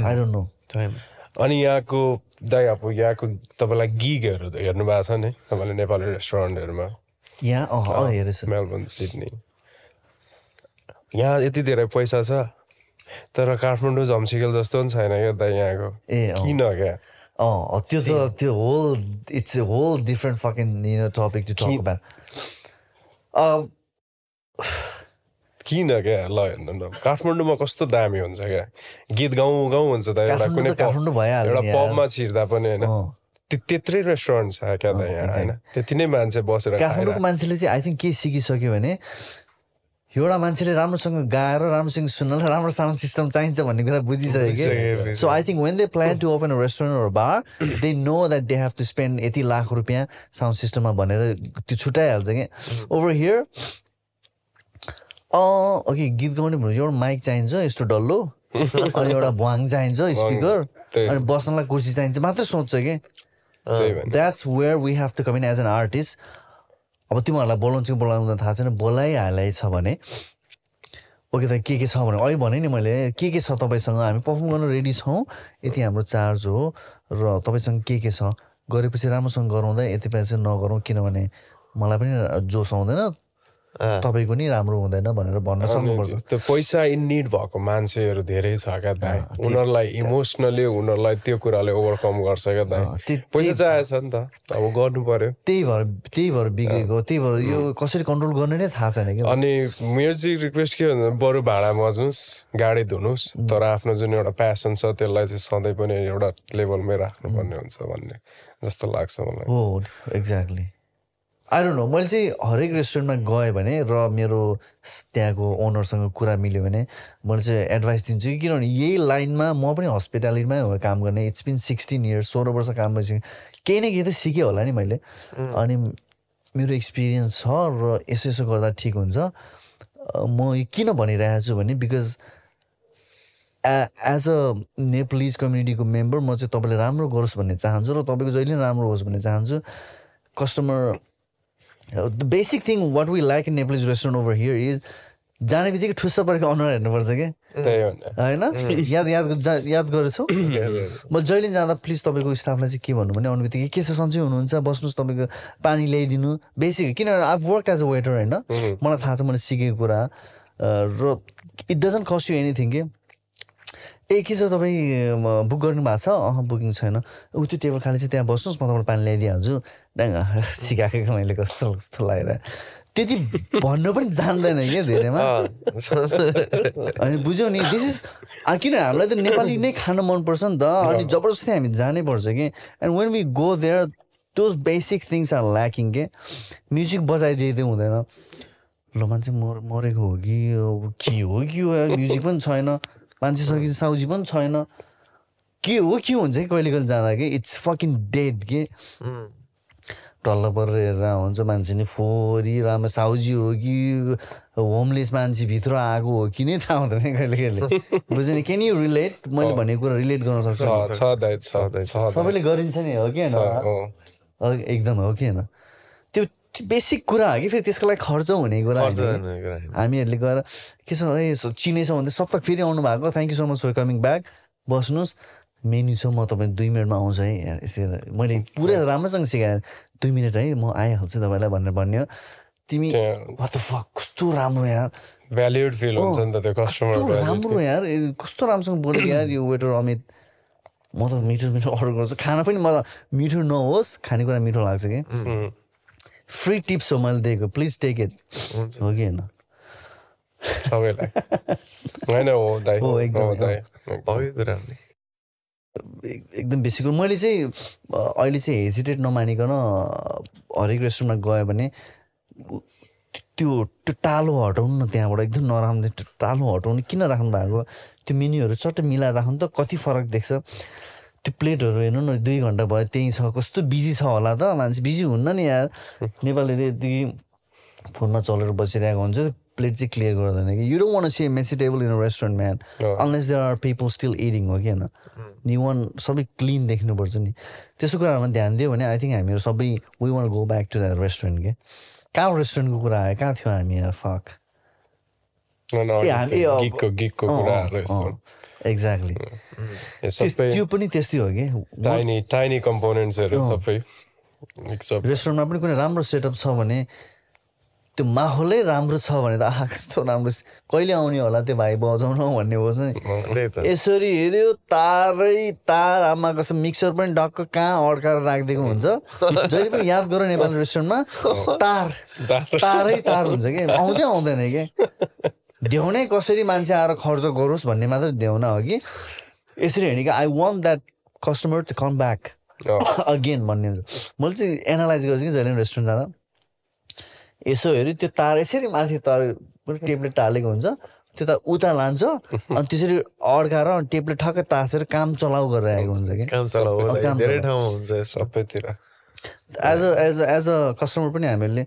आई डोन्ट नो छैन। अनि यहाँको दाइ अब यहाँको तपाईँलाई गिगहरू हेर्नु भएको छ नि तपाईँले नेपाली रेस्टुरेन्टहरूमा यहाँ हेरेछु मेलबर्न सिडनी यहाँ यति धेरै पैसा छ तर काठमाडौँ झम्सिकल जस्तो पनि छैन क्या दाइ यहाँको ए किन क्या अँ त्यो त त्यो whole it's a whole different fucking topic to talk about किन क्या ल हेर्नु न काठमाडौँमा कस्तो दामी हुन्छ क्या? गीत गाउँ गाउँ हुन्छ त एउटा कुनै एउटा। पबमा छिर्दा पनि होइन। त्यत्रै रेस्टुरेन्ट छ क्या त यहाँ होइन? त्यति नै मान्छे बसेर काठमाडौँको मान्छेले चाहिँ आई थिङ्क के सिकिसक्यो भने एउटा मान्छेले राम्रोसँग गाएर राम्रोसँग सुन्नलाई राम्रो साउन्ड सिस्टम चाहिन्छ भन्ने कुरा बुझिसक्यो कि so I think when they plan to open a restaurant bar they know that they have to spend यति लाख रुपियाँ साउन्ड सिस्टममा भनेर त्यो छुट्याइहाल्छ कि ओभर हियर ओके गीत गाउने भनेर एउटा माइक चाहिन्छ यस्तो डल्लो। अनि एउटा भुवाङ चाहिन्छ स्पिकर। अनि बस्नलाई कुर्सी चाहिन्छ मात्रै सोध्छ कि? That's where we have to come in as an artist अब तिमीहरूलाई बोलाउँछ कि बोलाउँदैन थाहा छैन बोलाइहालै छ भने। ओके त के के छ भने अहिले भने नि मैले के के छ तपाईँसँग? हामी पर्फर्म गर्न रेडी छौँ। यति हाम्रो चार्ज हो। र तपाईँसँग के के छ? गरेपछि राम्रोसँग गराउँदा यति पैसा नगरौँ। किनभने मलाई पनि जोस आउँदैन। तपाईँको नि राम्रो हुँदैन भनेर भन्न सक्नुपर्छ। त्यो पैसा इन निड भएको मान्छेहरू धेरै छ क्या दाइ। उनीहरूलाई इमोसनली उनीहरूलाई त्यो कुराले ओभरकम गर्छ क्या दाइ। पैसा चाहिएको छ नि त। अब गर्नु पर्यो। त्यही भएर त्यही भएर बिग्रेको त्यही भएर यो कसरी कन्ट्रोल गर्ने नै थाहा छैन कि अनि मेरो चाहिँ रिक्वेस्ट के भन्छ बरु भाडा मज्नुहोस् गाडी धुनुहोस् तर आफ्नो जुन एउटा प्यासन छ त्यसलाई चाहिँ सधैँ पनि एउटा लेभलमै राख्नुपर्ने हुन्छ भन्ने जस्तो लाग्छ मलाई। हो एक्ज्याक्टली आई डोन्ट नो मैले चाहिँ हरेक रेस्टुरेन्टमा गएँ भने र मेरो त्यहाँको ओनरसँग कुरा मिल्यो भने मैले चाहिँ एडभाइस दिन्छु कि किनभने यही लाइनमा म पनि हस्पिटालिटीमै हो काम गर्ने। इट्स बिन सिक्सटिन इयर्स सोह्र वर्ष काम गरिसकेँ केही न केही त सिकेँ होला नि मैले। अनि मेरो एक्सपिरियन्स छ र यसो यसो गर्दा ठिक हुन्छ। म किन भनिरहेको छु भने बिकज एज अ नेपालिज कम्युनिटीको मेम्बर म चाहिँ तपाईँले राम्रो गरोस् भन्ने चाहन्छु र तपाईँको जहिले राम्रो होस् भन्ने चाहन्छु। Customer the basic thing what we like in Nepalese restaurant over here is जाने बित्तिकै ठुस्स परेको अनुहार हेर्नुपर्छ कि होइन? याद याद याद गरेछौ म जहिले जाँदा प्लिज तपाईँको स्टाफलाई चाहिँ के भन्नु भने आउने बित्तिकै के छ सन्चै हुनुहुन्छ? बस्नुहोस् तपाईँको पानी ल्याइदिनु। बेसिक किनभने I work as a waiter होइन? मलाई थाहा छ मैले सिकेको कुरा। अ, र it doesn't cost you anything के? ए के छ तपाईँ बुक गर्नु भएको छ? अह बुकिङ छैन। ऊ त्यो टेबल खाली चाहिँ त्यहाँ बस्नुहोस् म तपाईँलाई पानी ल्याइदिइहाल्छु। ड्याङ सिकाएको मैले कस्तो कस्तो लागेर। त्यति भन्नु पनि जान्दैन क्या धेरैमा। अनि बुझ्यौ नि दिस इज किन हामीलाई त नेपाली नै खान मनपर्छ नि त? अनि जबरजस्ती हामी जानै पर्छ कि? And when we go there those basic things are lacking के? म्युजिक बजाइदिँदै हुँदैन। ल मान्छे मर मरेको हो कि? के हो कि हो? म्युजिक पनि छैन। मान्छे सके साउजी पनि छैन। के हो के हुन्छ कि कहिले कहिले जाँदा कि इट्स फकिङ डेड के टल्ल परेर हेरेर हुन्छ मान्छे नि फोरी राम्रो साउजी हो कि होमलेस मान्छे भित्र आएको हो कि नै थाहा हुँदैन कहिले कहिले बुझ्यो नि क्यान यु रिलेट मैले भनेको कुरा रिलेट गर्न सक्छ। सबैले गरिन्छ नि हो कि होइन? एकदम हो कि होइन? बेसिक कुरा हो कि फेरि त्यसको लागि खर्च हुने कुरा। हामीहरूले गएर के छ सो चिनेछ भने सप्तक फेरि आउनु भएको। Thank you so much for coming back बस्नुहोस्। मेन्यू छ म तपाईँ दुई मिनटमा आउँछु है। यसरी मैले पुरै राम्रोसँग सिकाएँ। दुई मिनट है म आइहाल्छु तपाईँलाई भनेर भन्ने हो तिमी कस्तो राम्रो यार। भ्याल्युड फिल हुन्छ नि त त्यो कस्तो कस्टमर राम्रो यार। कस्तो राम्रोसँग बोलेको यार यो वेटर अमित। म त मिठो मिठो अर्डर गर्छु। खाना पनि म त मिठो नहोस्। खानेकुरा मिठो लाग्छ कि। फ्री टिप्स हो मैले दिएको प्लिज टेक इट हो कि होइन सबैलाई होइन हो दाइ हो, हो एकदमै, बेसी कुरो मैले चाहिँ अहिले चाहिँ हेजिटेट नमानिकन हरेक रेस्टुरेन्टमा गयो भने त्यो त्यो टालो हटाउनु न त्यहाँबाट एकदम नराम्रो त्यो टालो हटाउनु किन राख्नु भएको? त्यो मेन्यूहरू चट्ट मिलाएर राख्नु त कति फरक देख्छ? त्यो प्लेटहरू हेर्नु न दुई घन्टा भयो त्यहीँ छ। कस्तो बिजी छ होला त मान्छे बिजी हुन्न नि यार। नेपालीले यति फोनमा चलेर बसिरहेको हुन्छ प्लेट चाहिँ क्लियर गर्दैन कि। You don't want see messy table in a restaurant man. Unless there are people still eating हो कि होइन? यु वान सबै क्लिन देख्नुपर्छ नि। त्यस्तो कुराहरूमा ध्यान दियो भने आई थिङ्क हामीहरू सबै we want go back to that restaurant के? कहाँ रेस्टुरेन्टको कुरा आयो? कहाँ थियो हामी यार? फक एक्ज्याक्टली यो सबै त्यो पनि त्यस्तै हो कि? टाइनी टाइनी कम्पोनेन्ट्सहरू सबै रेस्टुरेन्टमा पनि कुनै राम्रो सेटअप छ भने त्यो माहौलै राम्रो छ भने त आहा कस्तो राम्रो कहिले आउने होला त्यो भाइ बजाउन भन्ने होस् नि। यसरी हेऱ्यो तारै तार आमा कसम मिक्सर पनि डक्क कहाँ अड्काएर राखिदिएको हुन्छ। जहिले पनि याद गर नेपाली रेस्टुरेन्टमा तार। तारै तार हुन्छ कि? आउँदै आउँदैन कि? देउनै कसरी मान्छे आएर खर्च गरोस् भन्ने मात्रै देउना हो कि? यसरी हेर्ने कि? I want that customer to come back again भन्ने हुन्छ। मैले चाहिँ एनालाइज गर्छु कि जहिले पनि रेस्टुरेन्ट जाँदा। यसो हेऱ्यो त्यो तार यसरी माथि तार टेप्लेट टालेको हुन्छ। त्यो त उता लान्छ अनि त्यसरी अड्काएर अनि टेप्लेट ठक्कै तासेर काम चलाउ गरेर आएको हुन्छ कि? काम as a as a as a customer पनि हामीहरूले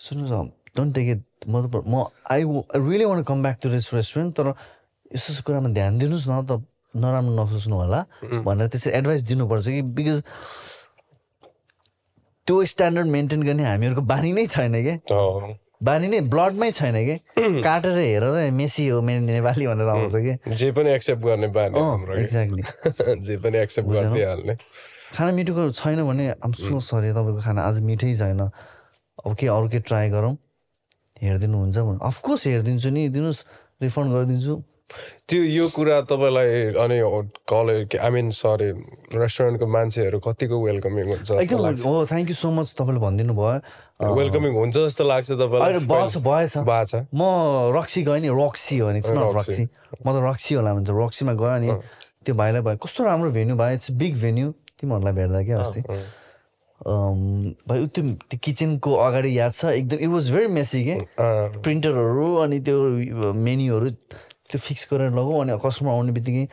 सुन्नुहोस् डोन्ट टेक इट म त म I really want come back to this restaurant तर यस्तो यस्तो कुरामा ध्यान दिनुहोस् न त नराम्रो नसोच्नु होला भनेर त्यसरी एडभाइस दिनुपर्छ कि बिकज त्यो स्ट्यान्डर्ड मेन्टेन गर्ने हामीहरूको बानी नै छैन कि? बानी नै ब्लडमै छैन कि? काटेर हेर त मेसी हो मेरो नेपाली भनेर आउँछ कि? जे पनि एक्सेप्ट गर्ने बानी। एक्ज्याक्टली जे पनि एक्सेप्ट गरिदिइहाल्ने खाना मिठोको छैन भने आम सो सरी तपाईँको खाना आज मिठै छैन। अब के अरू के ट्राई गरौँ? हेरिदिनु हुन्छ भने अफकोर्स हेरिदिन्छु नि दिनुहोस् रिफन्ड गरिदिन्छु। त्यो यो कुरा तपाईँलाई अनि कलेज आई मिन सरी रेस्टुरेन्टको मान्छेहरू कतिको वेलकमिङ हुन्छ एकदम हो थ्याङ्क यू सो मच तपाईँले भनिदिनु भयो। वेलकमिङ हुन्छ जस्तो लाग्छ तपाईँलाई। भएछ म रक्सी गएँ नि रक्सी हो इट्स नट रक्सी। म त रक्सी होला भन्छ रक्सीमा गयो अनि त्यो भाइलाई भयो कस्तो राम्रो भेन्यू भाइ इट्स बिग भेन्यू तिमीहरूलाई भेट्दा क्या अस्ति। भाइ उ त्यो त्यो किचनको अगाडि याद छ? एकदम इट वाज भेरी मेसी के? प्रिन्टरहरू अनि त्यो मेन्यूहरू त्यो फिक्स गरेर लगाऊ अनि कस्टमर आउने बित्तिकै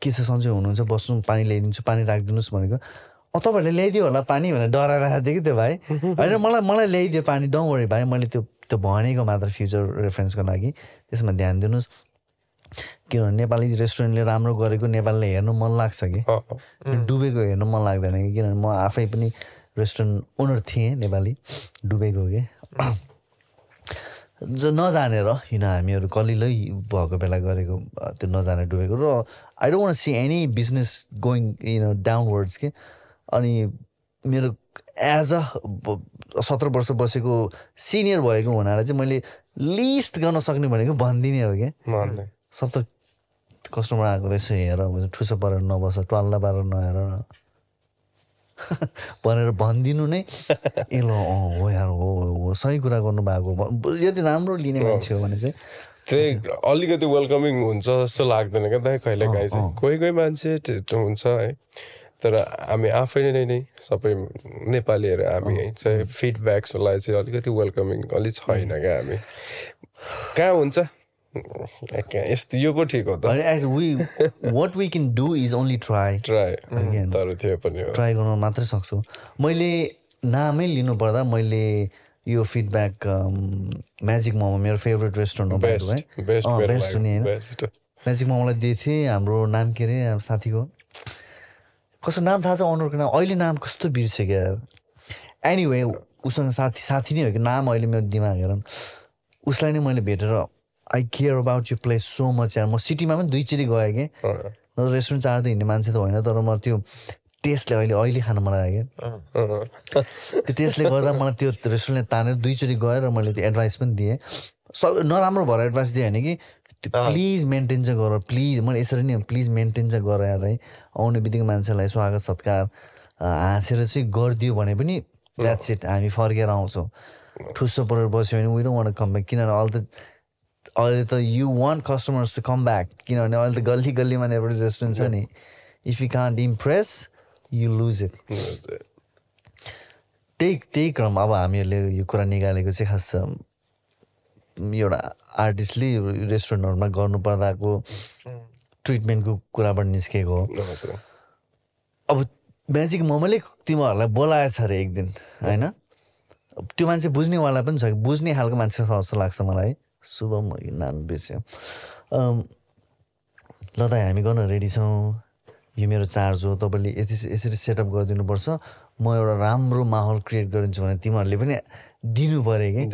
के छ सन्चै हुनुहुन्छ बस्नु पानी ल्याइदिन्छु पानी राखिदिनुहोस् भनेको। अँ तपाईँहरूले ल्याइदियो होला पानी भनेर डराएर आएको थिएँ कि त्यो भाइ? होइन मलाई मलाई ल्याइदियो पानी डोन्ट वरी भाइ मैले त्यो त्यो भनेको मात्र फ्युचर रेफरेन्सको लागि त्यसमा ध्यान दिनुहोस्। किनभने नेपाली रेस्टुरेन्टले राम्रो गरेको नेपालले हेर्नु मन लाग्छ कि। डुबेको हेर्नु मन लाग्दैन कि किनभने म आफै पनि रेस्टुरेन्ट ओनर थिएँ नेपाली डुबेको के। ज नजानेर किन हामीहरू कलिलै भएको बेला गरेको त्यो नजाने डुबेको र I don't want see any business going you know downwards के। अनि मेरो एज अ सत्र वर्ष बसेको सिनियर भएको हुनाले चाहिँ मैले लिस्ट गर्न सक्ने भनेको भनिदिने हो क्या सब त कस्टमर आएको रहेछ हेर ठुसो परेर नबस ट्वाल्ला पारेर नहेर। भनेर भनिदिनु नै। ए ल अँ हो यार हो हो सही कुरा गर्नुभएको। यदि राम्रो लिने मान्छे हो भने चाहिँ। त्यही अलिकति वेलकमिङ हुन्छ जस्तो लाग्दैन क्या दाइ कहिले काहीँ चाहिँ। कोही कोही मान्छे हुन्छ है। तर हामी आफै नै नै सबै नेपालीहरू हामी चाहिँ फिडब्याक्सलाई चाहिँ अलिकति वेलकमिङ अलिक छैन क्या हामी। कहाँ हुन्छ? यस्तो यो पो ठिक हो त। We what we can do is only try try तर त्यो पनि ट्राई गर्न मात्रै सक्छु। मैले नामै लिनुपर्दा मैले यो फिडब्याक म्याजिक मोमो मेरो फेभरेट रेस्टुरेन्ट हो बेस्ट है बेस्ट अँ, मेरो बेस्ट हो नि लागि होइन म्याजिक मोमोलाई दिएको थिएँ हाम्रो नाम के अरे साथीको। कस्तो नाम थाहा छ अनरको नाम? अहिले नाम कस्तो बिर्सेको यार। एनिवे उसँग साथी साथी नै हो कि नाम अहिले मेरो दिमाग हेर उसलाई नै मैले भेटेर I care about you place so much यार। म सिटीमा पनि दुईचोटि गएँ कि। र रेस्टुरेन्ट चार्दै हिँड्ने मान्छे त होइन तर म त्यो टेस्टले अहिले अहिले खान मन लाग्यो। क्या त्यो टेस्टले गर्दा मलाई त्यो रेस्टुरेन्टले तानेर दुईचोटि गएर मैले त्यो एडभाइस पनि दिएँ। सब नराम्रो भएर एडभाइस दिएँ होइन कि। प्लिज मेन्टेन चाहिँ गर प्लिज मैले यसरी नै प्लिज मेन्टेन चाहिँ गर यार है। आउने बित्तिकै मान्छेलाई स्वागत सत्कार हाँसेर चाहिँ गरिदियो भने पनि द्याट्स इट हामी फर्केर आउँछौँ। ठुस्सो परेर बस्यो भने विडो वान कम ब्याक किनभने अहिले त अहिले त you want customers to come back किनभने अहिले त गल्ली गल्लीमा रेस्टुरेन्ट छ नि. If you can't impress you lose it त्यही त्यही क्रम अब हामीहरूले यो कुरा निकालेको चाहिँ खास एउटा आर्टिस्टले रेस्टुरेन्टहरूमा गर्नुपर्दाको ट्रिटमेन्टको कुराबाट निस्केको हो। अब म्याजिक मोमोले तिमीहरूलाई बोलाएछ अरे एक दिन होइन? त्यो मान्छे बुझ्नेवाला पनि छ बुझ्ने खालको मान्छे छ जस्तो लाग्छ मलाई। शुभम नाम बिर्स्यो अम, ल त हामी गर्न रेडी छौँ। यो मेरो चार्ज हो तपाईँले यति यसरी सेटअप गरिदिनुपर्छ। म एउटा राम्रो माहौल क्रिएट गरिदिन्छु भने तिमीहरूले पनि दिनु पऱ्यो कि।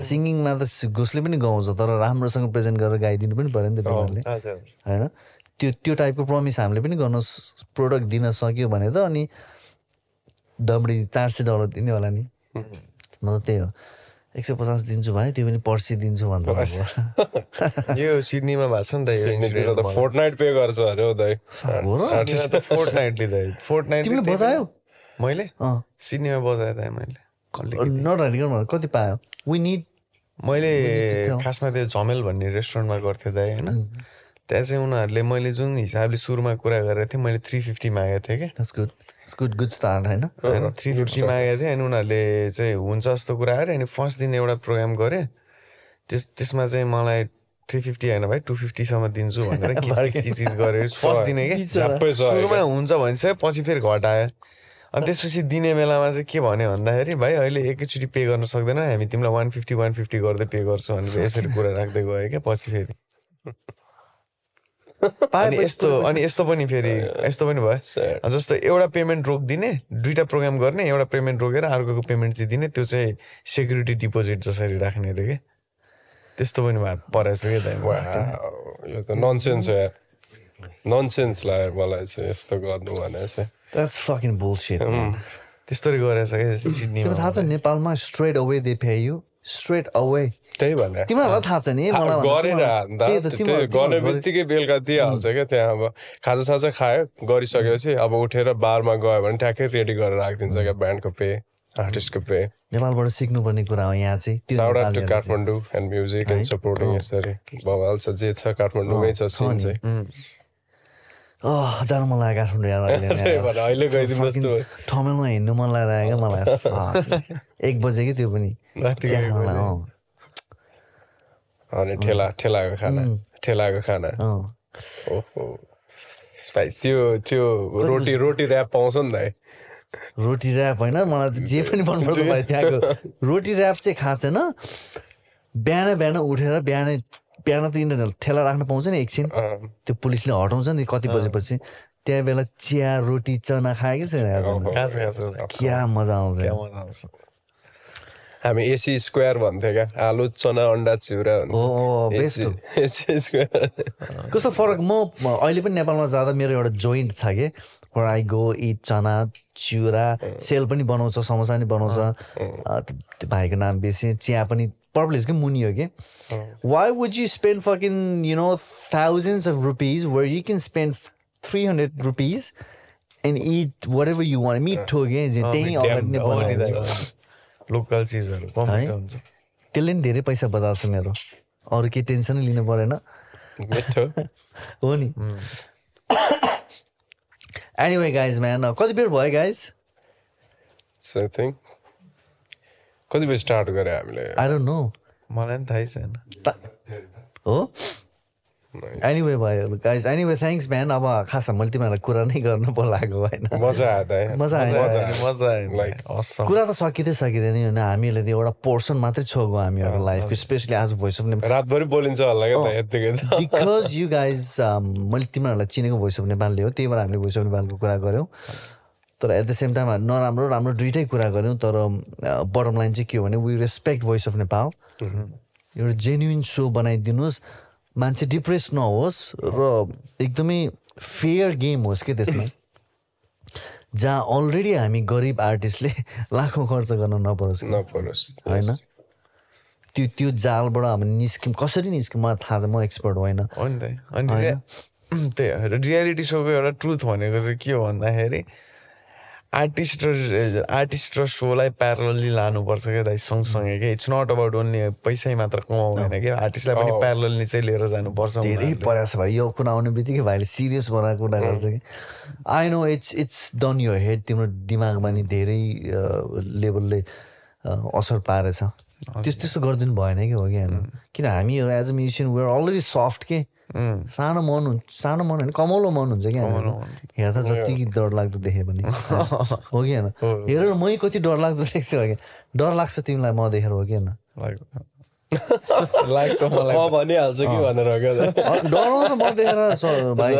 सिङ्गिङमा त जसले पनि गाउँछ तर राम्रोसँग प्रेजेन्ट गरेर गाइदिनु पनि पऱ्यो नि त तिमीहरूले। होइन? त्यो त्यो टाइपको प्रमिस हामीले पनि गर्न प्रोडक्ट दिन सक्यो भने त अनि डबडी चार सय डलर दिने होला नि। म त त्यही हो। एक सय पचास दिन्छु भाइ त्यो पनि पर्सि दिन्छु भन्छ। यो सिडनीमा भएको छ नि त त त बजायो? मैले? सिडनीमा बजाएँ दाइ मैले। गर्नु कति पायो? वी निड मैले. खासमा त्यो झमेल भन्ने रेस्टुरेन्टमा गर्थेँ दाइ होइन? त्यहाँ चाहिँ उनीहरूले मैले जुन हिसाबले सुरुमा कुरा गरेको थिएँ मैले थ्री फिफ्टी मागेको थिएँ क्या good it's good good start होइन होइन थ्री फिफ्टी मागेको थिएँ अनि उनीहरूले चाहिँ हुन्छ जस्तो कुरा अरे अनि फर्स्ट दिन एउटा प्रोग्राम गरेँ। त्यस त्यसमा चाहिँ मलाई थ्री फिफ्टी होइन भाइ टू फिफ्टीसम्म दिन्छु भनेर किसिस किसिस गरेर फर्स्ट दिने कि? झ्याप्पै छ सुरुमा हुन्छ भनिसक्यो पछि फेरि घटायो। अनि त्यसपछि दिने बेलामा चाहिँ के भन्यो भन्दाखेरि भाइ अहिले एकैचोटि पे गर्न सक्दैन हामी तिमीलाई वान फिफ्टी वान फिफ्टी गर्दै पे गर्छौँ भनेर यसरी कुरा राख्दै गयो क्या पछि फेरि। अनि यस्तो अनि यस्तो पनि फेरि यस्तो पनि भयो। जस्तो एउटा पेमेन्ट रोकिदिने दुइटा प्रोग्राम गर्ने एउटा पेमेन्ट रोकेर अर्कोको पेमेन्ट चाहिँ दिने त्यो चाहिँ सेक्युरिटी डिपोजिट जसरी राख्ने अरे क्या त्यस्तो पनि भयो परेछ क्या त ननसेन्स हो यार। ननसेन्स लाग्यो मलाई चाहिँ यस्तो गर्नु भने चाहिँ। द्याट्स फकिङ बुलसिट त्यस्तरी गरेछ क्या सिडनीमा। थाहा छ नेपालमा straight away they pay you straight away त्यही भने तिमीहरूलाई थाहा छ नि गरेर तिमीलाई- हान्दा त्यो तिमीलाई- गर्ने तिमीलाई गरे- बित्तिकै बेलुका दिइहाल्छ क्या त्यहाँ अब खाजा साजा खायो गरिसकेपछि अब उठेर बारमा गयो भने ट्याक्कै रेडी गरेर राखिदिन्छ क्या ब्यान्डको पे आर्टिस्टको पे नेपालबाट सिक्नुपर्ने कुरा हो यहाँ चाहिँ shout to. Kathmandu and music and supporting यसरी बवाल छ जे छ काठमाडौँमै छ सिन। चाहिँ जानु मन लाग्यो काठमाडौँ ठमेलमा हिँड्नु मन लागेर क्या मलाई. एक बजे कि त्यो पनि अनि ठेला ठेलाको खाना ठेलाको खाना। ओहो त्यो त्यो रोटी रोटी ऱ्याप पाउँछ नि त रोटी ऱ्याप होइन मलाई त जे पनि मनपर्छ भाइ त्यहाँको रोटी ऱ्याप चाहिँ खाएको छैन बिहान बिहान उठेर बिहानै बिहान त यिनीहरू ठेला राख्न पाउँछ नि एकछिन त्यो पुलिसले हटाउँछ नि कति बजेपछि त्यहाँ बेला चिया रोटी चना खायो कि छैन? खास खास क्या मजा आउँछ हामी एसी स्क्वायर भन्थ्यो क्या। आलु चना अन्डा चिउरा कस्तो फरक? म अहिले पनि नेपालमा जाँदा मेरो एउटा जोइन्ट छ कि आई गो इट चना चिउरा सेल पनि बनाउँछ समोसा पनि बनाउँछ। त्यो भाइको नाम बेसी चिया पनि पर्पल हिल्सकै मुनि हो कि। Why would you spend fucking you know thousands of rupees where you can spend three hundred rupees and it whatever you want मिठो के त्यहीँ अगाडि नै बनाइदिन्छ लोकल चिजहरू हुन्छ। त्यसले नि धेरै पैसा बजाएको छ मेरो। अरू केही टेन्सनै लिनु परेन। हो नि। एनिवे गाइज म्यान कति बेर भयो गाइज कति बजी स्टार्ट गरे हामीले? आई डोन्ट नो मलाई पनि थाहै छैन। हो? एनिवे भयो गाइज एनिवे थ्याङ्क्स म्यान अब खास मैले तिमीहरूलाई कुरा नै गर्नु बोलाएको होइन। मजा आयो मजा आयो. कुरा त सकिँदै सकिँदैन होइन। हामीहरूले त एउटा पोर्सन मात्रै छोएको हामीहरूको लाइफको स्पेसली आज भोइस अफ नेपाल रातभरि बोलिन्छ होला बिकज यु गाइज मैले तिमीहरूलाई चिनेको भोइस अफ नेपालले हो। त्यही भएर हामीले भोइस अफ नेपालको कुरा गऱ्यौँ। तर एट द सेम टाइम नराम्रो राम्रो दुइटै कुरा गऱ्यौँ। तर बटम लाइन चाहिँ के हो भने we respect voice of Nepal एउटा जेन्युन सो बनाइदिनुहोस्। मान्छे डिप्रेस नहोस् र एकदमै फेयर गेम होस् कि त्यसमा? जहाँ अलरेडी हामी गरिब आर्टिस्टले लाखौँ खर्च गर्न नपरोस्। नपरोस्। होइन? त्यो त्यो जालबाट हामी निस्क्यौँ कसरी निस्क्यौँ मलाई थाहा छ म एक्सपर्ट होइन? त्यही रियालिटी सोको एउटा ट्रुथ भनेको चाहिँ के हो भन्दाखेरि आर्टिस्ट र आर्टिस्ट र सोलाई प्यारलली लानुपर्छ क्या दाइ सँगसँगै क्या इट्स नट अबाउट ओन्ली पैसै मात्र कमाउँदैन क्या आर्टिस्टलाई पनि प्यारलली चाहिँ लिएर जानुपर्छ धेरै छ भाइ। यो कुरा आउने बित्तिकै भाइले सिरियस बनाएर कुरा गर्छ कि। I know it's it's done यो हेड तिम्रो दिमागमा नि धेरै लेभलले असर पारेछ। त्यस्तो त्यस्तो गरिदिनु भएन कि हो कि होइन? किन हामीहरू as a musician we're already soft के? सानो मन हुन्छ सानो मन होइन कमौलो मन हुन्छ कि हामीहरू हेर्दा जति डर लाग्दो देखेँ भने। हो कि होइन? हेरेर मै कति डर लाग्दो देख्छु हो कि डर लाग्छ तिमीलाई म देखेर हो कि होइन? लाग्छ लाग्छ मलाई। म भनिहाल्छु कि भनेर हो क्या त। अ, डराउँछ म देखेर स- भाइ।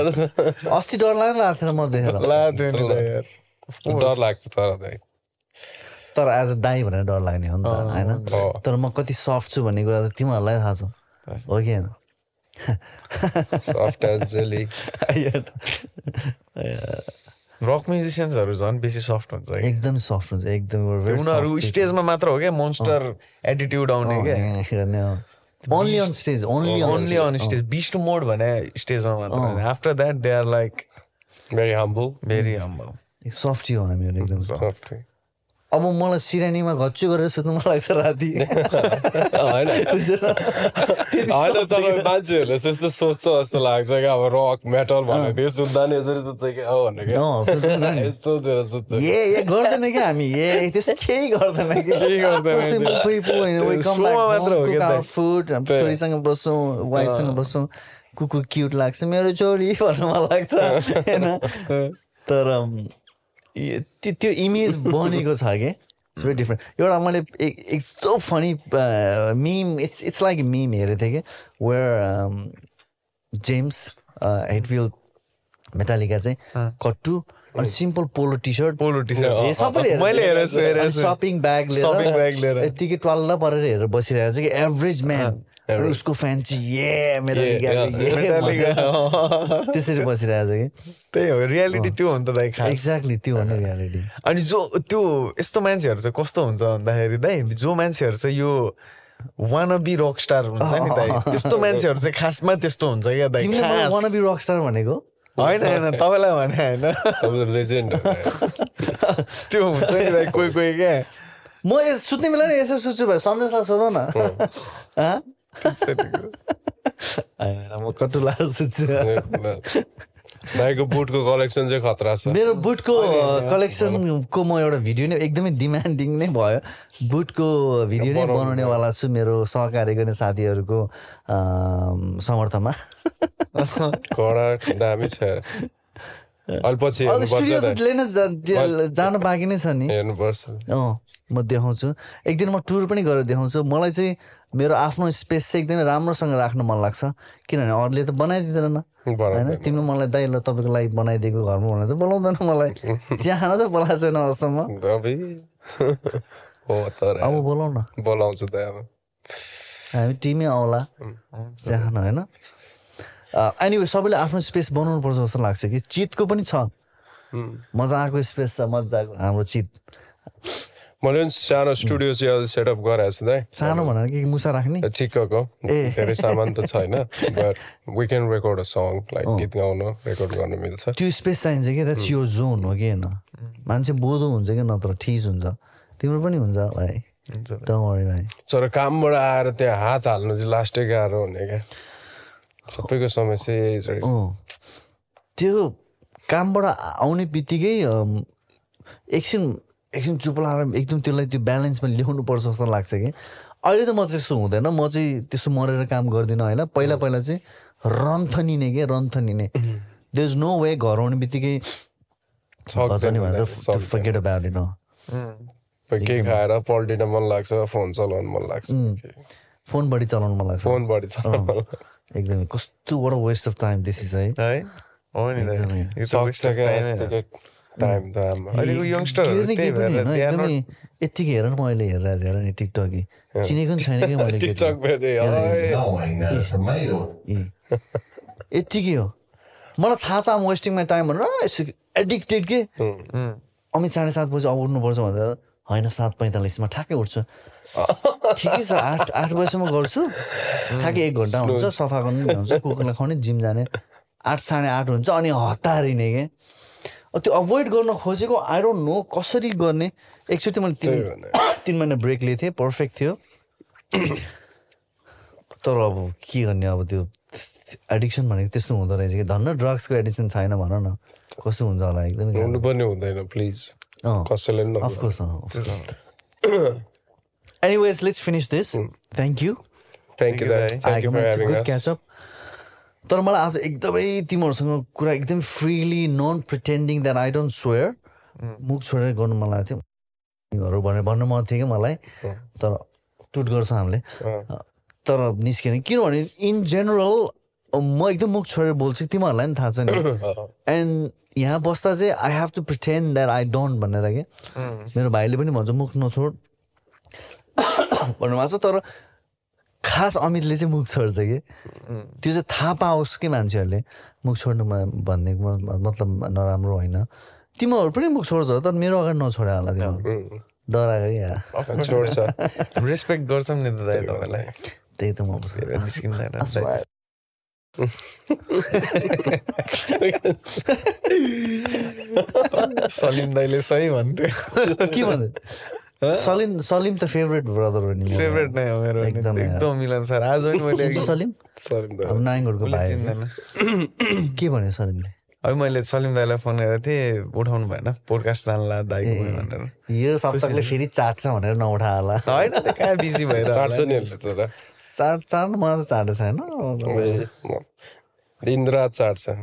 अस्ति डर लाग्थेन म देखेर। लाग्छ तर एज अ दाई भनेर डर लाग्ने हो नि त होइन। तर म कति सफ्ट छु भन्ने कुरा त तिमीहरूलाई थाहा छ। हो कि होइन? सफ्ट जेली रक म्युजिसियन्सहरू झन् बेसी सफ्ट हुन्छ एकदम सफ्ट हुन्छ एकदम उनीहरू स्टेजमा मात्र हो क्या मोन्स्टर एटिट्युड आउने क्या only on stage only only on stage beast mode भने स्टेजमा मात्र after that they are like very humble very humble softy हो हामीहरू एकदम सफ्ट अब मलाई सिरानीमा घच्चु गरेर सुत्नु मन लाग्छ राति। होइन। तर मान्छेहरूले त्यस्तो सोच्छ जस्तो लाग्छ क्या अब रक मेटल भनेको थियो सुत्दा नि यसरी सुत्छ हो क्या। सुत्दैन नि। यस्तो सुत्छ ए ए गर्दैन क्या हामी। ए त्यस्तो केही गर्दैन कि त्यो। हो त्यही। छोरीसँग बस्छौँ वाइफसँग बस्छौँ। कुकुर क्युट लाग्छ। मेरो छोरी भन्नु मन लाग्छ। होइन। तर त्यो त्यो इमेज बनेको छ कि? इट्स भेरी डिफ्रेन्ट एउटा मैले एक यस्तो funny meme it's it's like meme हेरेको थिएँ कि? वेयर जेम्स हेडफिल मेटालिका चाहिँ कट्टु अनि simple polo T shirt polo T shirt सबैले सपिङ ब्याग लिएर bag लिएर। यत्तिकै टल्ल परेर हेरेर बसिरहेको छ कि एभरेज म्यान उसको फ्यान चाहिँ ए मेरो। त्यसरी बसिरहेको छ कि? त्यही हो रियालिटी त्यो हो नि त दाइ खास। एक्ज्याक्टली त्यो हो नि रियालिटी अनि जो त्यो यस्तो मान्छेहरू चाहिँ कस्तो हुन्छ भन्दाखेरि दाइ जो मान्छेहरू चाहिँ यो वान बी रक स्टार हुन्छ नि दाइ त्यस्तो मान्छेहरू चाहिँ खासमा त्यस्तो हुन्छ क्या दाइ तिमीले मलाई खास। वान बी रक स्टार भनेको? होइन होइन तपाईँलाई भने होइन। त्यो हुन्छ नि दाइ कोही कोही क्या। म यस सुत्ने बेला नि यसो सुत्छु भाइ सन्देशलाई सोध न। म कटु लाएर सुत्छु भाइको बुटको कलेक्सन चाहिँ खतरा छ। मेरो बुटको कलेक्सनको म एउटा भिडियो नै एकदमै डिमान्डिङ नै भयो। बुटको भिडियो नै बनाउनेवाला छु मेरो सहकार्य गर्ने साथीहरूको अम, समर्थनमा। कडा दामी छ। जानु बाँकी नै छ नि। हेर्नुपर्छ। अँ म देखाउँछु। एक दिन म टुर पनि गरेर देखाउँछु। मलाई चाहिँ मेरो आफ्नो स्पेस चाहिँ एकदमै राम्रोसँग राख्न मन लाग्छ। किनभने अरूले त बनाइदिँदैन होइन। तिमीले मलाई दाइ ल तपाईँको लागि बनाइदिएको घरमा भनेर त बोलाउँदैन मलाई। चिया त बोलाएको छैन अहिलेसम्म रवि हो तर अब बोलाउ न बोलाउँछु त अब। हामी टिमै आउला। चिया खान होइन? एनिवे सबैले आफ्नो स्पेस बनाउनु पर्छ जस्तो लाग्छ कि चितको पनि छ। मजाको स्पेस छ मजाको हाम्रो चित। मैले पनि सानो स्टुडियो चाहिँ सेटअप गराएको छु दाइ सानो भनेर के मुसा राख्ने? ठिक्कको। धेरै सामान त छैन but we can record a song like गीत गाउन रेकर्ड गर्न मिल्छ। त्यो स्पेस चाहिन्छ कि द्याट्स यो जोन हो कि होइन? मान्छे बोधो हुन्छ कि नत्र ठिस हुन्छ। तिम्रो पनि हुन्छ भाइ। तर कामबाट आएर त्यहाँ हात हाल्नु चाहिँ लास्टै गाह्रो हुने क्या। सबैको समस्या त्यो कामबाट आउने बित्तिकै एकछिन एकछिन चुप लगाएर एकदम त्यसलाई त्यो ब्यालेन्समा ल्याउनु पर्छ जस्तो लाग्छ कि। अहिले त म त्यस्तो हुँदैन। म चाहिँ त्यस्तो मरेर काम गर्दिनँ होइन? पहिला पहिला चाहिँ रन्थनिने के? रन्थनिने दे इज नो वे घर आउने बित्तिकै के खाएर पल्टिन मन लाग्छ फोन चलाउनु मन लाग्छ। फोन बढी चलाउनु मन लाग्छ। फोन बढी चलाउनु। एकदमै कस्तो बडो waste of time this is है। है? हो नि। यत्तिकै हेर न म अहिले हेरेर हेर नि टिकटक चिनेको पनि छैन कि मैले यत्तिकै हो। मलाई थाहा छ आम वेस्टिङ माई टाइम भनेर। एडिक्टेड के? अमित साढे सात बजी अब उठ्नुपर्छ भनेर। होइन सात पैँतालिसमा ठ्याक्कै उठ्छु। ठिकै छ आठ आठ बजीसम्म गर्छु। ठ्याक्कै एक घन्टा हुन्छ सफा गर्नु नि हुन्छ कुकुरलाई खुवाउने जिम जाने। आठ साढे आठ हुन्छ अनि हतारिने के? अब त्यो अभोइड गर्न खोजेको आई डोन्ट नो कसरी गर्ने। एकचोटि मैले तिन। तिन महिना ब्रेक लिएको थिएँ पर्फेक्ट थियो। तर अब के गर्ने अब त्यो एडिक्सन भनेको त्यस्तो हुँदो रहेछ कि? धन्न ड्रग्सको एडिक्सन छैन भन न। कस्तो हुन्छ होला एकदमै पनि हुँदैन प्लिज कसैले of course. Anyways, let's finish this. Thank you. Thank you. Thank you for having us. तर मलाई आज एकदमै तिमीहरूसँग कुरा एकदम freely non pretending that I don't swear मुख छोडेर गर्नु मन लागेको थियो। हरू भनेर भन्नु मन थियो कि मलाई? तर टुट गर्छौँ हामीले। अँ। तर निस्केन। किनभने इन जेनरल म एकदम मुख छोडेर बोल्छु तिमीहरूलाई पनि थाहा छ नि। एन्ड यहाँ बस्दा चाहिँ I have to pretend that I don't भनेर के। मेरो भाइले पनि भन्छ मुख नछोड। भन्नुभएको छ तर खास अमितले चाहिँ मुख छोड्छ कि। त्यो चाहिँ थाहा पाओस् कि मान्छेहरूले। मुख छोड्नु म- भनेको म- मतलब नराम्रो होइन। तिमीहरू पनि मुख छोड्छ तर मेरो अगाडि नछोडे होला तिमीहरू। डराएको क्या। छोड्छ। रेस्पेक्ट गर्छौँ नि त दाइ तपाईँलाई। त्यही त म सलिम दाइले सही भन्थ्यो के भन्यो सलिम सलिम त फेभरेट ब्रदर हो नि मेरो। फेभरेट नै हो मेरो। एकदम। एकदम मिलन सर आज पनि मैले सलिम नाइङहरूको उसले भाइ हो। के भन्यो सलिमले अब मैले सलिम दाइलाई फोन गरेको थिएँ उठाउनु भएन पोडकास्ट जानला दाइको भनेर यो सप्तकले फेरि चाट्छ भनेर नउठा होला होइन बिजी भएर चाट्छ नि चाट चाट्नु मलाई त चाटेको छैन ए, म- दिनरात चाट्छ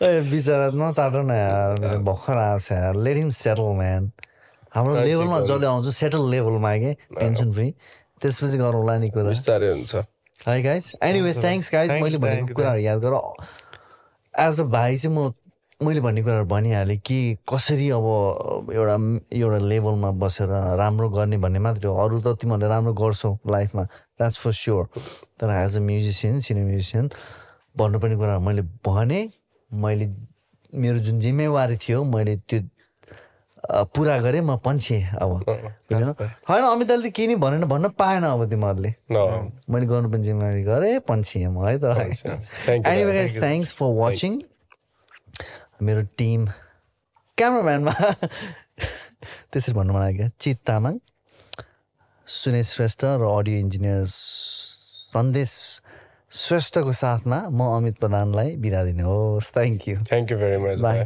ए बिचरा नचाट न यार भर्खर आएको छ यार। लेट हिम सेटल म्यान हाम्रो लेभलमा जसले आउँछ सेटल लेभलमा के? टेन्सन फ्री त्यसपछि गरौँला नि कुरा। बिस्तारै हुन्छ। है गाइस एनिवे थ्याङ्क्स गाइस मैले भनेको कुराहरू याद गर। एज अ भाइ चाहिँ म मैले भन्ने कुराहरू भनिहालेँ कि कसरी अब एउटा एउटा लेभलमा बसेर राम्रो गर्ने भन्ने मात्रै हो। अरू त तिमीहरूले राम्रो गर्छौ लाइफमा द्याट्स फर स्योर तर as a musician senior musician भन्नुपर्ने कुराहरू मैले भने। मैले मेरो जुन जिम्मेवारी थियो मैले त्यो पुरा गरेँ म पन्छे अब। होइन अमित दाइले त केही नि भनेन भन्न पाएन अब तिमीहरूले। मैले गर्नु पनि जिम्मेवारी गरेँ पन्छिएँ म है त। एनिवे थ्याङ्क्स फर वाचिङ मेरो टिम क्यामराम्यानमा। त्यसरी भन्नु मन लाग्यो चित तामाङ सुनेश श्रेष्ठ र अडियो इन्जिनियर सन्देश श्रेष्ठको साथमा म अमित प्रधानलाई बिदा दिनुहोस्। Thank you thank you very much bye